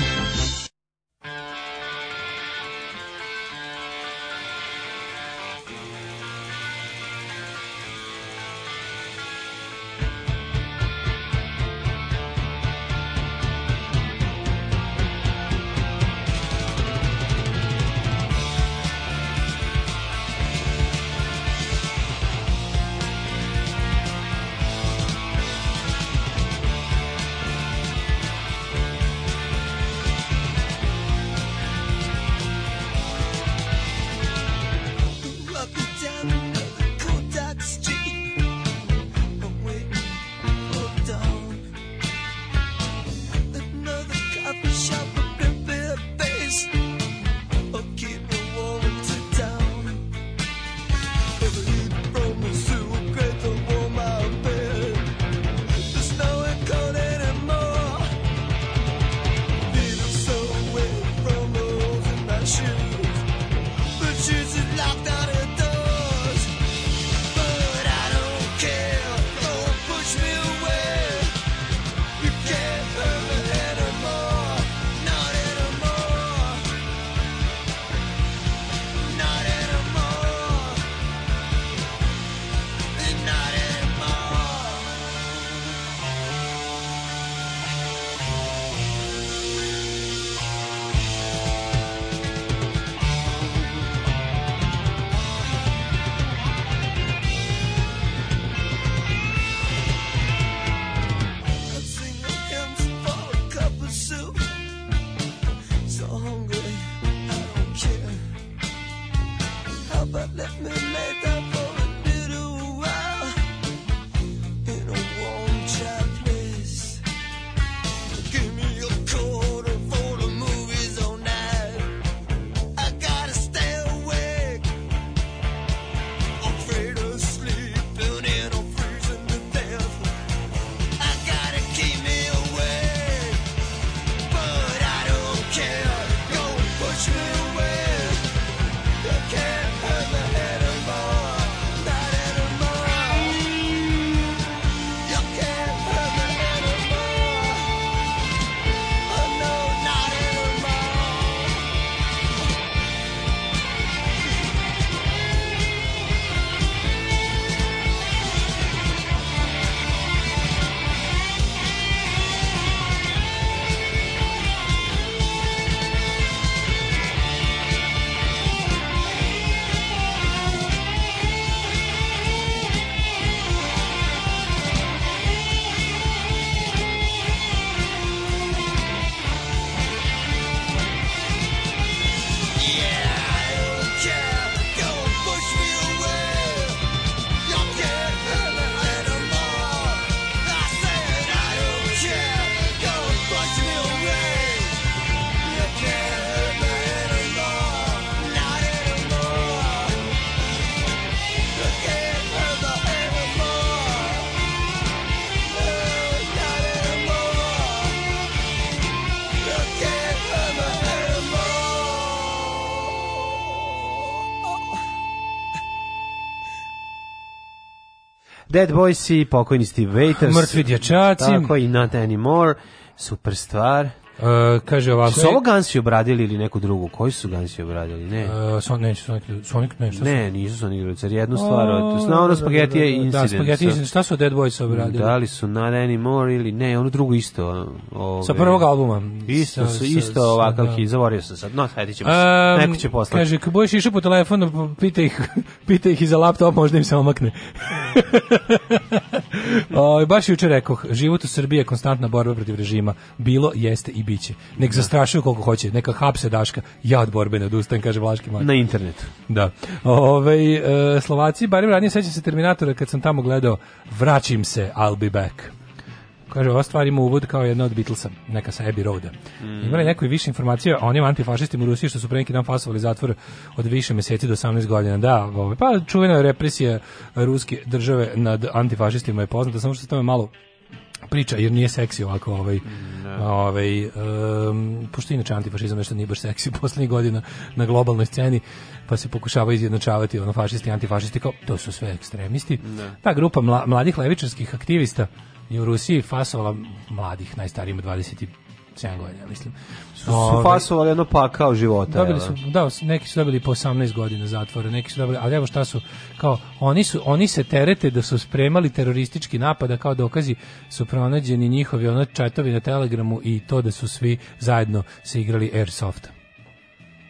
C: Dead Boys i pokojni Steve Waiters.
B: Mrtvi dječaci. Tako
C: i Not Anymore. Super stvar. Uh,
B: kaže ovako...
C: Su ovo Gansi obradili ili neku drugu? Koji su Gansi obradili?
B: Ne. Uh, e, son, neće Sonic,
C: Sonic ne, šta Ne, nisu Sonic Luther, jednu stvar od... Sna ono da, da, spagetije da, da, incident. Da,
B: spagetije
C: incident.
B: Šta su Dead Boys obradili?
C: Da li su Not Anymore ili... Ne, ono drugo isto.
B: Ove, sa prvog albuma.
C: Isto,
B: sa,
C: isto sa, ovakav da. hit. Zavorio sam sad. No, hajde ćemo um, Neko će poslati.
B: Kaže, kad budeš išao po telefonu, pitaj ih, pitaj ih iza laptop, možda im se omakne. o, ovaj, baš juče rekao, život u Srbiji je konstantna borba protiv režima. Bilo, jeste i biće. Nek da. zastrašuju koliko hoće, neka hapse Daška. Ja od borbe ne odustajem, kaže Vlaški
C: Maj. Na internetu.
B: Da. Ove, ovaj, Slovaci, barim ranije sećam se Terminatora kad sam tamo gledao, vraćim se, I'll be back. Kaže, ova stvar ima uvod kao jedna od Beatlesa, neka sa Abbey Roada. Mm. Imali neko i više informacije o onim antifašistima u Rusiji što su pre neki dan fasovali zatvor od više meseci do 18 godina. Da, ovaj, pa čuvena represija ruske države nad antifašistima je poznata, samo što se tome malo priča jer nije seksi ovako ovaj ne. Mm, da. ovaj um, pošto inače antifašizam nešto nije baš seksi poslednjih godina na globalnoj sceni pa se pokušava izjednačavati ono fašisti antifašisti kao to su sve ekstremisti ne. Da. ta grupa mla, mladih levičarskih aktivista je u Rusiji fasovala mladih, najstarijima 27 godina, mislim.
C: Su,
B: su ovaj,
C: fasovali jedno pakao života.
B: Dobili su, da, neki su dobili po 18 godina zatvora, neki su dobili, ali evo šta su, kao, oni, su, oni se terete da su spremali teroristički napada, kao dokazi su pronađeni njihovi ono četovi na Telegramu i to da su svi zajedno se igrali Airsofta.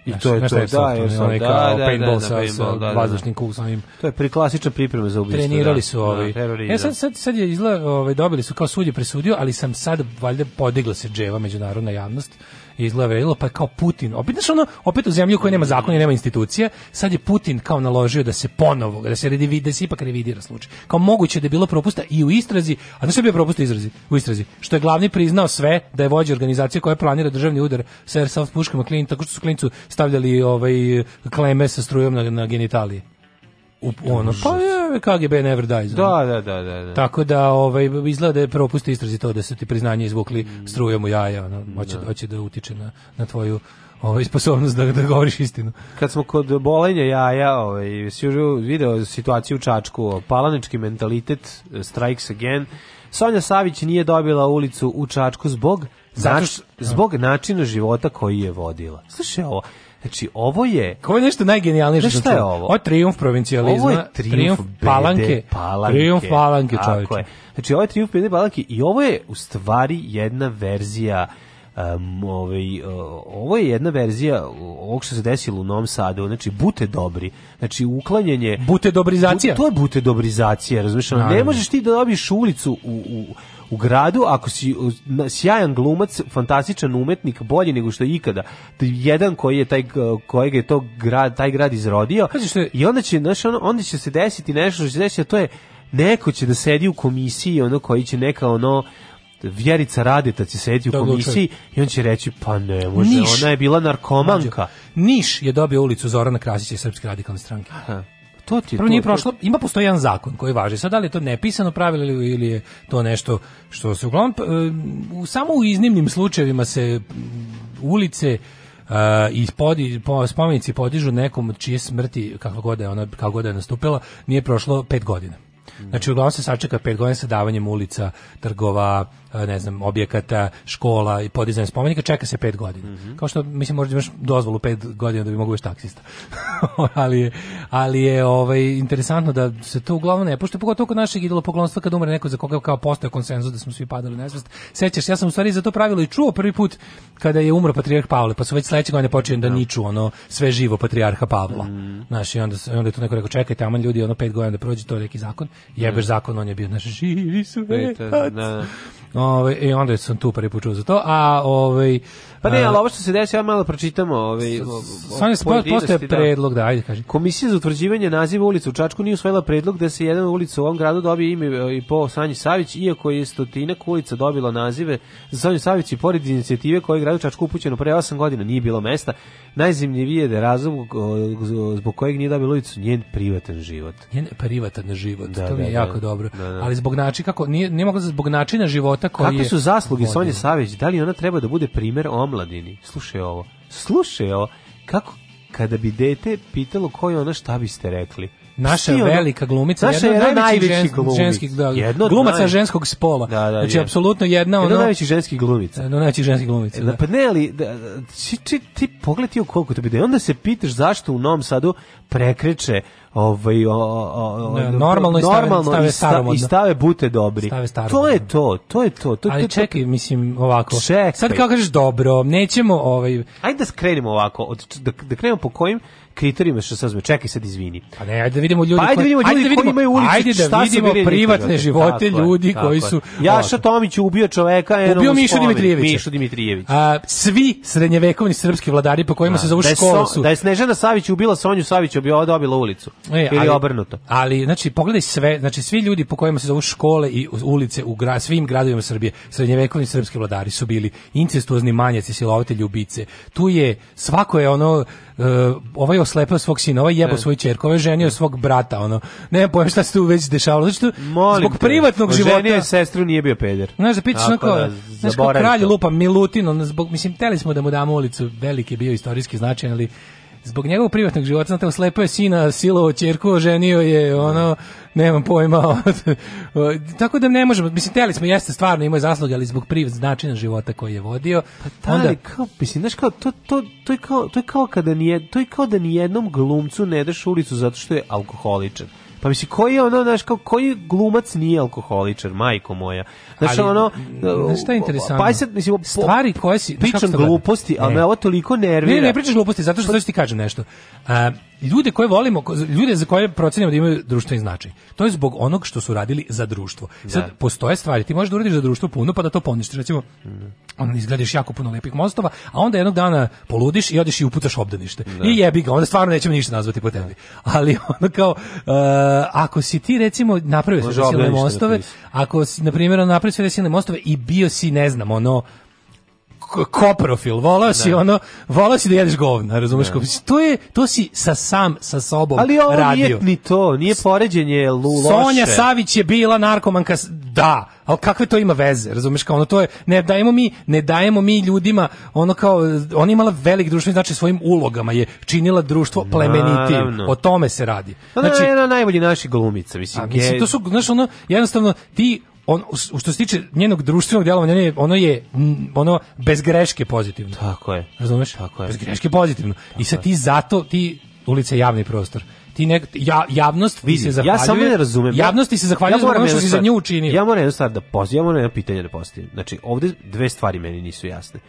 C: I to je to, da,
B: je da, da, paintball sa, da, vazdušnim kugom
C: To je preklasična priprema za ubistvo.
B: Trenirali da. su ovaj. e sad sad sad je izla, ovaj dobili su kao sud je presudio, ali sam sad valjda podigla se dževa međunarodna javnost izgledalo pa je kao Putin. Opet znaš ono, opet u zemlju koja nema zakona i nema institucije, sad je Putin kao naložio da se ponovo, da se redivi, da se ipak revidira slučaj. Kao moguće da je bilo propusta i u istrazi, a da se bio propusta izrazi, u istrazi, što je glavni priznao sve da je vođa organizacije koja planira državni udar sa Airsoft puškama klin, tako što su klincu stavljali ovaj kleme sa strujom na, na genitalije. U, ono, pa je, KGB never dies.
C: Da, da, da, da, da,
B: Tako da ovaj, izgleda da je propusti istrazi to da su ti priznanje izvukli mm. strujom u jaja. Ono, hoće, da. hoće da utiče na, na tvoju ovaj sposobnost da da govoriš istinu.
C: Kad smo kod bolenja jaja, ovaj si video situaciju u Čačku, palanički mentalitet e, strikes again. Sonja Savić nije dobila ulicu u Čačku zbog zato što, zbog načina života koji je vodila. Slušaj ovo, Znači, ovo je... Ovo je
B: nešto najgenijalnije što
C: sam je ovo?
B: Ovo je triumf provincijalizma, ovo je triumf, triumf palanke,
C: palanke, triumf palanke, čovječe. Znači, ovo je triumf bede palanke i ovo je u stvari jedna verzija Um, ovaj, ovo je jedna verzija ovog što se desilo u Novom Sadu, znači bute dobri, znači uklanjanje...
B: Bute dobrizacija? to
C: je bute dobrizacija, razmišljam. Ne možeš ti da dobiješ ulicu u, u u gradu, ako si sjajan glumac, fantastičan umetnik, bolji nego što je ikada, da jedan koji je taj kojeg je to grad, taj grad izrodio. Što je, I onda će znaš, onda će se desiti nešto što će desiti, a to je neko će da sedi u komisiji, ono koji će neka ono Vjerica Radeta će sedi u da, komisiji i on će reći pa ne može, Niš. ona je bila narkomanka.
B: Niš je dobio ulicu Zorana Krasića i Srpske radikalne stranke. Aha to ti je Prvo nije prošlo, ima postoji jedan zakon koji važi. Sad da li je to nepisano pravilo ili je to nešto što se uglavnom e, u, samo u iznimnim slučajevima se ulice Uh, i podi, po, spomenici podižu nekom čije smrti, kako god da je ona, kako god da je nastupila, nije prošlo pet godina. Znači, uglavnom se sačeka pet godina sa davanjem ulica, trgova, ne znam, objekata, škola i podizanje spomenika, čeka se 5 godina. Mm -hmm. Kao što, mislim, možda imaš dozvolu 5 godina da bi mogao još taksista. ali, je, ali je ovaj, interesantno da se to uglavnom ne pošto pogotovo kod naših idola idolopoklonstva kad umre neko za koga kao postoje konsenzus da smo svi padali u nesvest. Sećaš, ja sam u stvari za to pravilo i čuo prvi put kada je umro patrijarh Pavle, pa su već sledeće godine počeli da niču ono sve živo patrijarha Pavla. Mm. Znaš, i onda, onda je tu neko rekao, čekajte, aman ljudi, ono 5 godina da prođe, to neki zakon. Jebeš mm. zakon, on je bio, naš živi su vetac. Da, da. Ove, I e, onda sam tu prvi put za to. A ovaj
C: Pa ne, ali ovo što se desi, ja malo pročitamo. Ovaj,
B: Sanja postoje da. predlog, da, ajde kaži.
C: Komisija za utvrđivanje naziva ulica u Čačku nije usvojila predlog da se jedan ulica u ovom gradu dobije ime e, i po Sanji Savić, iako je stotinak ulica dobila nazive za Sanju Savić i pored inicijative koje je gradu Čačku upućeno pre 8 godina nije bilo mesta, najzimljivije da je razlog e, zbog kojeg nije dobila ulicu njen privatan život.
B: Njen privatan život, da, to mi je da, da. jako da, dobro. Da. Ali zbog načina, kako, nije, nije mogla zbog načina života koji
C: Kako su zasluge Sanje Savić, da li ona treba da bude primer omladini, slušaj ovo, slušaj ovo, kako kada bi dete pitalo ko je ona šta biste rekli?
B: Naša Svi velika glumica, naša jedna od najvećih žens, glumi. ženskih da, jedno glumaca naj... ženskog spola. Da, da, znači, je. apsolutno jedna od
C: ono, najvećih ženski glumica.
B: Jedna od ženski ženskih glumica. Da, da. Pa
C: ne, ali da, či, da, či, ti pogledi koliko to bi da. Onda se pitaš zašto u Novom Sadu prekreće ovaj o, o,
B: o, ne, normalno, normalno i stave, stave i stave bute dobri.
C: Stave to je to, to je to. to Ali to, čekaj,
B: to, mislim ovako. Čekaj. Sad kako kažeš dobro, nećemo ovaj
C: Ajde da skrenemo ovako, od, da, da krenemo po kojim kriterijima što se zove. Čekaj sad izvini.
B: Pa ne, ajde da vidimo ljudi pa
C: ajde
B: da koji, vidimo ljudi
C: ajde da koji imaju ulicu.
B: Ajde da vidimo privatne živote tako ljudi tako koji su
C: Jaša Tomić ubio čoveka, eno ubio Mišu Dimitrijevića.
B: Mišu Dimitrijević. A, svi srednjevekovni srpski vladari po kojima a, da. se zove da školu su.
C: Da je Snežana Savić ubila Sonju Savić, bi ona dobila ulicu. E, Ili ali, obrnuto.
B: Ali znači pogledaj sve, znači svi ljudi po kojima se zove škole i ulice u gra, svim gradovima Srbije, srednjevekovni srpski vladari su bili incestuozni manjaci, silovatelji, ubice. Tu je svako je ono Eh, ovaj oslepio svog sina, ovaj jebo e. svoju ćerku, ovaj ženio e. svog brata, ono. Ne pojem šta se tu već dešavalo. Znači, zbog privatnog života. Ženio
C: je sestru, nije bio peder.
B: Znaš, da pitaš onako, da, znaš, kralj lupa, Milutin, ono, zbog, mislim, teli smo da mu damo ulicu, veliki je bio istorijski značaj, ali zbog njegovog privatnog života, znate, slepio je sina, silovo ćerku, oženio je, ono, nemam pojma. Tako da ne možemo, mislim, teli smo, jeste stvarno imao zasluge, ali zbog privat značina života koji je vodio.
C: Pa ta,
B: onda, kao,
C: mislim, znaš, kao, to, to, to, je kao, to je kao kada nije, to je kao da nijednom glumcu ne daš ulicu zato što je alkoholičan. Pa mislim, koji je ono, znaš, kao, koji glumac nije alkoholičar, majko moja? Znaš, ali, ono... Mm, znaš
B: šta je interesantno? Pa sad, mislim, Stvari
C: koje si... Pričam gluposti, ali me ovo toliko nervira.
B: Ne, ne, pričaš gluposti, zato što, pa- zato što ti kažem nešto. A, e, ljude koje volimo, ljude za koje procenimo da imaju društveni značaj. To je zbog onog što su radili za društvo. Da. Sad, da. postoje stvari, ti možeš da uradiš za društvo puno, pa da to poništiš. Recimo, mhm. ono, izgledaš jako puno lepih mostova, a onda jednog dana poludiš i odeš i uputaš obdanište. Da. I jebi ga, onda stvarno nećemo ništa nazvati po tebi. Da. Ali ono kao, uh, ako si ti recimo napravio sve silne da mostove, ako si, na primjer, napravio sve silne mostove i bio si, ne znam, ono, koprofil, volao si da. ono, volao si da jedeš govna, razumeš da. kako? To je, to si sa sam, sa sobom
C: radio. Ali ovo
B: radio.
C: nije ni to, nije poređenje loše.
B: Sonja Savić je bila narkomanka, da, ali kakve to ima veze, razumeš kao ono to je, ne dajemo mi, ne dajemo mi ljudima, ono kao, ona imala velik društveni znači svojim ulogama je činila društvo plemenitim, Naravno. o tome se radi.
C: Znači, ona je na znači- najbolji naši glumica, mislim, a,
B: mislim, to su, znaš, ono, jednostavno, ti on u što se tiče njenog društvenog djelovanja ono je ono bez greške pozitivno
C: tako je
B: razumeš tako je bez greške pozitivno tako i sad ti zato ti ulica je javni prostor ti ne, ja, javnost vidi, se zahvaljuje. Ja samo ne razumem. Javnost ti se zahvaljuje ja zbog ono što si za nju učinio.
C: Ja moram jednu
B: stvar
C: da postavim, ja moram jedno pitanje da postavim. Znači, ovde dve stvari meni nisu jasne.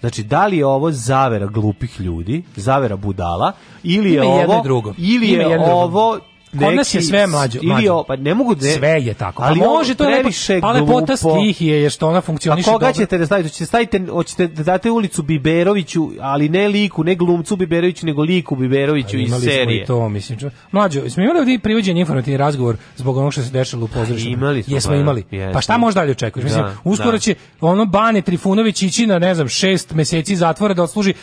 C: Znači, da li je ovo zavera glupih ljudi, zavera budala, ili je Ime ovo, drugo. Ili je ovo drugo.
B: Kod nas je sve mlađe. Ili o,
C: pa ne mogu ne,
B: da- sve je tako. Ali pa može to previše
C: Ali lepota
B: stihije je što ona funkcioniše. A pa koga dobro.
C: ćete da stavite? Hoćete da stavite hoćete da date ulicu Biberoviću, ali ne liku, ne glumcu Biberoviću, nego liku Biberoviću pa, iz serije. Imali smo
B: i
C: to,
B: mislim. Mlađe, smo imali ovdje privođen informativni razgovor zbog onog što se dešalo u pozorištu.
C: Pa imali smo. Jesmo
B: pa imali. Jesmo. Pa šta možda dalje očekuješ? Mislim, da, uskoro da. će ono Bane Trifunović ići na ne znam 6 meseci zatvora da odsluži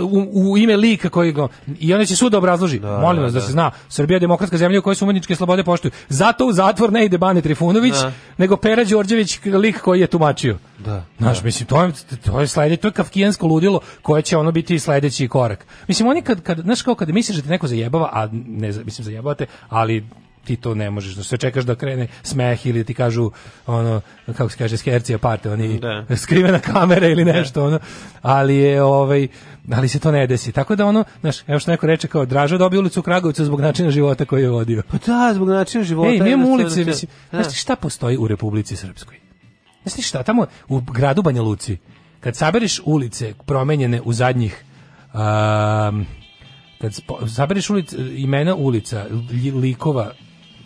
B: u, u ime lika koji i onda će sud obrazloži. Da, Molim vas da se zna, Srbija demokratska zemlja zemlje u kojoj se umetničke slobode poštuju. Zato u zatvor ne ide Bane Trifunović, da. nego Pera Đorđević, lik koji je tumačio. Da. Znaš, da. mislim, to je, to je sledeće, to je kafkijansko ludilo koje će ono biti sledeći korak. Mislim, oni kad, kad znaš kao kad misliš da te neko zajebava, a ne, mislim, zajebavate, ali ti to ne možeš, sve čekaš da krene smeh ili ti kažu ono kako se kaže skercija parte, oni da. skrivena kamera ili da. nešto da. ono. Ali je ovaj ali se to ne desi. Tako da ono, znaš, evo što neko reče kao Dražo dobio ulicu u zbog načina života koji je vodio.
C: Pa da, zbog načina života. Ej,
B: nema ulice, mislim. Da. Znaš šta postoji u Republici Srpskoj? Znaš šta, tamo u gradu Banja Luci, kad sabereš ulice promenjene u zadnjih um, kad sabereš ulic, imena ulica, likova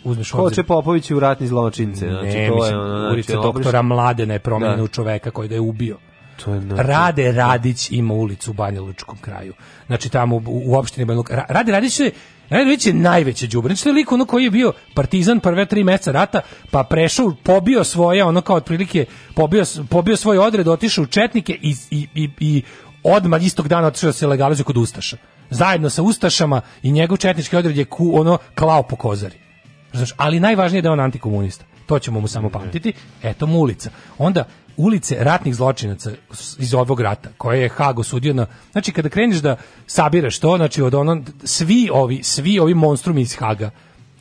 C: uzmeš Ko će Popović u ratni zločince? Znači, ne,
B: to
C: mislim, je,
B: ulica znači, doktora Mladena je promjena da. u čoveka koji da je ubio. To je znači. Rade Radić ima ulicu u Banja Lučkom kraju. Znači tamo u, u opštini Banja Luka. Rade Radić je Radić je najveće đubre. Znači, lik ono koji je bio partizan prve tri meseca rata, pa prešao, pobio svoje, ono kao otprilike, pobio, pobio svoj odred, otišao u Četnike i, i, i, i odmah istog dana otišao da se legalizuje kod Ustaša. Zajedno sa Ustašama i njegov četnički odred je ku, ono klao po kozari. Znaš, ali najvažnije je da je on antikomunista. To ćemo mu samo pamtiti. Eto mu ulica. Onda ulice ratnih zločinaca iz ovog rata, koje je Hago sudio na... Znači, kada kreneš da sabiraš to, znači, od ono, svi ovi, svi ovi monstrumi iz Haga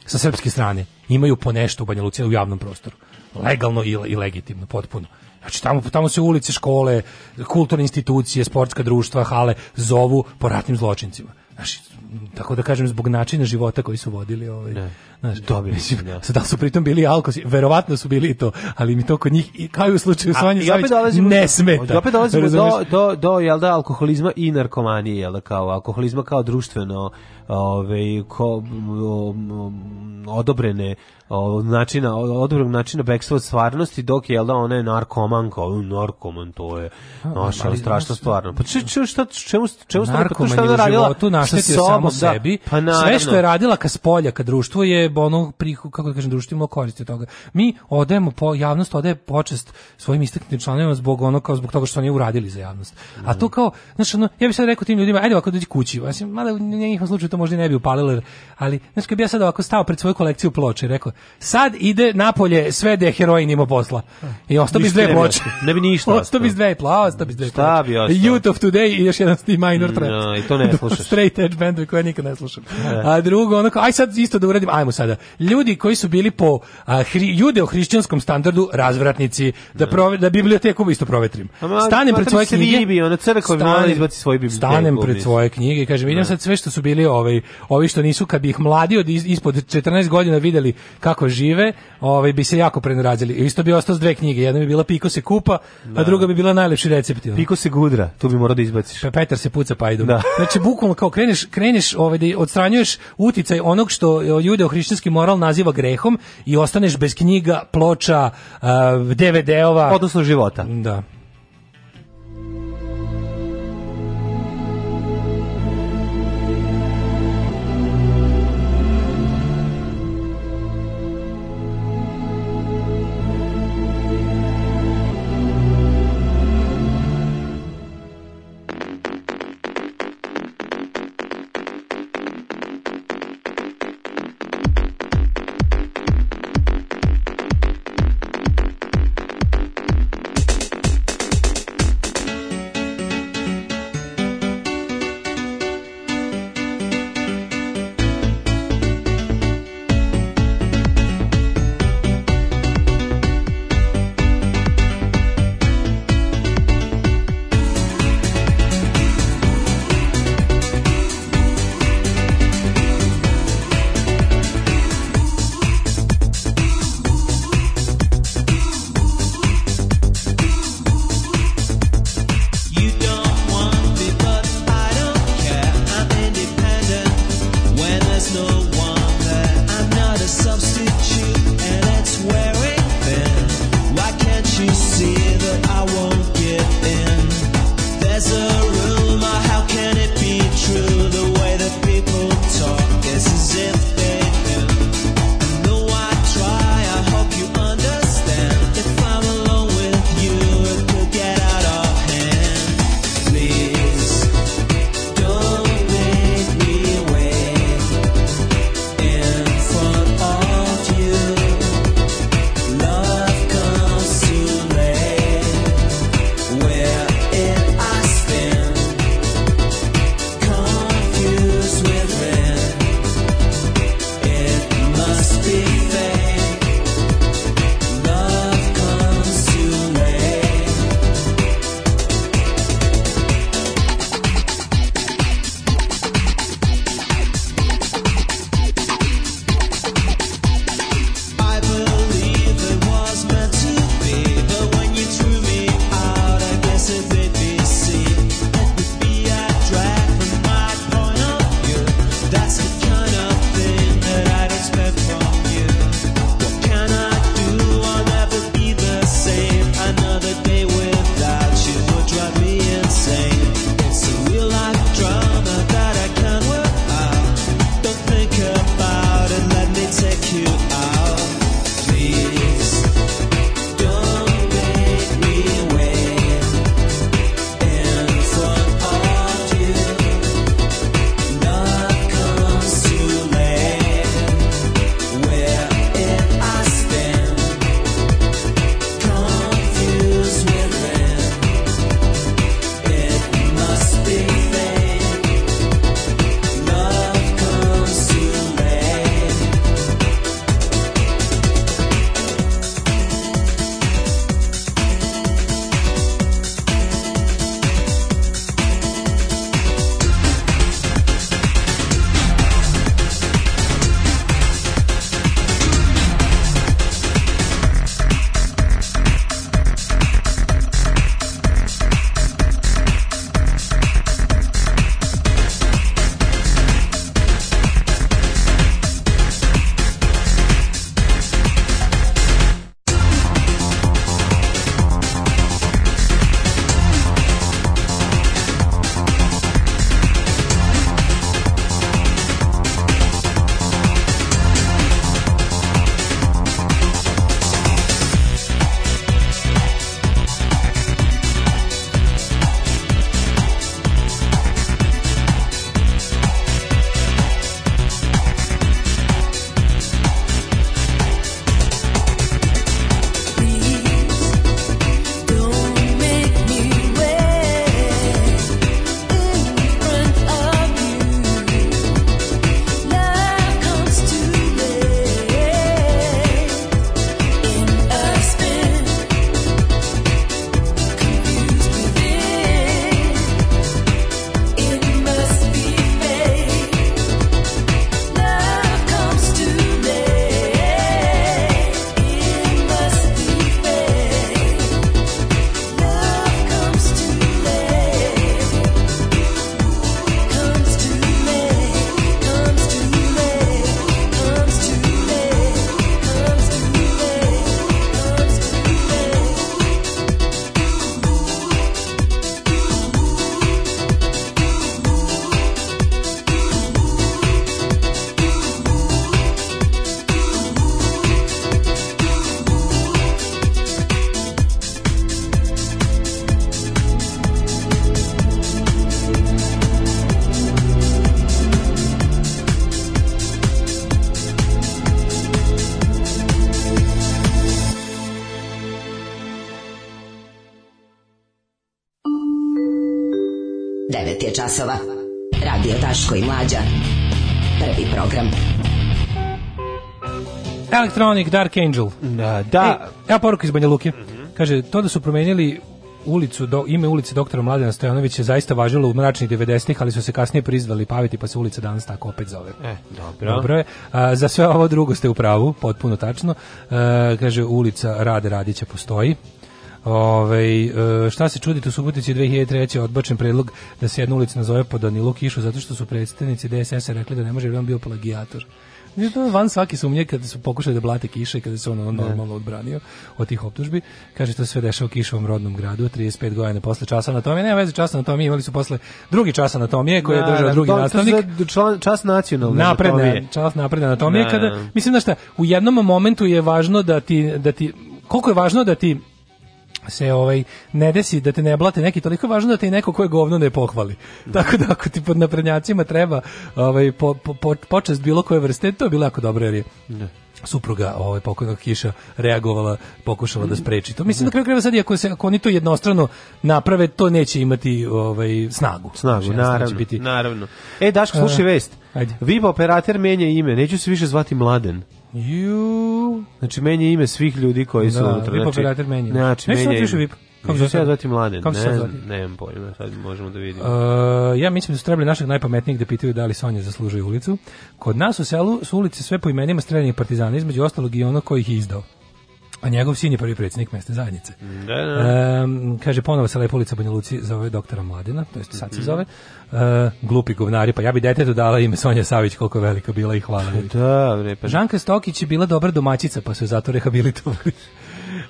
B: sa srpske strane imaju po nešto u Banja Lucija u javnom prostoru. Legalno i, i legitimno, potpuno. Znači, tamo, tamo se ulice, škole, kulturne institucije, sportska društva, hale zovu po ratnim zločincima. Znači, tako da kažem zbog načina života koji su vodili ovaj ne, da. znaš
C: dobili da,
B: su da. da su pritom bili alkosi verovatno su bili to ali mi to kod njih i kao u slučaju Sanje Savić
C: ne smeta opet dolazimo do do do jel da alkoholizma i narkomanije jel da kao alkoholizma kao društveno ovaj ko odobrene načina odobrenog načina bekstva stvarnosti dok je da ona je narkomanka narkoman to je naša ali, strašna stvar pa če, če, šta čemu čemu stvar pa
B: šta je radila tu naštetio samo da. sebi da, pa naravno. sve što je radila ka spolja ka društvu je ono prihu kako da kažem društvo imalo koristi od toga mi odajemo po javnost odaje počest svojim istaknutim članovima zbog ono kao zbog toga što oni uradili za javnost a to mm. kao znači ono ja bih sad rekao tim ljudima ajde ovako dođi kući ja mada u njihovom slučaju to možda ne bi upalilo, ali znaš kad bi ja sad ovako stao pred svoju kolekciju ploče i rekao, sad ide napolje sve da je heroin ima posla. I ostao bi dve ploče.
C: Ne bi ništa.
B: ostao bi dve ploče, ostao bi dve ploče. Šta bi ostao? Youth of Today i još jedan Steve Minor track. No,
C: i to ne slušaš.
B: Straight edge bendovi koje nikad ne slušam. A drugo, onako, aj sad isto da uradim, ajmo sada. Ljudi koji su bili po a, hri, judeo-hrišćanskom standardu razvratnici, da, prove, da biblioteku isto provetrim. Ama, stanem pred
C: svoje
B: knjige. Bibi,
C: ona crkva stanem, izbaci
B: svoju
C: biblioteku. Stanem
B: pred svoje knjige i kažem, vidim sad sve što su bili ovaj ovi što nisu kad bi ih mladi od ispod 14 godina videli kako žive, ovaj bi se jako prenarazili. Isto bi ostao s dve knjige, jedna bi bila Piko se kupa, da. a druga bi bila najlepši recepti.
C: Piko se gudra, tu bi morao da izbaciš.
B: Pa Petar se puca pajdu. Da. Znači bukvalno kao kreneš kreneš ovaj da odstranjuješ uticaj onog što judeo-hrišćanski moral naziva grehom i ostaneš bez knjiga, ploča, DVD-ova,
C: odnosno života.
B: Da. časova. Radio Taško i Mlađa. Prvi program. Electronic Dark Angel.
C: Da,
B: da. E, evo poruka iz Banja Luke. Mm -hmm. Kaže, to da su promenili ulicu do, ime ulice doktora Mladena Stojanovića je zaista važilo u mračnih 90-ih, ali su se kasnije prizvali paviti, pa se ulica danas tako opet zove. E,
C: dobro. dobro je.
B: A, za sve ovo drugo ste u pravu, potpuno tačno. A, e, kaže, ulica Rade Radića postoji. Ove, e, šta se čudite, u Subotici 2003. odbačen predlog da se jedna ulica nazove po Danilu Kišu zato što su predstavnici DSS-a rekli da ne može jer on bio plagijator. Nije to van svaki sumnje kada su pokušali da blate kiše kada se on da. normalno odbranio od tih optužbi. Kaže, to sve dešava u kišovom rodnom gradu, 35 godina posle časa na tome. Nema veze časa na anatomije, imali su posle drugi časa čas anatomije koji je da, držao da, drugi nastavnik. To
C: član, čas nacionalne napredne,
B: anatomije. Čas napredne na tome. kada, mislim da šta, u jednom momentu je važno da ti, da ti koliko je važno da ti se ovaj ne desi da te ne blate neki toliko je važno da te i neko koje govno ne pohvali. Da. Tako da ako ti pod naprednjacima treba ovaj po, po, počest bilo koje vrste, to je bilo jako dobro jer je ne. Da. supruga ovaj pokojnog Kiša reagovala, pokušala da spreči to. Mislim da kraju krajeva sad ako se ako oni to jednostrano naprave, to neće imati ovaj snagu.
C: Snagu, znači, naravno, biti... naravno. E Daško, slušaj vest. Ajde. Viba operator menja ime, neću se više zvati Mladen.
B: Ju
C: Znači, menja ime svih ljudi koji su da, da, da VIP znači, operator
B: menja.
C: Znači,
B: Nešto menja ime. VIP.
C: Kako se sad zvati mladen? Kako se zvati? Nemam pojma, sad možemo da vidimo.
B: Uh, ja mislim da su trebali našeg najpametnijeg da pitaju da li Sonja zaslužuje ulicu. Kod nas u selu su ulice sve po imenima streljanih partizana, između ostalog i ono koji ih izdao a njegov sin je prvi predsjednik mesne zajednice. Da, da. E, kaže, ponovo se Lepolica Banja Luci zove doktora Mladina, to jest sad se mhm. zove. E, glupi govnari, pa ja bi detetu dala ime Sonja Savić, koliko je velika bila i hvala.
C: Da,
B: bre,
C: pa...
B: Žanka Stokić je bila dobra domaćica, pa se zato rehabilitovali.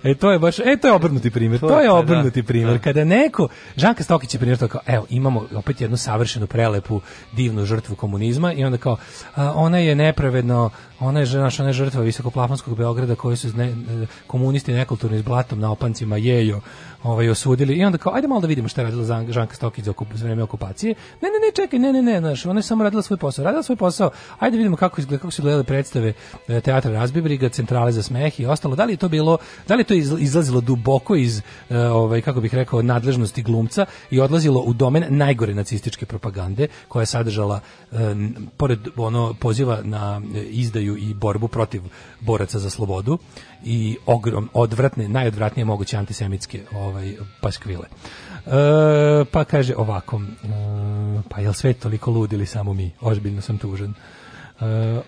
B: E to je baš, e to je obrnuti primjer. To, to je da. obrnuti da, primjer. Da. Kada neko Žanka Stokić je primjer to kao, evo, imamo opet jednu savršenu prelepu divnu žrtvu komunizma i onda kao a, ona je nepravedno ona je naša ona je žrtva visokoplafonskog Beograda koji su ne, komunisti nekulturno izblatom na opancima jejo ovaj osudili i onda kao ajde malo da vidimo šta je radila Žanka Stokić za, za vreme okupacije. Ne, ne, ne, čekaj, ne, ne, ne, znaš, ona je samo radila svoj posao, radila svoj posao. Ajde vidimo kako izgled, kako su gledale predstave e, teatra Razbibriga, centrale za smeh i ostalo. Da li je to bilo, da li je to izlazilo duboko iz e, ovaj kako bih rekao nadležnosti glumca i odlazilo u domen najgore nacističke propagande koja je sadržala e, pored ono poziva na izdaju i borbu protiv boraca za slobodu i ogrom, odvratne, najodvratnije moguće antisemitske ovaj, paskvile. E, pa kaže ovako, e, pa jel sve toliko lud ili samo mi? Ozbiljno sam tužan.
C: Uh,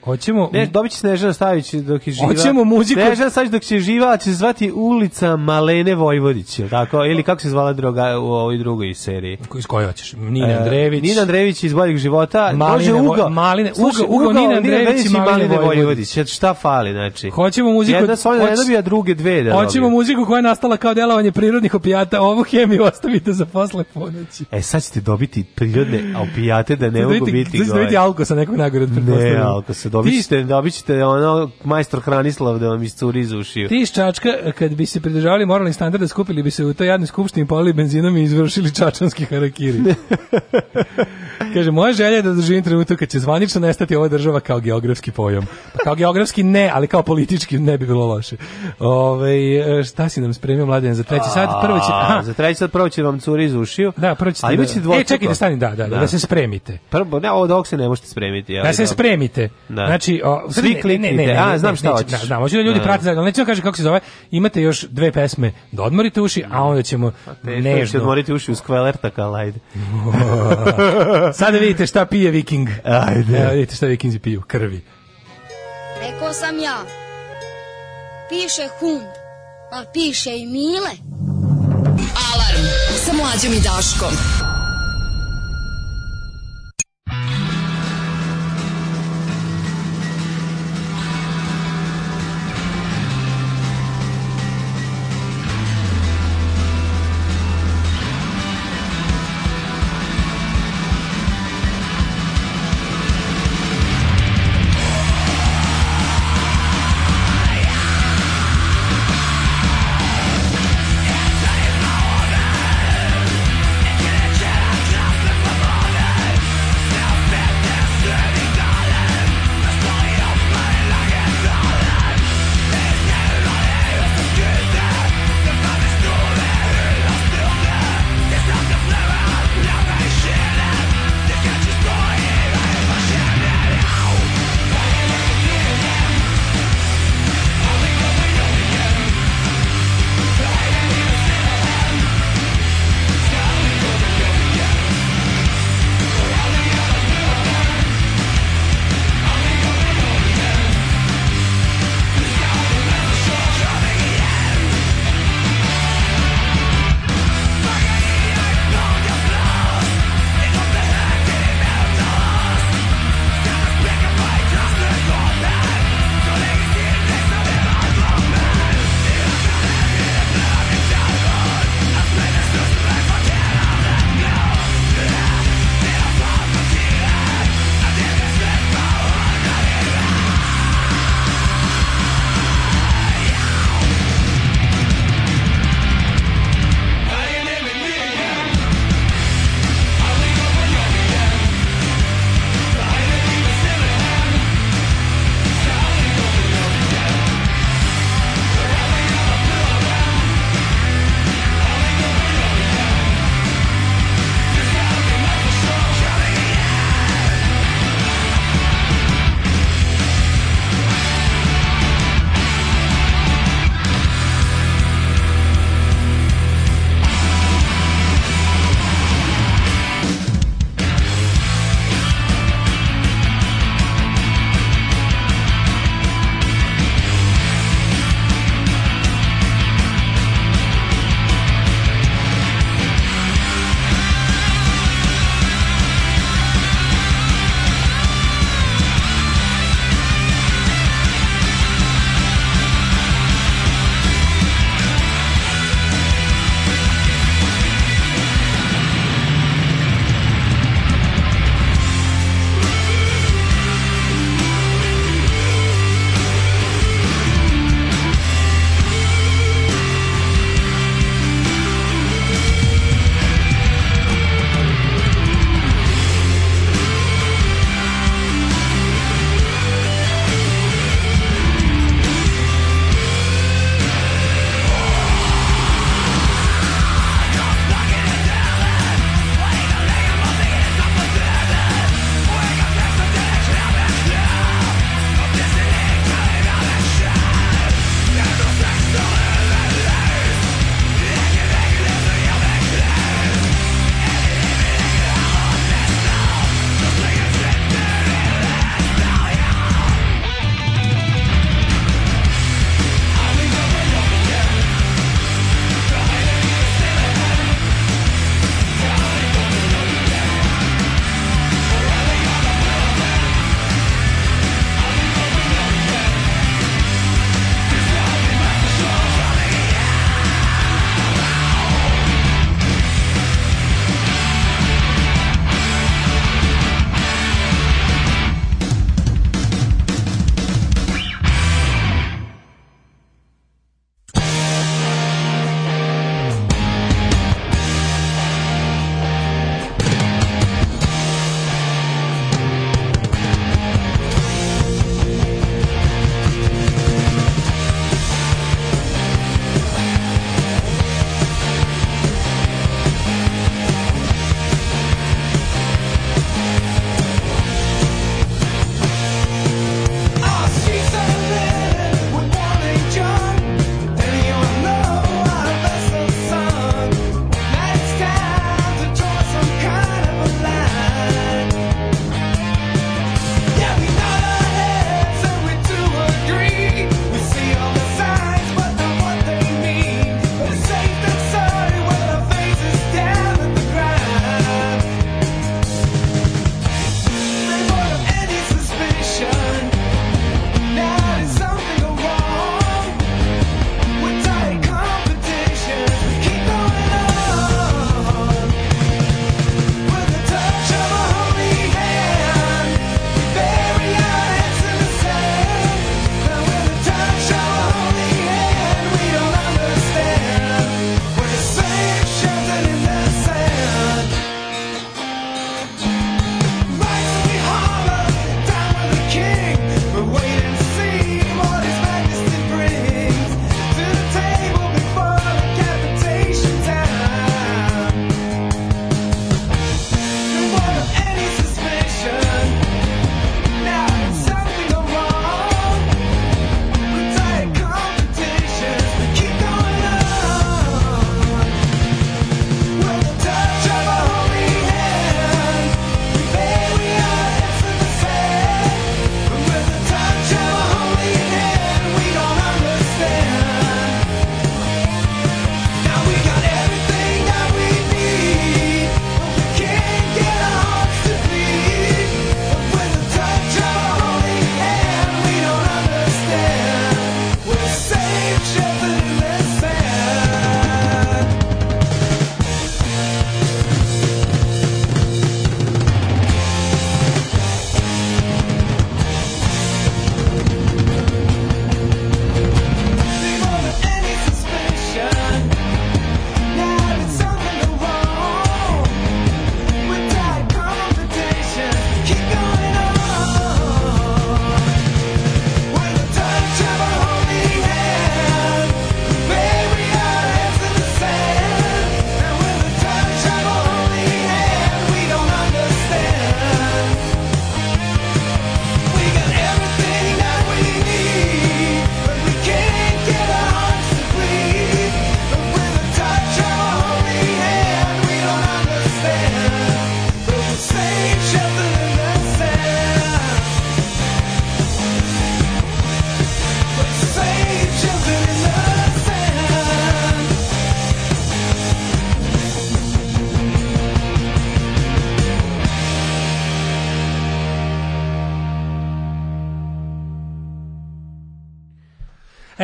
C: hoćemo Ne, dobit će Snežana Stavić dok je živa. Hoćemo muziku. Snežana Stavić dok će živa, će se zvati ulica Malene Vojvodić, ili tako? Ili kako se zvala druga u ovoj drugoj seriji?
B: Iz koje hoćeš? Nina eh, Andrević. Uh,
C: Nina Andrević iz boljeg života. Maline, Može Ugo. Maline, Ugo, Ugo, Nina Andrević i Maline Vojvodić. Eto šta fali, znači. Hoćemo muziku. Jedna solja hoć... ne dobija druge dve da
B: Hoćemo dobija. muziku koja je nastala kao delovanje prirodnih opijata. Ovu hemiju ostavite za posle
C: ponoći. E sad ćete dobiti prirodne opijate da ne mogu biti.
B: Znači biti alko sa nekog nagore. Ne, E, ako
C: se dobićete, dobićete ono majstor Hranislav da vam iscuri iz ušiju.
B: Ti iz Čačka, kad bi se pridržavali moralni standarda, skupili bi se u toj jadnoj skupštini, polili benzinom i izvršili čačanski harakiri. Kaže, moja želja je da doživim trenutak kad će zvanično nestati ova država kao geografski pojam. Pa kao geografski ne, ali kao politički ne bi bilo loše. Ove, šta si nam spremio, mladen, za treći sat?
C: Prvo će, aha. Za treći sat prvo će vam curi iz ušiju.
B: Da, prvo će... Ali da, E,
C: čekajte,
B: stani, da, da, da, da, se spremite.
C: Prvo, ne, ovo dok se ne možete spremiti. Ali
B: da se spremite kliknite. Da. Znači, o, svi ne, kliknite. Ne, ne, a,
C: znam šta hoćeš.
B: Da, znam, da, hoću da ljudi da. prate zajedno, neću da kažem kako se zove. Imate još dve pesme da odmorite uši, a onda ćemo pa da nežno. Ćete
C: odmoriti uši uz kvelerta, tako lajde.
B: Sada vidite šta pije viking.
C: Ajde. Evo
B: vidite šta vikinzi piju, krvi. Rekao sam ja, piše hund, pa piše i mile. Alarm sa mlađom i Daškom.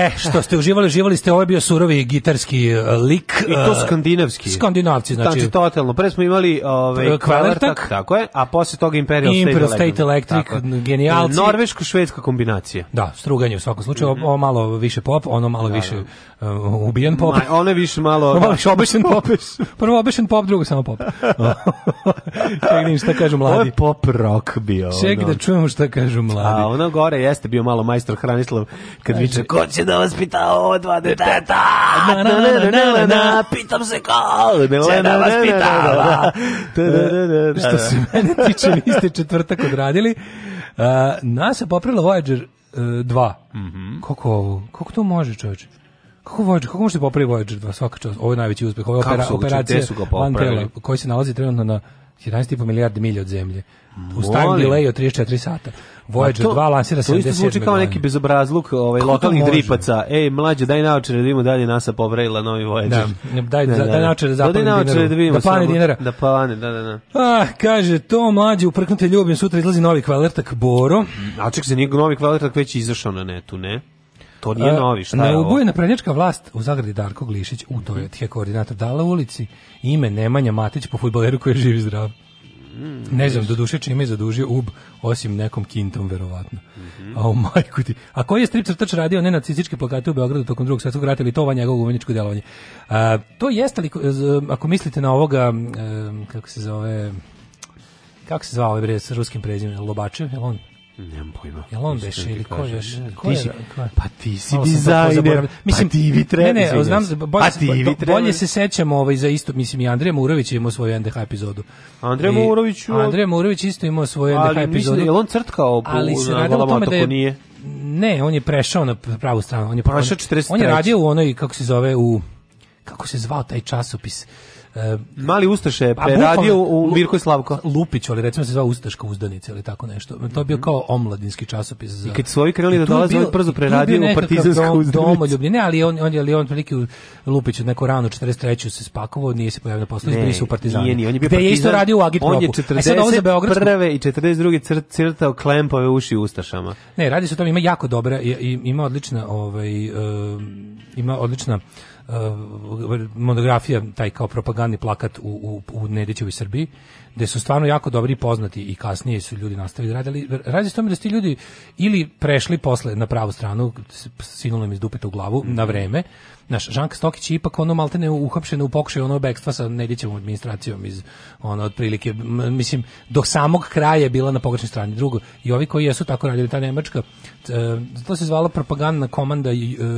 B: E, što ste uživali, uživali ste, ovo je bio surovi gitarski e, lik.
C: I to e, skandinavski.
B: Skandinavci, znači. Znači,
C: totalno. Pre smo imali ovaj, e, Kvalertak, tako je, a posle toga Imperial,
B: Imperial State, Electric. Electric genijalci.
C: Norveško-švedska kombinacija.
B: Da, struganje u svakom slučaju, mm -hmm. ovo malo više pop, ono malo da, više uh, ubijen pop. Ma,
C: ono više malo...
B: malo obešen pop. Prvo obešen pop, drugo samo pop. Ček da šta kažu mladi. Ovo
C: pop rock bio.
B: Ček da čujemo šta kažu mladi. A
C: ono gore jeste bio malo majstor Hranislav kad Ajde. viče,
B: ko će da vas pita ovo dva deteta? Na, na, na, na, na, pitam se ko će da vas pita. Što se mene tiče, vi četvrtak odradili. Uh, NASA popravila Voyager 2. Uh, mm -hmm. Kako ovo? Kako to može, čovječe? Kako Voyager, kako možete popraviti Voyager 2, svaka čast, ovo je najveći uspeh, ovo je opera, operacija Antela, koji se nalazi trenutno na 11,5 milijardi milja od zemlje. U time delay od 34 sata. Voyager to, 2 lansira 77.
C: To
B: isto kao
C: neki bezobrazluk ovaj, lokalnih dripaca. Ej, mlađe,
B: daj
C: naočare da vidimo dalje NASA popravila novi Voyager. Da, daj, da, daj
B: naočare da, daj da vidimo. Da pane dinara.
C: Da pane, da, da, da. Ah,
B: kaže, to mlađe, uprknute ljubim, sutra izlazi novi kvalertak Boro. A
C: znači, ček se, nije novi kvalertak već izašao na netu, ne? To nije novi, šta na je ovo?
B: prednječka vlast u zagradi Darko Glišić, u to je koordinator Dala u ulici, ime Nemanja Matić po futboleru koji živi zdrav. Mm, ne znam, do duše čime je zadužio UB, osim nekom kintom, verovatno. Mm -hmm. A, o, majku ti. A koji je strip crtač radio nenacističke plakate u Beogradu tokom drugog svjetskog rata ili to ova njegovo umetničko djelovanje? A, to jeste li, ako mislite na ovoga, kako se zove, kako se zvao ovaj bre s ruskim prezimenom, Lobačev, je on?
C: Nemam
B: pojma. Jel on beše ili ko još? ti si,
C: da- Pa ti si dizajner, pa mislim, pa ti bi
B: treba. Ne, ne, znam, bolje, pa ti bolje, se sećamo ovaj, za isto, mislim, i Andrija Murović je imao svoju NDH epizodu.
C: Andrija Murović... Uh,
B: Andrija Murović isto imao svoju NDH epizodu. Ali mislim,
C: je on crtkao ali se na tome da je, nije?
B: Ne, on je prešao na pravu stranu. On je, on, on je radio u onoj, kako se zove, u... Kako se zvao taj časopis?
C: E, Mali Ustaše je preradio u Mirko Slavko.
B: Lupić, ali recimo se zvao Ustaška uzdanica ili tako nešto. To je bio mhm. kao omladinski časopis. Za...
C: I kad su ovi krenuli da dolaze, on brzo preradio u partizansku dom, uzdanicu. Domoljubni, ne,
B: ali on,
C: on,
B: ali on veliki Lupić od neko rano 43. se spakovao, nije se pojavio na poslu, izbili su u Partizanu. Nije, nije, on je bio Gde partizan, je isto radio u Agitpropu. On je 41.
C: E, i 42. crtao klempove uši Ustašama.
B: Ne, radi se o tom, ima jako dobra, ima odlična, ovaj, uh, ima odlična Eh, monografija, taj kao propagandni plakat u, u, u Nedićevoj Srbiji, gde su stvarno jako dobri poznati i kasnije su ljudi nastavili da radili. Radi se tome da su ti ljudi ili prešli posle na pravu stranu, sinulo im iz dupeta u glavu, mhm. na vreme. Naš Žanka Stokić je ipak ono maltene uhapšena u pokušaju ono bekstva sa Nedićevom administracijom iz ono otprilike, mislim, do samog kraja je bila na pogrešnoj strani. Drugo, i ovi koji jesu tako radili, ta Nemačka, E, to se zvala propagandna komanda e,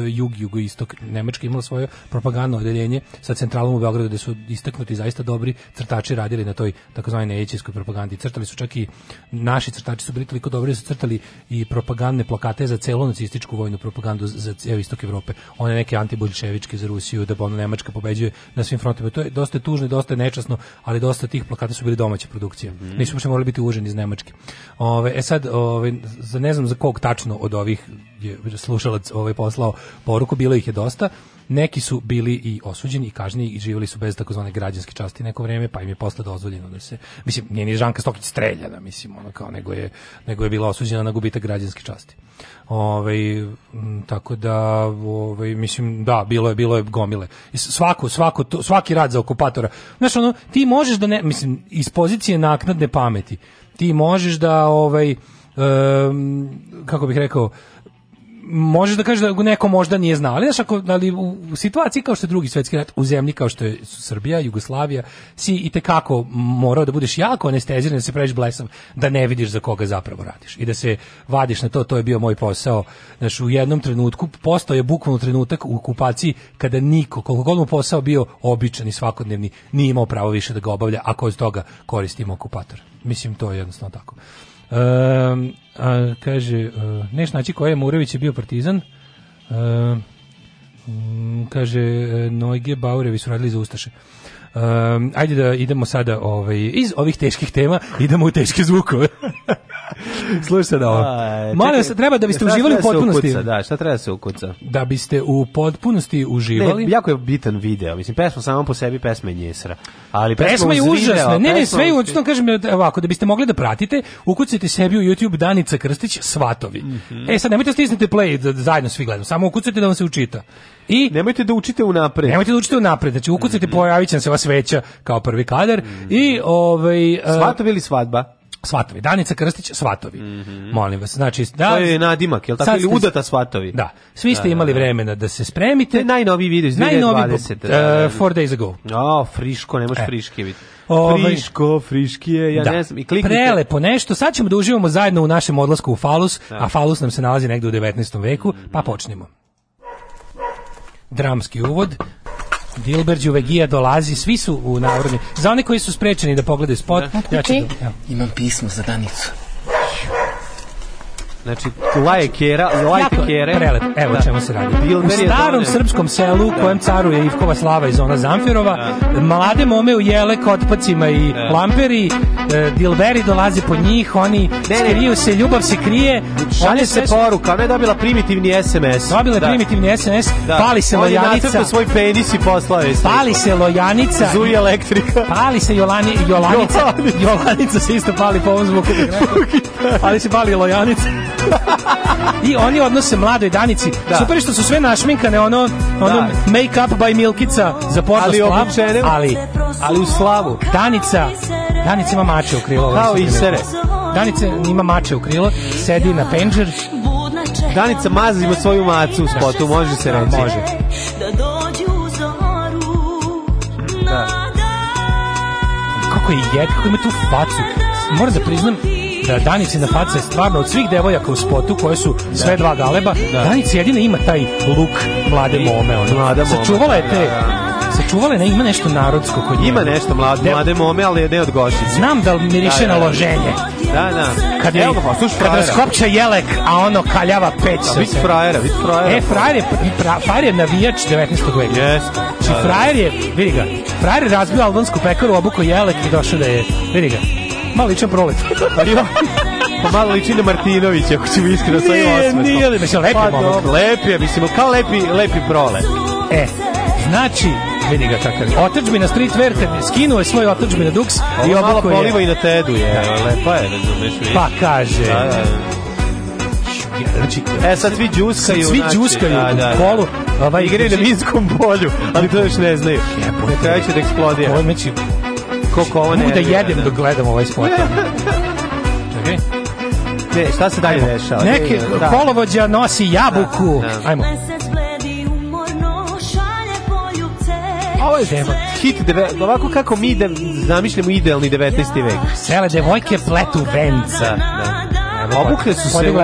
B: jug jugoistok Nemačka imala svoje propagandno odeljenje sa centralom u Beogradu gde su istaknuti zaista dobri crtači radili na toj takozvanoj nejećinskoj propagandi. Crtali su čak i naši crtači su bili toliko dobri da su crtali i propagandne plakate za celu nacističku vojnu propagandu za ceo istok Evrope. One neke antibolševičke za Rusiju, da ono Nemačka pobeđuje na svim frontovima. To je dosta tužno i dosta nečasno, ali dosta tih plakata su bili domaća produkcija Mm -hmm. Nisu uopšte morali biti uvoženi iz Nemačke. Ove, e sad, ove, za ne znam za kog tačno naravno od ovih je slušalac ovaj poslao poruku, bilo ih je dosta. Neki su bili i osuđeni i kažnjeni i živjeli su bez takozvane građanske časti neko vrijeme, pa im je posle dozvoljeno da se mislim njeni ni Žanka Stokić streljana, mislim, ono kao nego je nego je bila osuđena na gubitak građanske časti. Ovaj tako da ovaj mislim da bilo je bilo je gomile. svako svako to, svaki rad za okupatora. Znaš ono ti možeš da ne mislim iz pozicije naknadne pameti. Ti možeš da ovaj um, kako bih rekao, možeš da kažeš da neko možda nije znao, ali, znaš, ako, ali u, u, situaciji kao što je drugi svetski rat, u zemlji kao što je Srbija, Jugoslavija, si i tekako morao da budeš jako anesteziran, da se praviš blesom, da ne vidiš za koga zapravo radiš i da se vadiš na to, to je bio moj posao. Znaš, u jednom trenutku, postao je bukvalno trenutak u okupaciji kada niko, koliko god mu posao bio običan i svakodnevni, nije imao pravo više da ga obavlja, ako od toga koristimo okupator. Mislim, to je jednostavno tako. Um, a, kaže, uh, neš naći koji je Murević je bio partizan. Um, kaže, e, Nojge Baurevi su radili za Ustaše. Um, ajde da idemo sada ovaj, iz ovih teških tema, idemo u teške zvukove. Slušaj da ovo. Molim vas, treba da biste uživali u potpunosti. Ukuca, da, šta
C: treba se ukuca?
B: Da biste u potpunosti uživali. Ne,
C: jako je bitan video. Mislim, pesma sama po sebi, pesma je njesra. Ali pesma, pesma je užasna.
B: Ne, ne, sve je učinu, kažem ovako, da biste mogli da pratite, ukucajte sebi u YouTube Danica Krstić Svatovi. Mm -hmm. E sad, nemojte da stisnete play
C: da zajedno svi gledamo.
B: Samo ukucajte da vam se učita.
C: I nemojte
B: da učite
C: unapred.
B: Nemojte da
C: učite
B: unapred. Znači ukucajte mm -hmm. pojaviće se vas veća kao prvi kadar mm -hmm. i ovaj uh,
C: Svatovi ili svadba?
B: Svatovi. Danica Krstić, Svatovi. Mm -hmm. Molim vas. Znači, da, to
C: je nadimak, jel tako? Ili udata Svatovi.
B: Da. Svi da, ste imali da, da. vremena da se spremite. To
C: najnoviji video iz 2020. Najnoviji, uh, e,
B: four days ago.
C: O, oh, friško, nemoš e. friške vidjeti. Ovaj, friško, friškije, ja
B: da.
C: ne znam. I
B: kliknite. Prelepo nešto. Sad ćemo da uživamo zajedno u našem odlasku u Falus, da. a Falus nam se nalazi negde u 19. veku, mm -hmm. pa počnemo. Dramski uvod. Dilber Đuvegija dolazi, svi su u narodni. Za one koji su sprečeni da pogledaju spot, da.
C: ja ću... Da- Imam pismo za Danicu.
B: Znači, laje kera, lajke kere. Prelet, evo da. čemu se radi. Bilber u starom srpskom selu da. kojem caruje Ivkova slava iz ona Zamfirova, da. mlade mome u jele kotpacima i da. lamperi, e, dilberi dolaze po njih, oni ne, ne. skriju se, ljubav se krije.
C: Šalje se poruka, ona je dobila primitivni SMS.
B: Dobila je da. primitivni SMS, da. pali se Oni lojanica.
C: svoj penis i poslao
B: je. Pali se lojanica.
C: Zuj elektrika.
B: Pali se Jolani, Jolanica. Jolanica se isto pali po ovom zvuku. Pali se pali lojanica. I oni odnose mladoj Danici. Da. Super što su sve našminkane, ono, ono da. make up by Milkica za porno ali slavu.
C: Obučene, ali, ali u slavu.
B: Danica, Danica ima mače u krilo. Kao i sere. Danica ima mače u krilo, sedi na penđer.
C: Danica mazi ima svoju macu u spotu, može se da, reći. Može. Da. da.
B: Kako je jed, kako ima tu facu. Moram da priznam, da Danica na faca stvarno od svih devojaka u spotu koje su da. sve dva galeba, da. Danica jedina ima taj luk mlade mome. Ono. Mlada mome. Sačuvala je da, te da. sačuvala ne, ima nešto narodsko kod njega. Ima
C: nešto mlade, De, mlade mome, ali ne od Gošića.
B: Znam da miriše da, da, na loženje.
C: Da, da.
B: Kad, je, Evo, pa, sluš, kad raskopča jelek, a ono kaljava peć.
C: Da, bit frajera, bit frajera. E,
B: frajer je, pra, frajer je navijač 19. veka.
C: Yes.
B: Či znači, frajer je, vidi ga, frajer je razbio albansku pekaru, obuku jelek i došao da je, vidi ga. Malo liče prolet.
C: Ali Pa malo liči na Martinović, ako mi iskreno sa ovim osmehom. Nije, nije,
B: ali mislim, lepi pa, momak. Lepi je,
C: mislim, kao lepi, lepi prole.
B: E, znači, vidi ga kakav je. na Street Verte skinuo je svoj otačbina Dux
C: Ovo i
B: obuko je. poliva
C: i na tedu je, da. lepa je,
B: razumeš vi. Pa kaže. Da, da.
C: Znači, e, sad svi džuskaju. Svi znači,
B: džuskaju da, da, da. u kolu. Ovaj, Igraju na znači- Minskom polju, ali to još ne znaju. Jebote.
C: Na kraju će da eksplodira.
B: Ovo, znači, koliko ovo ne... Mogu da jedem da. dok gledam ovaj spot. Čekaj.
C: Ne, šta se dalje dešava?
B: Neki da. kolovođa nosi jabuku. Da, da. Ajmo. Ovo je tema.
C: Hit, deve, ovako kako mi de, zamišljamo idealni 19. vek.
B: Cele devojke pletu venca. Da.
C: da. Obukle su se u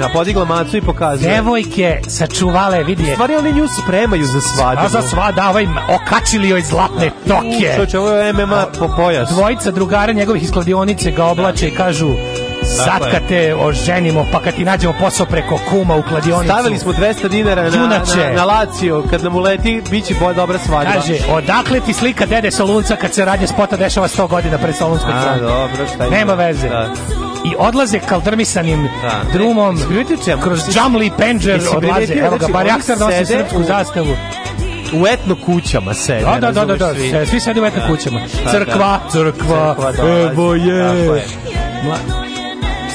C: Ja, podigla macu i pokazuje.
B: Devojke sačuvale, vidi je. Stvari oni nju
C: spremaju za svadbu. A
B: za svadbu, ovaj okačili joj zlatne toke.
C: Čoče, ovo je MMA po pojas.
B: Dvojica drugara njegovih iz kladionice ga oblače i kažu Sad dakle, kad te oženimo, pa kad ti nađemo posao preko kuma u kladionicu.
C: Stavili smo 200 dinara na, na, na Lazio, kad nam uleti, bit će boja dobra svadba. Kaže,
B: odakle ti slika dede Solunca kad se radnje spota dešava 100 godina pred Solunskoj
C: A, dobro, šta
B: Nema
C: dobro.
B: veze. Da i odlaze kaldrmisanim da. E, drumom e, kroz džamli penđer odlaze evo ga znači, bar jaktar nosi srpsku u... zastavu
C: u etno kućama se
B: da da da da, da svi, svi sede u etno da. kućama pa crkva crkva, da. crkva evo je, Tako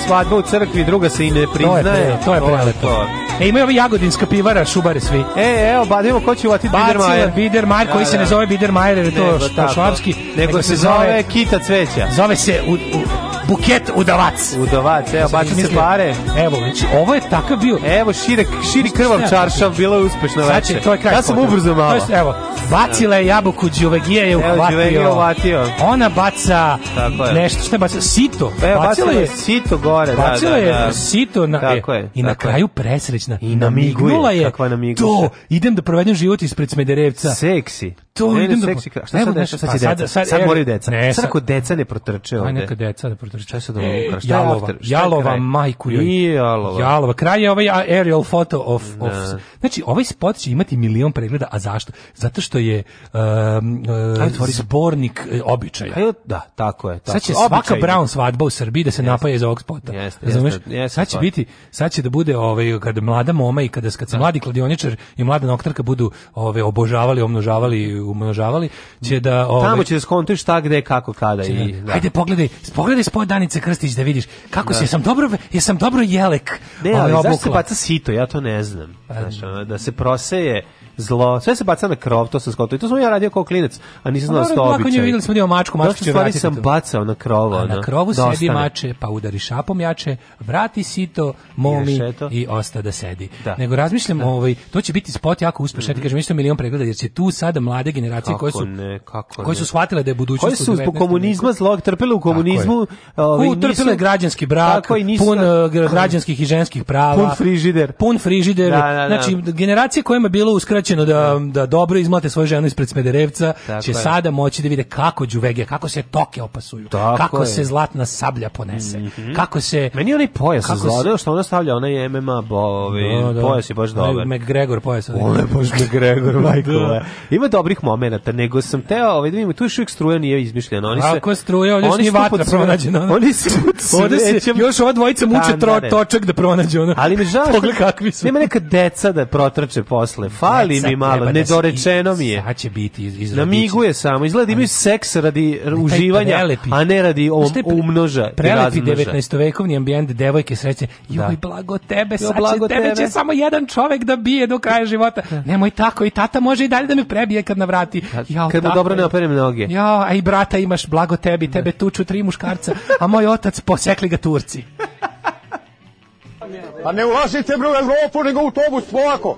C: svadba u crkvi, druga se i ne priznaje.
B: To je, pre, to je prelepo. E, imaju ovi jagodinska pivara, šubare svi.
C: E, evo, badimo ko će uvatiti Bidermajer.
B: Bidermajer, da, koji da, se ne zove Bidermajer, jer je to švapski.
C: Nego, nego se zove Kita Cveća.
B: Zove se, u, u, buket udavac.
C: Udavac, evo, baci se pare.
B: Evo, znači, ovo je takav bio.
C: Evo, šire, širi krvav znači, čaršav, bila je uspešna znači, veče. Znači, to je kraj. Ja sam ubrzo malo. Znači,
B: evo, bacila je jabuku, Đuvegija je uhvatio. Ona baca nešto, što je baca? Sito.
C: Evo,
B: bacila
C: je sito gore. Da, bacila da,
B: je
C: da.
B: sito na, e, i na kraju presrećna. I namignula je. To, idem da provedem život ispred Smederevca.
C: Seksi.
B: To, idem
C: da... Šta sad znači, pa sad, Sad moraju deca. Sad ako
B: deca ne protrče pa
C: ovde. Aj, neka deca sad, protrče. Šta se da Luka?
B: Šta Jalova, je šta je Jalova kraj? majku
C: joj. Jalova.
B: Jalova.
C: Kraj
B: je ovaj aerial photo of, ne. Da. of... Znači, ovaj spot će imati milion pregleda, a zašto? Zato što je um, uh, zbornik e, običaja. Ajde,
C: da, tako je. Tako. Sad
B: će Običaj. svaka Brown svadba u Srbiji da se jeste. napaje za ovog spota. Jeste, jeste, jeste, sad će spot. biti, sad će da bude ovaj, kad mlada moma i kada, kad se da. mladi kladioničar i mlada noktarka budu ove, ovaj, obožavali, omnožavali, umnožavali, će da...
C: Ove, Tamo ovaj- će
B: da
C: skontuješ šta, gde, kako, kada. Da- i,
B: da. Ajde, pogledaj, pogledaj spod Danica Krstić da vidiš kako da. se sam dobro jesam dobro jelek.
C: Ne, ali zašto se baca sito, ja to ne znam. Znači, da se proseje zlo, sve se baca na krov, to sam skontao. I to sam ja radio kao klinec, a nisam znao pa da sto običaj.
B: Videli smo dio da mačku, mačku će
C: stvari sam bacao na krovo.
B: A na krovu dostane. sedi mače, pa udari šapom jače, vrati sito, momi i, i osta da sedi. Da. Nego razmišljam, da. ovaj, to će biti spot jako uspešan, mm -hmm. kažem, isto milion pregleda, jer će tu sada mlade generacije kako koje su, ne, kako koje su shvatile da je budućnost. Koje
C: su zbog komunizma zlog trpele u komunizmu.
B: Ovaj, trpele građanski brak, pun eh, građanskih i ženskih prava.
C: Pun frižider.
B: Pun frižider. Da, znači, generacije kojima je bilo uskraćeno omogućeno da, da dobro izmlate svoju ženu ispred Smederevca, Tako će je. sada moći da vide kako džuvege, kako se toke opasuju, Tako kako je. se zlatna sablja ponese, mm -hmm. kako se...
C: Meni je onaj pojas kako što onda stavlja onaj MMA bovi, no, da, da,
B: pojas
C: je baš dobar. McGregor
B: pojas.
C: Da. Ono je baš McGregor, da. majko. da. Ima dobrih momenata, nego sam teo, ovaj, da vidimo, tu još uvijek struja nije izmišljena. Oni se, Ako
B: struja, ovdje još nije vatra pronađena.
C: Oni su
B: još ova dvojica muče pa, tro, točak da pronađe ono.
C: Ali me žao. Pogled kakvi su. Nema neka deca da protrče posle. Fali Fali mi malo, da nedorečeno mi je. Sad
B: će biti
C: iz, Namiguje samo, izgleda imaju seks radi uživanja, prelepi, a ne radi om, umnoža Prelepi
B: 19-vekovni ambijent, devojke sreće, da. joj, blago tebe, sad blago tebe će samo jedan čovek da bije do kraja života. Da. Nemoj tako, i tata može i dalje da me prebije
C: kad
B: navrati. Jao,
C: kad mu dobro ne operem noge.
B: Ja, a i brata imaš, blago tebi, tebe tuču tri muškarca, a moj otac posekli ga Turci. Pa ne ulazite bre u Evropu, nego u autobus polako.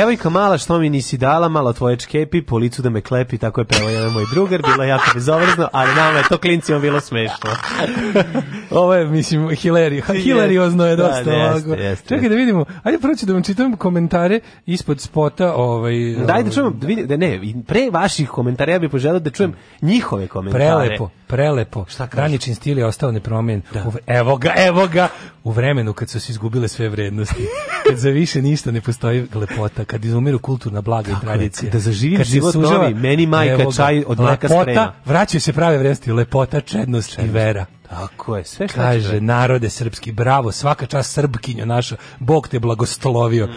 C: Devojka mala što mi nisi dala, malo tvoje čkepi, po licu da me klepi, tako je prevojeno moj drugar, bilo je jako bezobrazno, ali nama je to klincima bilo smešno.
B: Ovo je, mislim, hilari, hileriozno je da, dosta. Da, jeste,
C: jeste,
B: Čekaj da vidimo, ajde proći da vam čitam komentare ispod spota. Ovaj, Daj
C: da ovaj, čujemo, da, vidim, da ne, pre vaših komentara ja bih poželao da čujem njihove komentare.
B: Prelepo, prelepo. Šta kažeš? Raničin stil je ostao nepromen. Da. evo ga, evo ga. U vremenu kad su se izgubile sve vrednosti, kad za više ništa ne postoji lepota, kad izumiru kulturna blaga Tako i tradicija. Da zaživim
C: kad život
B: sužava, novi,
C: meni majka čaj od mleka sprema. Lepota,
B: vraćaju se prave vrednosti, lepota, čednost, čednost. i vera.
C: Tako je, sve što
B: Kaže, češte. Da narode srpski, bravo, svaka čast Srbkinjo naša, Bog te blagoslovio. Mm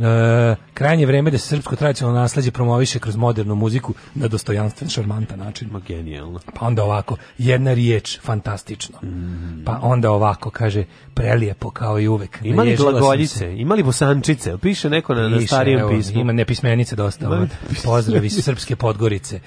B: -hmm. e, krajnje vreme da se srpsko tradicionalno nasleđe promoviše kroz modernu muziku na dostojanstven, šarmantan
C: način. Ma, genijalno.
B: Pa onda ovako, jedna riječ, fantastično. Mm -hmm. Pa onda ovako, kaže, prelijepo kao i uvek.
C: Ima li glagoljice, ima li bosančice, piše neko na, Piše, na starijem evo, pismu.
B: Ima nepismenice dosta, pozdravi srpske podgorice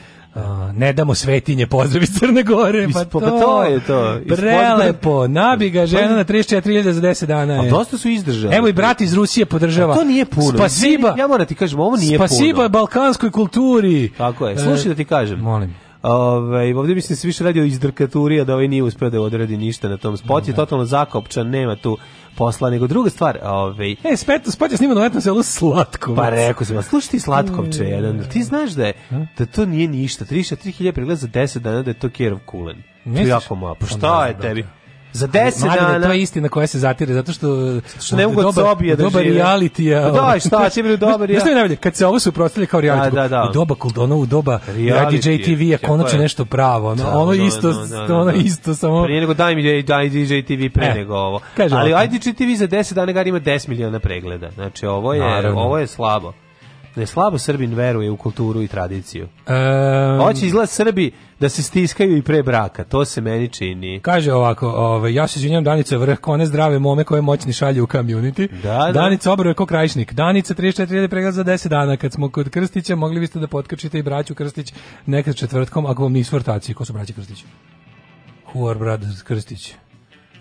B: ne damo svetinje, pozdrav iz Crne Gore. Pa, pa to, pa to je to. Prelepo, nabi ga pa- žena na 34.000 za 10 dana. Je.
C: A dosta su izdržali.
B: Evo i brat iz Rusije podržava. A
C: to nije puno.
B: Spasiba.
C: Ja moram ti kažem, ovo nije
B: spasiba puno.
C: Spasiba
B: balkanskoj kulturi.
C: Tako je, e, slušaj da ti kažem. Molim. Ove, ovaj, ovdje mislim da se više radi o izdrkaturi, a da ovaj nije uspio da odredi ništa na tom spot. Da. Je totalno zakopčan, nema tu posla, nego druga stvar,
B: ovaj. E, spet spet je snimano etno selo slatko.
C: Pa rekao
B: sam,
C: slušaj ti slatkovče mm. jedan, ti znaš da je, da to nije ništa. 33000 pregleda za 10 dana da je to Kerov kulen. To je jako malo. Pa, pa šta je tebi? Da.
B: Za 10 dana. Marine, to je istina koja se zatire zato što što ne mogu dobar, da dobar reality. Ja, pa
C: ovaj. da, i šta će biti dobar? Ja. najbolje,
B: kad se ovo suprotstavlja kao da, reality, a, da, da. u doba Kuldona, u doba reality JTV-a konačno nešto pravo. No, ono da, da, da, isto, da, da, ono isto
C: samo. Pre nego daj mi daj DJ TV pre e, nego ovo. Ali ajde TV za 10 dana gar ima 10 miliona pregleda. Znači ovo je Naravno. ovo je slabo. Ne slabo Srbin veruje u kulturu i tradiciju. Um, Hoće izgled Srbi da se stiskaju i pre braka. To se meni čini.
B: Kaže ovako, ovaj ja se izvinjavam Danice vrh kone zdrave mome koje moćni šalje u community. Da, da. Danica obrve ko krajišnik. Danica 34.000 pregled za 10 dana. Kad smo kod Krstića, mogli biste da potkačite i braću Krstić nekad četvrtkom, ako vam nisu vrtaci. Ko su braći Krstić? Who are brothers Krstić?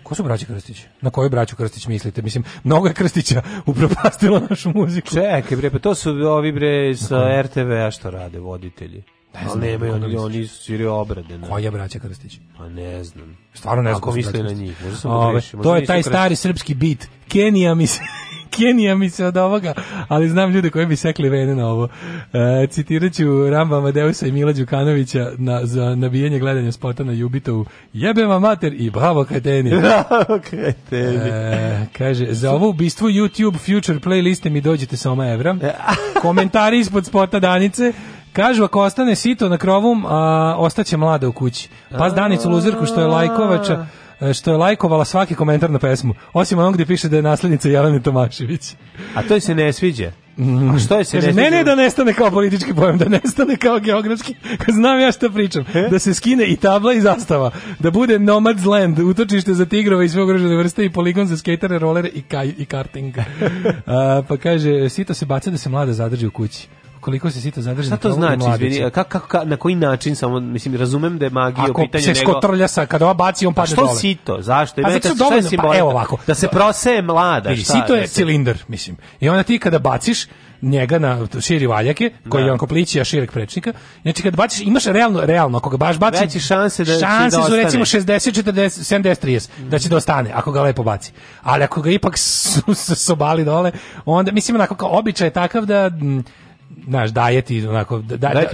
B: Ko su braći Krstić? Na koju braću Krstić mislite? Mislim, mnogo je Krstića upropastilo našu muziku.
C: Čekaj bre, pa to su ovi bre sa RTV-a što rade voditelji. Ne znam. Ali nemaju, oni, oni sviri obrade.
B: Ne. Koja braća Krstić? Pa
C: ne znam.
B: Stvarno ne znam. Ako misle
C: na njih. Možda
B: sam
C: Ove, možda
B: to je taj stari srpski bit. Kenija mi se... Kenija mi se od ovoga, ali znam ljude koji bi sekli vene na ovo. E, citirat ću Ramba Amadeusa i Mila Đukanovića na, za nabijanje gledanja spota na Jubitovu. Jebe vam mater i bravo kreteni. Bravo kreteni. E, kaže, za ovo ubistvo YouTube Future playliste mi dođete sa oma evra. Komentari ispod spota Danice. Kažu, ako ostane sito na krovom, a, ostaće mlada u kući. Pa Danicu Luzirku, što je lajkovača, e, što je lajkovala svaki komentar na pesmu, osim onog gde piše da je naslednica Jelene Tomašević.
C: A to se ne sviđa.
B: Mhm. A što je se Kaže, ne, ne, da nestane kao politički pojam, da nestane kao geografski, znam ja što pričam, e? da se skine i tabla i zastava, da bude Nomad's Land, utočište za tigrove i sve ugrožene vrste i poligon za skejtere, rolere i, kaj, i karting. A, pa kaže, sito se baca da se mlada zadrži u kući koliko se sita zadrži. Šta
C: to znači, izvini, kako, kako, na koji način, samo, mislim, razumem da je magija Ako pitanje se nego...
B: skotrlja sa, kada ova baci, on padne dole.
C: Što sito, zašto?
B: A zato se pa
C: evo ovako.
B: Da se da- proseje mlada, vidi, šta? Sito je cilindar, mislim. I onda ti kada baciš, njega na širi valjake, koji da. je on koplići, a širek prečnika. Znači kad baciš, imaš realno, realno, ako ga baš baci, Veći
C: šanse da
B: šanse
C: da
B: su recimo 60, 40, 70, 30, da će da ostane, ako ga lepo baci. Ali ako ga ipak su, su, su, su dole, onda, mislim, onako, kao običaj je takav da... M, znaš, daje ti onako da, da,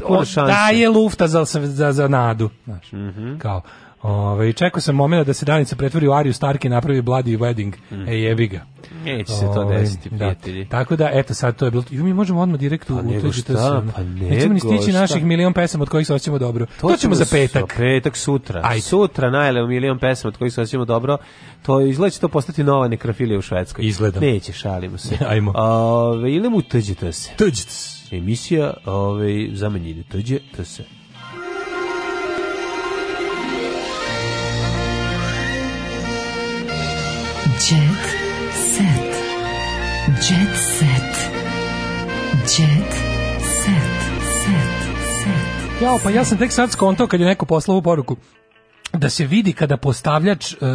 B: daje, lufta za, za, za, nadu znaš, mm -hmm. kao, Ovaj čekao sam momenat da se Danica pretvori u Ariju Stark i napravi Bloody Wedding. Mm. Ej jebi ga.
C: Neće se to desiti, da. prijatelji.
B: Da. Tako da eto sad to je bilo. I mi možemo odmah direkt u pa to što pa Nećemo ni stići šta? naših milion pesama od kojih se hoćemo dobro. To, to ćemo za petak.
C: petak sutra. Aj sutra najle milion pesama od kojih se hoćemo dobro. To izgleda da će to postati nova nekrafilija u Švedskoj. Izgleda. Neće, šalimo se. Ajmo. Ove, ili mu tuđite se. Tuđite se. Emisija ove, za manjine. Tuđite se.
B: Jet set. Jet set. Jet set. Set. set. Jao, pa ja sam tek sad skontao kad je neko poslao ovu poruku da se vidi kada postavljač e, e,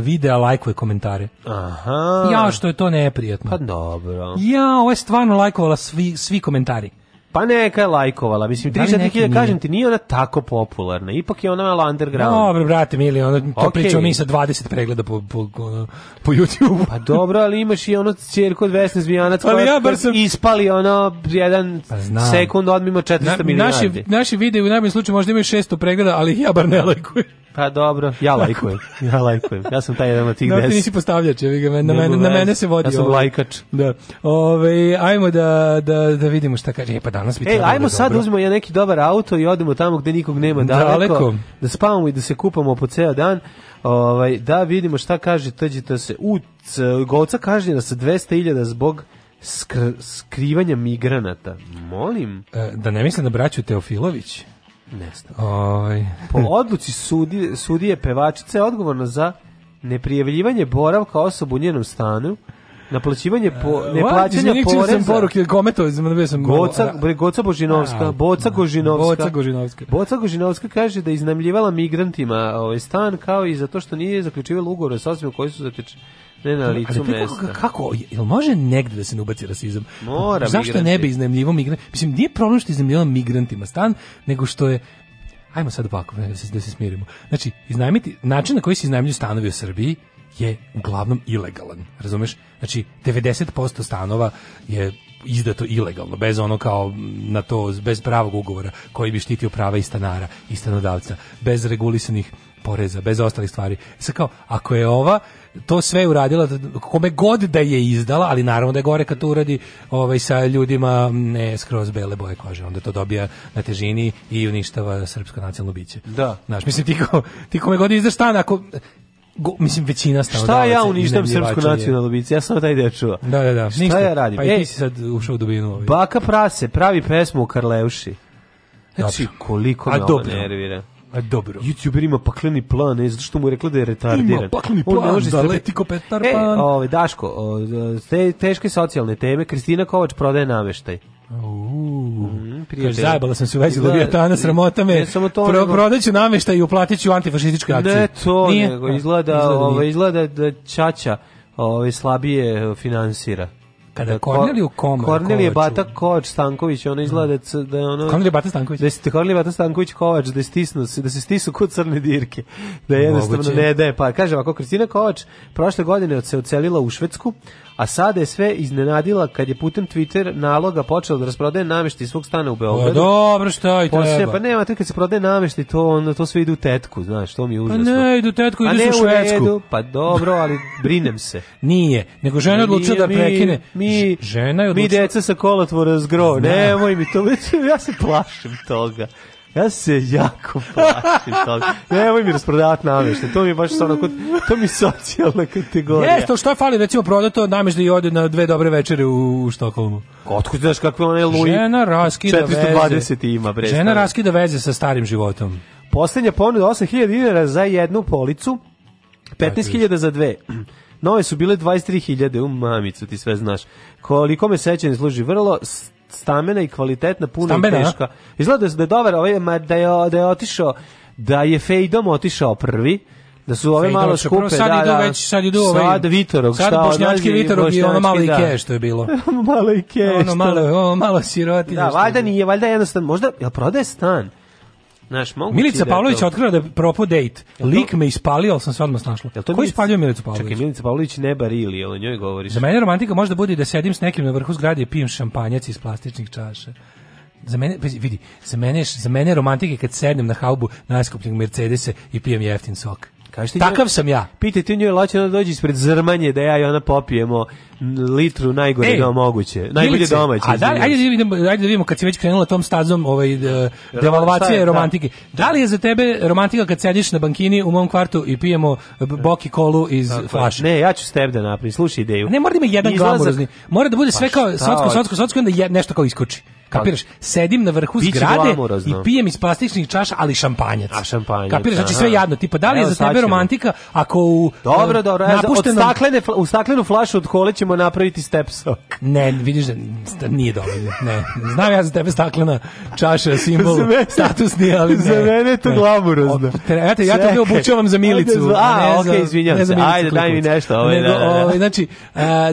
B: videa lajkuje komentare. Aha. Ja, što je to neprijatno.
C: Pa dobro.
B: Ja, ovo je stvarno lajkovala svi, svi komentari.
C: Pa neka je lajkovala, mislim, 34.000, da
B: kažem ti, nije ona tako popularna, ipak je ona malo underground. Dobro, brate, mili, ona, to okay. pričamo mi sa 20 pregleda po, po, ono, po YouTube.
C: Pa dobro, ali imaš i ono cjerko od Vesne Zmijanac koja ja bar sam... ispali ono jedan pa znam. sekund odmimo 400 Na, milijardi.
B: Naši, naši videi u najboljem slučaju možda imaju 600 pregleda, ali ja bar ne lajkujem.
C: Pa dobro, ja lajkujem. Da. Ja lajkujem. Ja sam taj jedan od tih 10. Da,
B: ti nisi postavljač, vi ga, na, mene, na mene se vodi.
C: Ja sam ovo. Ovaj. lajkač.
B: Da. Ove, ajmo da, da, da vidimo šta kaže. E, pa danas bi Ej,
C: ajmo da sad dobro. uzmemo ja neki dobar auto i odemo tamo gde nikog nema daleko. daleko. Da spavamo i da se kupamo po ceo dan. Ovaj, da vidimo šta kaže to se. U, govca da sa 200.000 zbog skr, skrivanja migranata. Molim.
B: E, da ne mislim da braću Teofilović.
C: Ne Oj. Ovaj. Po odluci sudi, sudije pevačice je odgovorna za neprijavljivanje boravka osobu u njenom stanu, naplaćivanje po eh, neplaćanja poreza. sam poruke
B: kometovao, da sam Goca, bre Goca Božinovska, Boca
C: da.
B: Gožinovska. Boca Gožinovska.
C: Boca Gožinovska kaže da je iznajmljivala migrantima ovaj stan kao i zato što nije zaključivala ugovore sa osobom koji su zateč, Ne na licu ali mesta.
B: Kako, kako, jel može negde da se ne ubaci rasizam?
C: Mora Zašto
B: migranti. ne bi iznajmljivo migrant? Mislim, nije problem što iznajmljivo migrantima stan, nego što je Ajmo sad ovako, da se, da se smirimo. Znači, iznajmiti, način na koji se iznajmljuju stanovi u Srbiji je uglavnom ilegalan, razumeš? Znači, 90% stanova je izdato ilegalno, bez ono kao na to, bez pravog ugovora koji bi štitio prava i stanara i stanodavca, bez regulisanih poreza, bez ostalih stvari. Sa kao, ako je ova to sve uradila, kome god da je izdala, ali naravno da je gore kad to uradi ovaj, sa ljudima ne skroz bele boje kože, onda to dobija na težini i uništava srpsko nacionalno biće.
C: Da.
B: Znaš, mislim, ti, ko, ti kome god izdaš stan, ako Go, mislim većina stava.
C: Šta ja uništam srpsku nacionalnu bicu? Ja sam taj deo čuo.
B: Da, da, da.
C: Šta Ništa. ja radim?
B: Pa i
C: ti e,
B: si sad ušao u dubinu. Ovaj.
C: Baka prase pravi pesmu u Karleuši. Znači, koliko
B: me
C: ovo nervira.
B: A dobro.
C: YouTuber ima pakleni plan, ne zato što mu je rekla da je retardiran. Ima pakleni
B: plan, On ne da leti ko Petar
C: e, Pan. ove, ovaj, Daško, o, te, teške socijalne teme, Kristina Kovač prodaje nameštaj.
B: Uuu, mm, zajebala sam se u vezi da, Leviatana, sramota me, samo to, pro, nameštaj i uplatit ću antifašističkoj akciji.
C: Ne to, nije? nego izgleda, izgleda, ovo, ovaj, izgleda da Čača ove, ovaj, slabije finansira.
B: Kada da, Korneliju
C: Komar Kornelije Bata Kovač Stanković, ona izgleda da je ono... Kornelije Bata Stanković. Da se Kornelije Bata Stanković Kovač, da, stisnu, da se stisu kod crne dirke. Da jednostavno Moguće. ne da pa. Kaže ovako, Kristina Kovač prošle godine se ocelila u Švedsku, a sada je sve iznenadila kad je putem Twitter naloga počela da rasprodaje namešti svog stana u Beogradu.
B: Pa dobro, šta je Poslije, treba?
C: Pa nema, to kad se prodaje namešti, to, onda to sve ide u tetku, znaš, to mi je pa užasno.
B: Pa ne, idu tetku, idu u Švedsku.
C: Pa dobro, ali brinem se.
B: nije, nego žena odlučila da prekine.
C: Mi mi žena je odlučila... mi deca sa kolotvora zgro. Nemoj mi to, ja se plašim toga. Ja se jako plašim toga. Nemoj mi rasprodavati namještaj. To mi je baš stvarno, to mi je socijalna kategorija. Jeste,
B: što je fali, recimo, to namještaj i ode na dve dobre večere u, u Štokholmu.
C: Otkud daš kakve one Louis?
B: Žena raskida 420 veze. ima, bre. Žena raskida veze sa starim životom.
C: Poslednja ponuda 8000 dinara za jednu policu, 15.000 za dve. Nove su bile 23.000, um, mamicu ti sve znaš. Koliko me sećanje služi, vrlo stamena i kvalitetna, puna Stambena, i teška. Izgleda da, da je dobar, ovaj, ma, da, je, da je otišao, da je Fejdom otišao prvi, da su ove malo skupe, sad da,
B: idu da. već, sad idu ovaj,
C: sad Vitorog,
B: sad šta, bošnjački Vitorog i ono malo da.
C: što je bilo.
B: malo Ike. Ono malo, ono malo sirotinje.
C: Da, valjda nije, valjda jednostavno, možda, jel prodaje stan?
B: Naš, da Milica da Pavlović to... otkrila da je propo date. Lik me ispalio, ali sam se odmah snašla. Jel to Ko ispalio
C: Milicu Pavlović? Čekaj, Milica Pavlović ne barili, ali o njoj govoriš.
B: Za mene romantika može da bude da sedim s nekim na vrhu zgrade i pijem šampanjac iz plastičnih čaša. Za mene, vidi, za mene, za mene romantike kad sednem na haubu najskupljeg Mercedesa i pijem jeftin sok. Kažete Takav njoj, sam ja.
C: Pitajte nju, laće ona da dođi ispred zrmanje da ja i ona popijemo litru najgore Ej, moguće. Najbolje domaće. A
B: da, ajde, ajde, da vidimo, ajde da vidimo kad si već krenula tom stazom ovaj, devalvacije je, da. romantike. Da. da. li je za tebe romantika kad sediš na bankini u mom kvartu i pijemo boki kolu iz Tako, flaše?
C: Ne, ja ću s tebe da napravim. Slušaj ideju.
B: Ne, mora da ima jedan Izlazak. glamurozni. Mora da bude sve pa kao pa socko, socko, socko, onda je, nešto kao iskoči. Kapiraš? Sedim na vrhu Biće zgrade glamurozno. i pijem iz plastičnih čaša, ali šampanjac. A šampanjac. Kapiraš? Znači sve aha. jadno. Tipa, da li je za tebe romantika ako u
C: Dobro, e, dobro. Napušteno... Od staklene, u staklenu flašu od kole ćemo napraviti stepso.
B: Ne, vidiš da sta- nije dobro. Ne. Znam ja za tebe staklena čaša, simbol, statusni, ali
C: ne. za mene je to glamurozno. O,
B: Ja te, ja obučavam za milicu. a,
C: ne za- okej, izvinjam ne za se. Ajde, daj mi nešto, ovaj,
B: da, da, da. ovaj, Znači,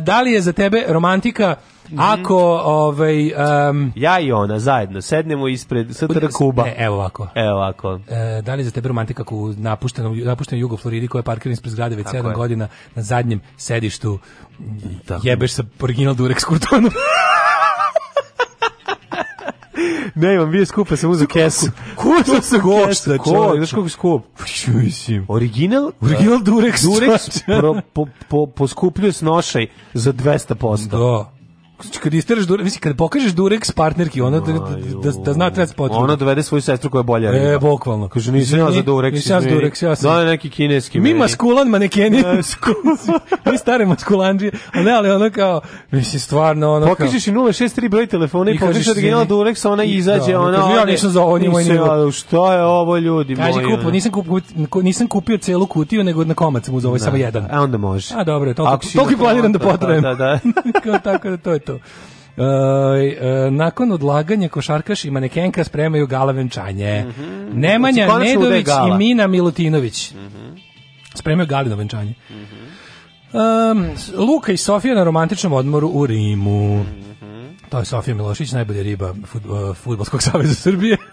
B: da li je za tebe romantika Mhm. Ako, ovaj... Um,
C: ja i ona zajedno sednemo ispred STR Kuba. Ne,
B: evo ovako.
C: Evo ovako. E,
B: da li za tebe romantika u napuštenom, napuštenom Jugo Floridi koja je parkirana ispred zgrade već 7 godina na zadnjem sedištu Tako. jebeš sa original Durex kurtonom? ne, imam bio skupa
C: sam
B: uzeo kesu.
C: Ko se košta?
B: Ko? Znaš koliko skup? Pa mislim. Original? Da.
C: Original Durex.
B: Durex po, po, po, skuplju s nošaj za 200%. Da kad isteraš durek, mislim kad pokažeš durek partnerki, ona da, da, da-, da zna da treba se da potruditi.
C: Ona dovede svoju sestru koja je bolja.
B: E, bukvalno.
C: Kaže nisam ja za Durex. Nisam ja za durek, ja
B: sam.
C: Da, neki kineski.
B: Mi maskulan manekeni. Mi stare maskulandžije. A ne, ali ona kao mislim stvarno
C: ona. Pokažeš i 063 broj telefona i pokažeš original durek, sa ona izađe, ona. Kaže ja
B: nisam za
C: ovo,
B: nije moj nivo.
C: Šta je ovo ljudi
B: moji? Kaže kupo, nisam kupio nisam kupio celu kutiju, nego na komac sam uzeo ovaj samo jedan.
C: E, onda može.
B: A dobro, to to planiram da pa potrajem. Da, da. Kao tako da to je to eto. E, e, nakon odlaganja košarkaš i manekenka spremaju gala venčanje. Mm -hmm. Nemanja znači, Nedović i Mina Milutinović. Mm -hmm. Spremaju galino venčanje. Mm -hmm. e, Luka i Sofija na romantičnom odmoru u Rimu. Mhm. To je Sofija Milošić, najbolja riba Futbolskog e, saveza Srbije.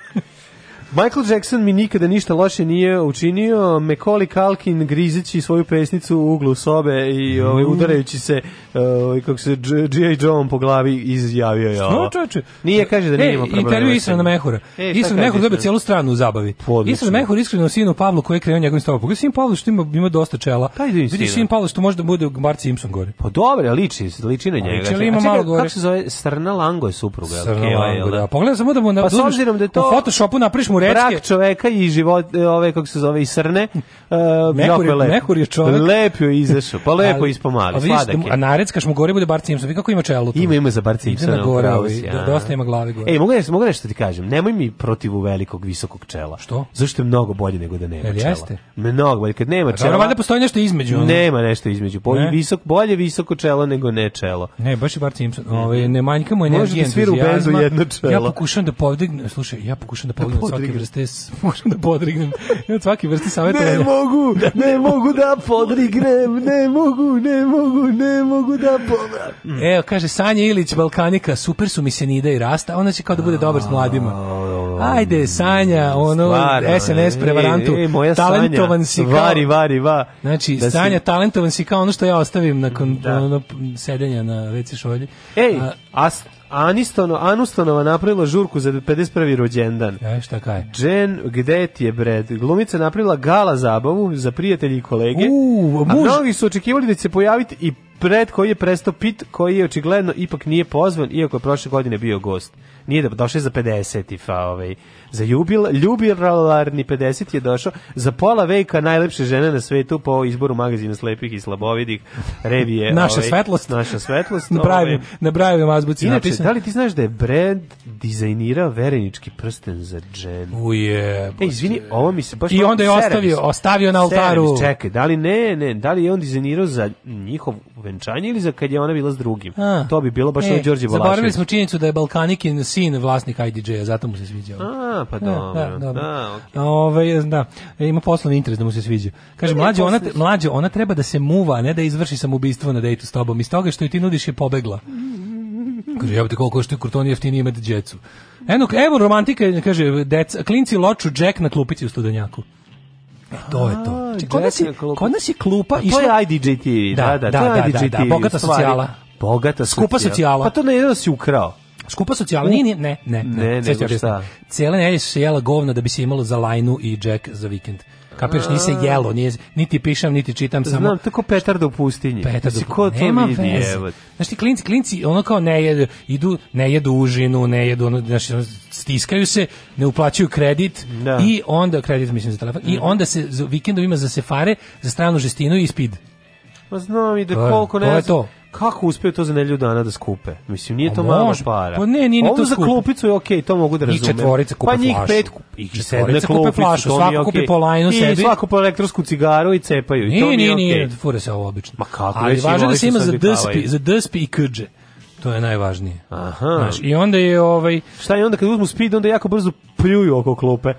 C: Michael Jackson mi nikada ništa loše nije učinio. Mekoli Kalkin grizeći svoju pesnicu u uglu sobe i ovaj, mm. udarajući se uh, kako se G.I. Joe po glavi izjavio je ovo. No, čoče. Nije, kaže da nije e, imao
B: problema. Intervju Israna Mehura. E, Isran Mehur dobio cijelu stranu u zabavi. Isran Mehur iskreno sinu Pavlu koji je krenuo njegovim stavom. Pogledaj, sin Pavlo što ima, ima dosta čela. Pa Vidi sin Pavlo što možda bude Bart Simpson gore.
C: Pa dobro, liči, liči na njega. Ali ima malo
B: gore.
C: Kako se zove? Srna Lango je supruga. Strna Lango, da? da.
B: Pogledaj samo da mu na,
C: pa, s obzirom da je to
B: u Photoshopu napriš mu rečke.
C: Brak čoveka i život, e, ove, kako se zove, i srne.
B: Uh, Mehur, je, Mehur je čovek. Lepo izašao, pa lepo ispomali, sladak A kockaš mu gore bude Bart Simpson. kako ima čelo tu? Ima ima
C: za
B: Bart Simpsona. Ide na gore, ali, ovaj, ja. Da, dosta da ima glave gore.
C: Ej, mogu nešto, mogu nešto ti kažem. Nemoj mi protiv velikog visokog čela.
B: Što?
C: Zašto je mnogo bolje nego da nema Jel čela? Jeste? Mnogo bolje kad nema čela.
B: Normalno postoji nešto između. Ono.
C: Nema nešto između. Bolje ne? visok, bolje visoko čelo nego ne čelo.
B: Ne, baš je Bart Simpson. Ovaj ne manjka mu energije.
C: Može da u benzu jedno čelo.
B: Ja pokušam da podignem, slušaj, ja pokušam da, da podignem svake vrste, možem da podignem Ja od svake vrste savetovanja.
C: Ne mogu, ne mogu da podignem, ne mogu, ne mogu, ne mogu
B: mogu
C: da pogledam.
B: Mm. Evo, kaže Sanja Ilić, Balkanika, super su mi se Nida i Rasta, ona će kao da bude dobar s mladima. Ajde, Sanja, ono, SNS e, prevarantu, e, e, moja talentovan si kao...
C: Vari, vari, va.
B: Znači, da Sanja, talentovan si kao ono što ja ostavim nakon da. sedenja na WC šolji. Ej, A,
C: ast, Anistono, Anustanova napravila žurku za 51. rođendan.
B: E, šta kaj?
C: Jen, gde ti je bred? Glumica napravila gala zabavu za prijatelji i kolege.
B: U, muž...
C: A mnogi su očekivali da će se pojaviti i pred koji je prestao Pit, koji je očigledno ipak nije pozvan, iako je prošle godine bio gost nije da došao za 50 fa, ovaj za jubil ljubilarni 50 je došao za pola veka najlepše žene na svetu po izboru magazina slepih i slabovidih revije naša ovaj, svetlost naša
B: svetlost na pravim ovaj. na pravim azbuci inače da li ti znaš da je brand dizajnirao verenički prsten za džem uje e izvini ovo mi se baš i onda je seremis, ostavio ostavio na oltaru seremis, čekaj da li ne ne da li je on dizajnirao za njihov venčanje ili za kad je ona bila s drugim A, to bi bilo baš e, Đorđe Balašević zaboravili smo činjenicu da je Balkanikin sin vlasnik IDJ-a, zato mu se sviđa. A, pa da, dobro. Da, da, dobro. Da. A, da, okay. Ove, da, e, ima poslovni interes da mu se sviđa. Kaže, mlađe, ona, mlađe, ona treba da se muva, ne da izvrši samoubistvo na dejtu s tobom. Iz toga što je ti nudiš je pobegla. Kaže, jebate koliko što je kurtoni jeftinije imati djecu. Eno, evo romantike, kaže, deca, klinci loču Jack na klupici u studenjaku. E, to je to. Če, znači, kod, nas je, kod nas je klupa... A to išla... je IDJ TV, da, da, da, to je da, IDJ da, da, da, bogata socijala. Bogata socijala. Skupa socijala. Pa to ne da, si ukrao. Skupa socijala, nije, ne, ne, ne, ne, ne, Cijele nedelje se jela govna da bi se imalo za lajnu i Jack za vikend. Kapiraš, nije se jelo, nije, niti pišem, niti čitam, Znam, samo... Znam, tako petar do pustinji. Petarda u pustinji, da nema vidi, Znaš ti, klinci, klinci, ono kao ne jedu, idu, ne jedu užinu, ne jedu, ono, znaš, stiskaju se, ne uplaćuju kredit da. i onda, kredit mislim za telefon, mm. i da. onda se vikendom ima za sefare, za stranu žestinu i speed. Pa znam i da koliko ne znam. To je to kako uspeo to za nedelju dana da skupe? Mislim, nije pa to malo para. Pa ne, nije ni to za klupicu je okej, okay, to mogu da razumem. I četvorica kupe pa njih flašu. pet i četvorica kupe flašu, svako kupi okay. po lajnu sebi. I svako po elektrosku cigaru i cepaju. I nije, to nije, nije, okay. fura se ovo obično. Ma kako, Ali važno da se ima za dspi, za dspi i kđe. To je najvažnije. Aha. Znaš, I onda je ovaj... Šta je onda kad uzmu speed, onda jako brzo pljuju oko klupe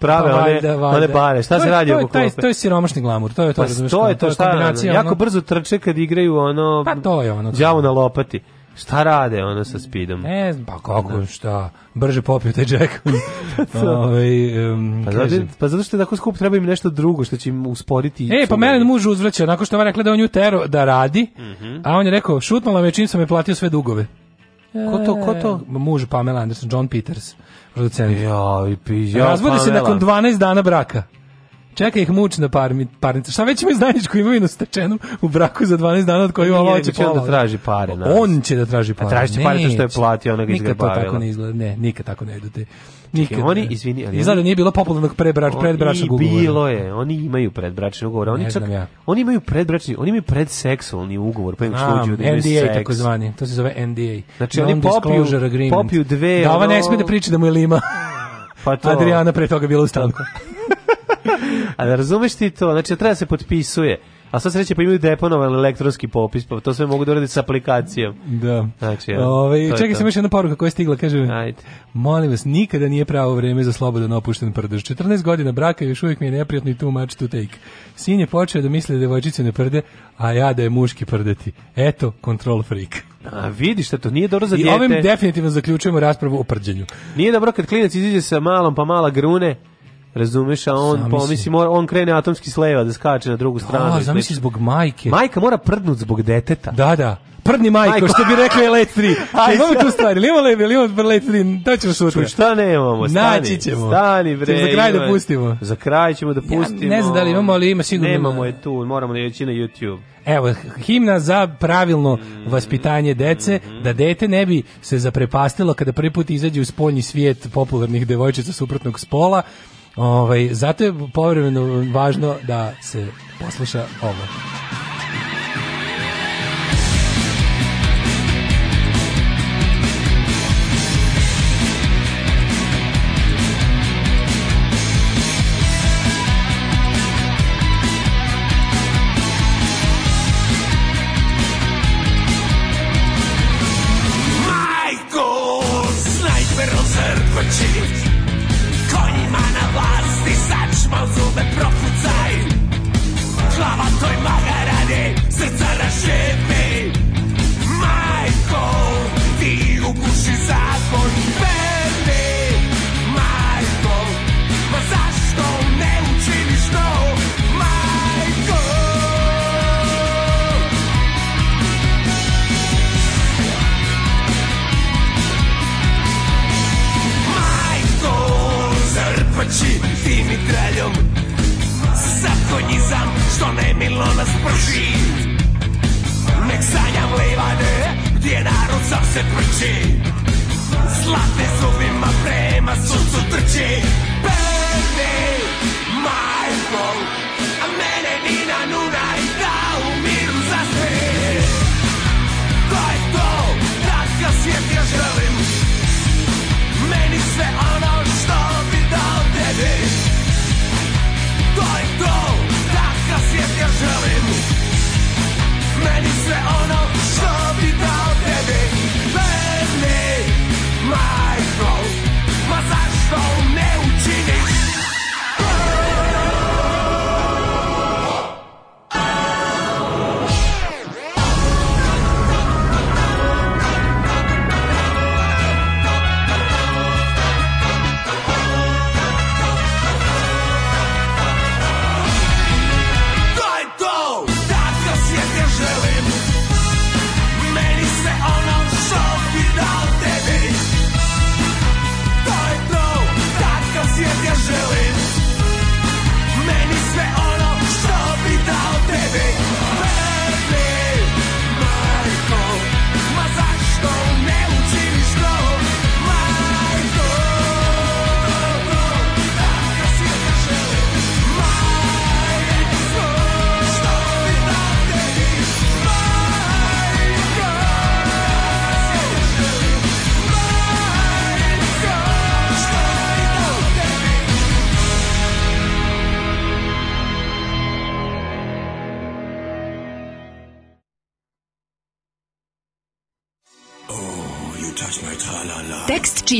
B: prave pa, valjda, one, one bare. Šta to se je, radi to oko je, taj, klupe? To je siromašni glamur, to je to. Pa, razumiješ, to je to, to šta radi? Jako ono, brzo trče kad igraju ono... Pa to je ono. Đavo na lopati. Šta rade ono sa speedom? Ne znam, pa kako, da. šta? Brže popio taj Jack. Ove, um, pa, zato, pa zato što je tako skup, treba im nešto drugo što će im usporiti. E, pa mene muž uzvraća, nakon što je rekla da on ju tero da radi, mm -hmm. a on je rekao, šutnula me čim sam je platio sve dugove. Ko to, ko to? E. Muž Pamela Anderson, John Peters, producent. Ja, i pi, ja, Razvodi se nakon 12 dana braka čeka ih mučna parmi, parnica. Šta već ima izdajničku imovinu stečenu u braku za 12 dana od koju ova hoće pola. da traži pare. Pa naravno. On će da traži pare. A traži će pare to što je platio ona onoga izgrebavila. Nikad to tako ne izgleda. Ne, nikad tako ne idu te. Nikad. oni, izvini, ali... Izgleda da nije bilo popularnog predbrač, predbračnog ugovora. Bilo je, oni imaju predbračni ugovor. Oni, čak, ja. oni imaju predbračni, oni imaju predseksualni ugovor, pa im što uđu da imaju NDA, seks. tako zvani, to se zove NDA. Znači, oni popiju, popiju dve... Da ova ne smije da priča da mu je lima. Pa to... Adriana pre toga bila u stanku. A da razumeš ti to? Znači, da treba da se potpisuje. A sad sreće pa imaju deponovan elektronski popis, pa to sve mogu da uraditi sa aplikacijom. Da. Znači, ja, Ove, ovaj, čekaj se još jedna poruka koja je stigla, kaže, Ajde. molim vas, nikada nije pravo vreme za slobodan opušten prdež. 14 godina braka još uvijek mi je neprijatno i too much to take. Sin je počeo da misle da devojčice ne prde, a ja da je muški prdeti. Eto, control freak. A vidiš šta to nije dobro za I dijete. I ovim definitivno zaključujemo raspravu o prđenju. Nije dobro kad klinac iziđe sa malom pa mala grune, Razumeš, a on zamisli. pomisli, mora, on krene atomski sleva da skače na drugu da, stranu. Da, zamisli znači. zbog majke. Majka mora prdnut zbog deteta. Da, da. Prdni majko, majko. što bi rekao je let 3. imamo tu stvari, imamo le, imamo let 3, to da ćemo sutra. Šta nemamo, stani. Naći ćemo. Stani, bre. Čemo za kraj da pustimo. Za kraj ćemo da pustimo. ne znam da li imamo, ali ima sigurno. Nemamo da- je tu, moramo da je na YouTube. Evo, himna za pravilno mm. vaspitanje dece, mm. da dete ne bi se zaprepastilo kada prvi put izađe u spoljni svijet popularnih devojčica suprotnog spola, Ovaj, zato je povremeno važno da se posluša ovo.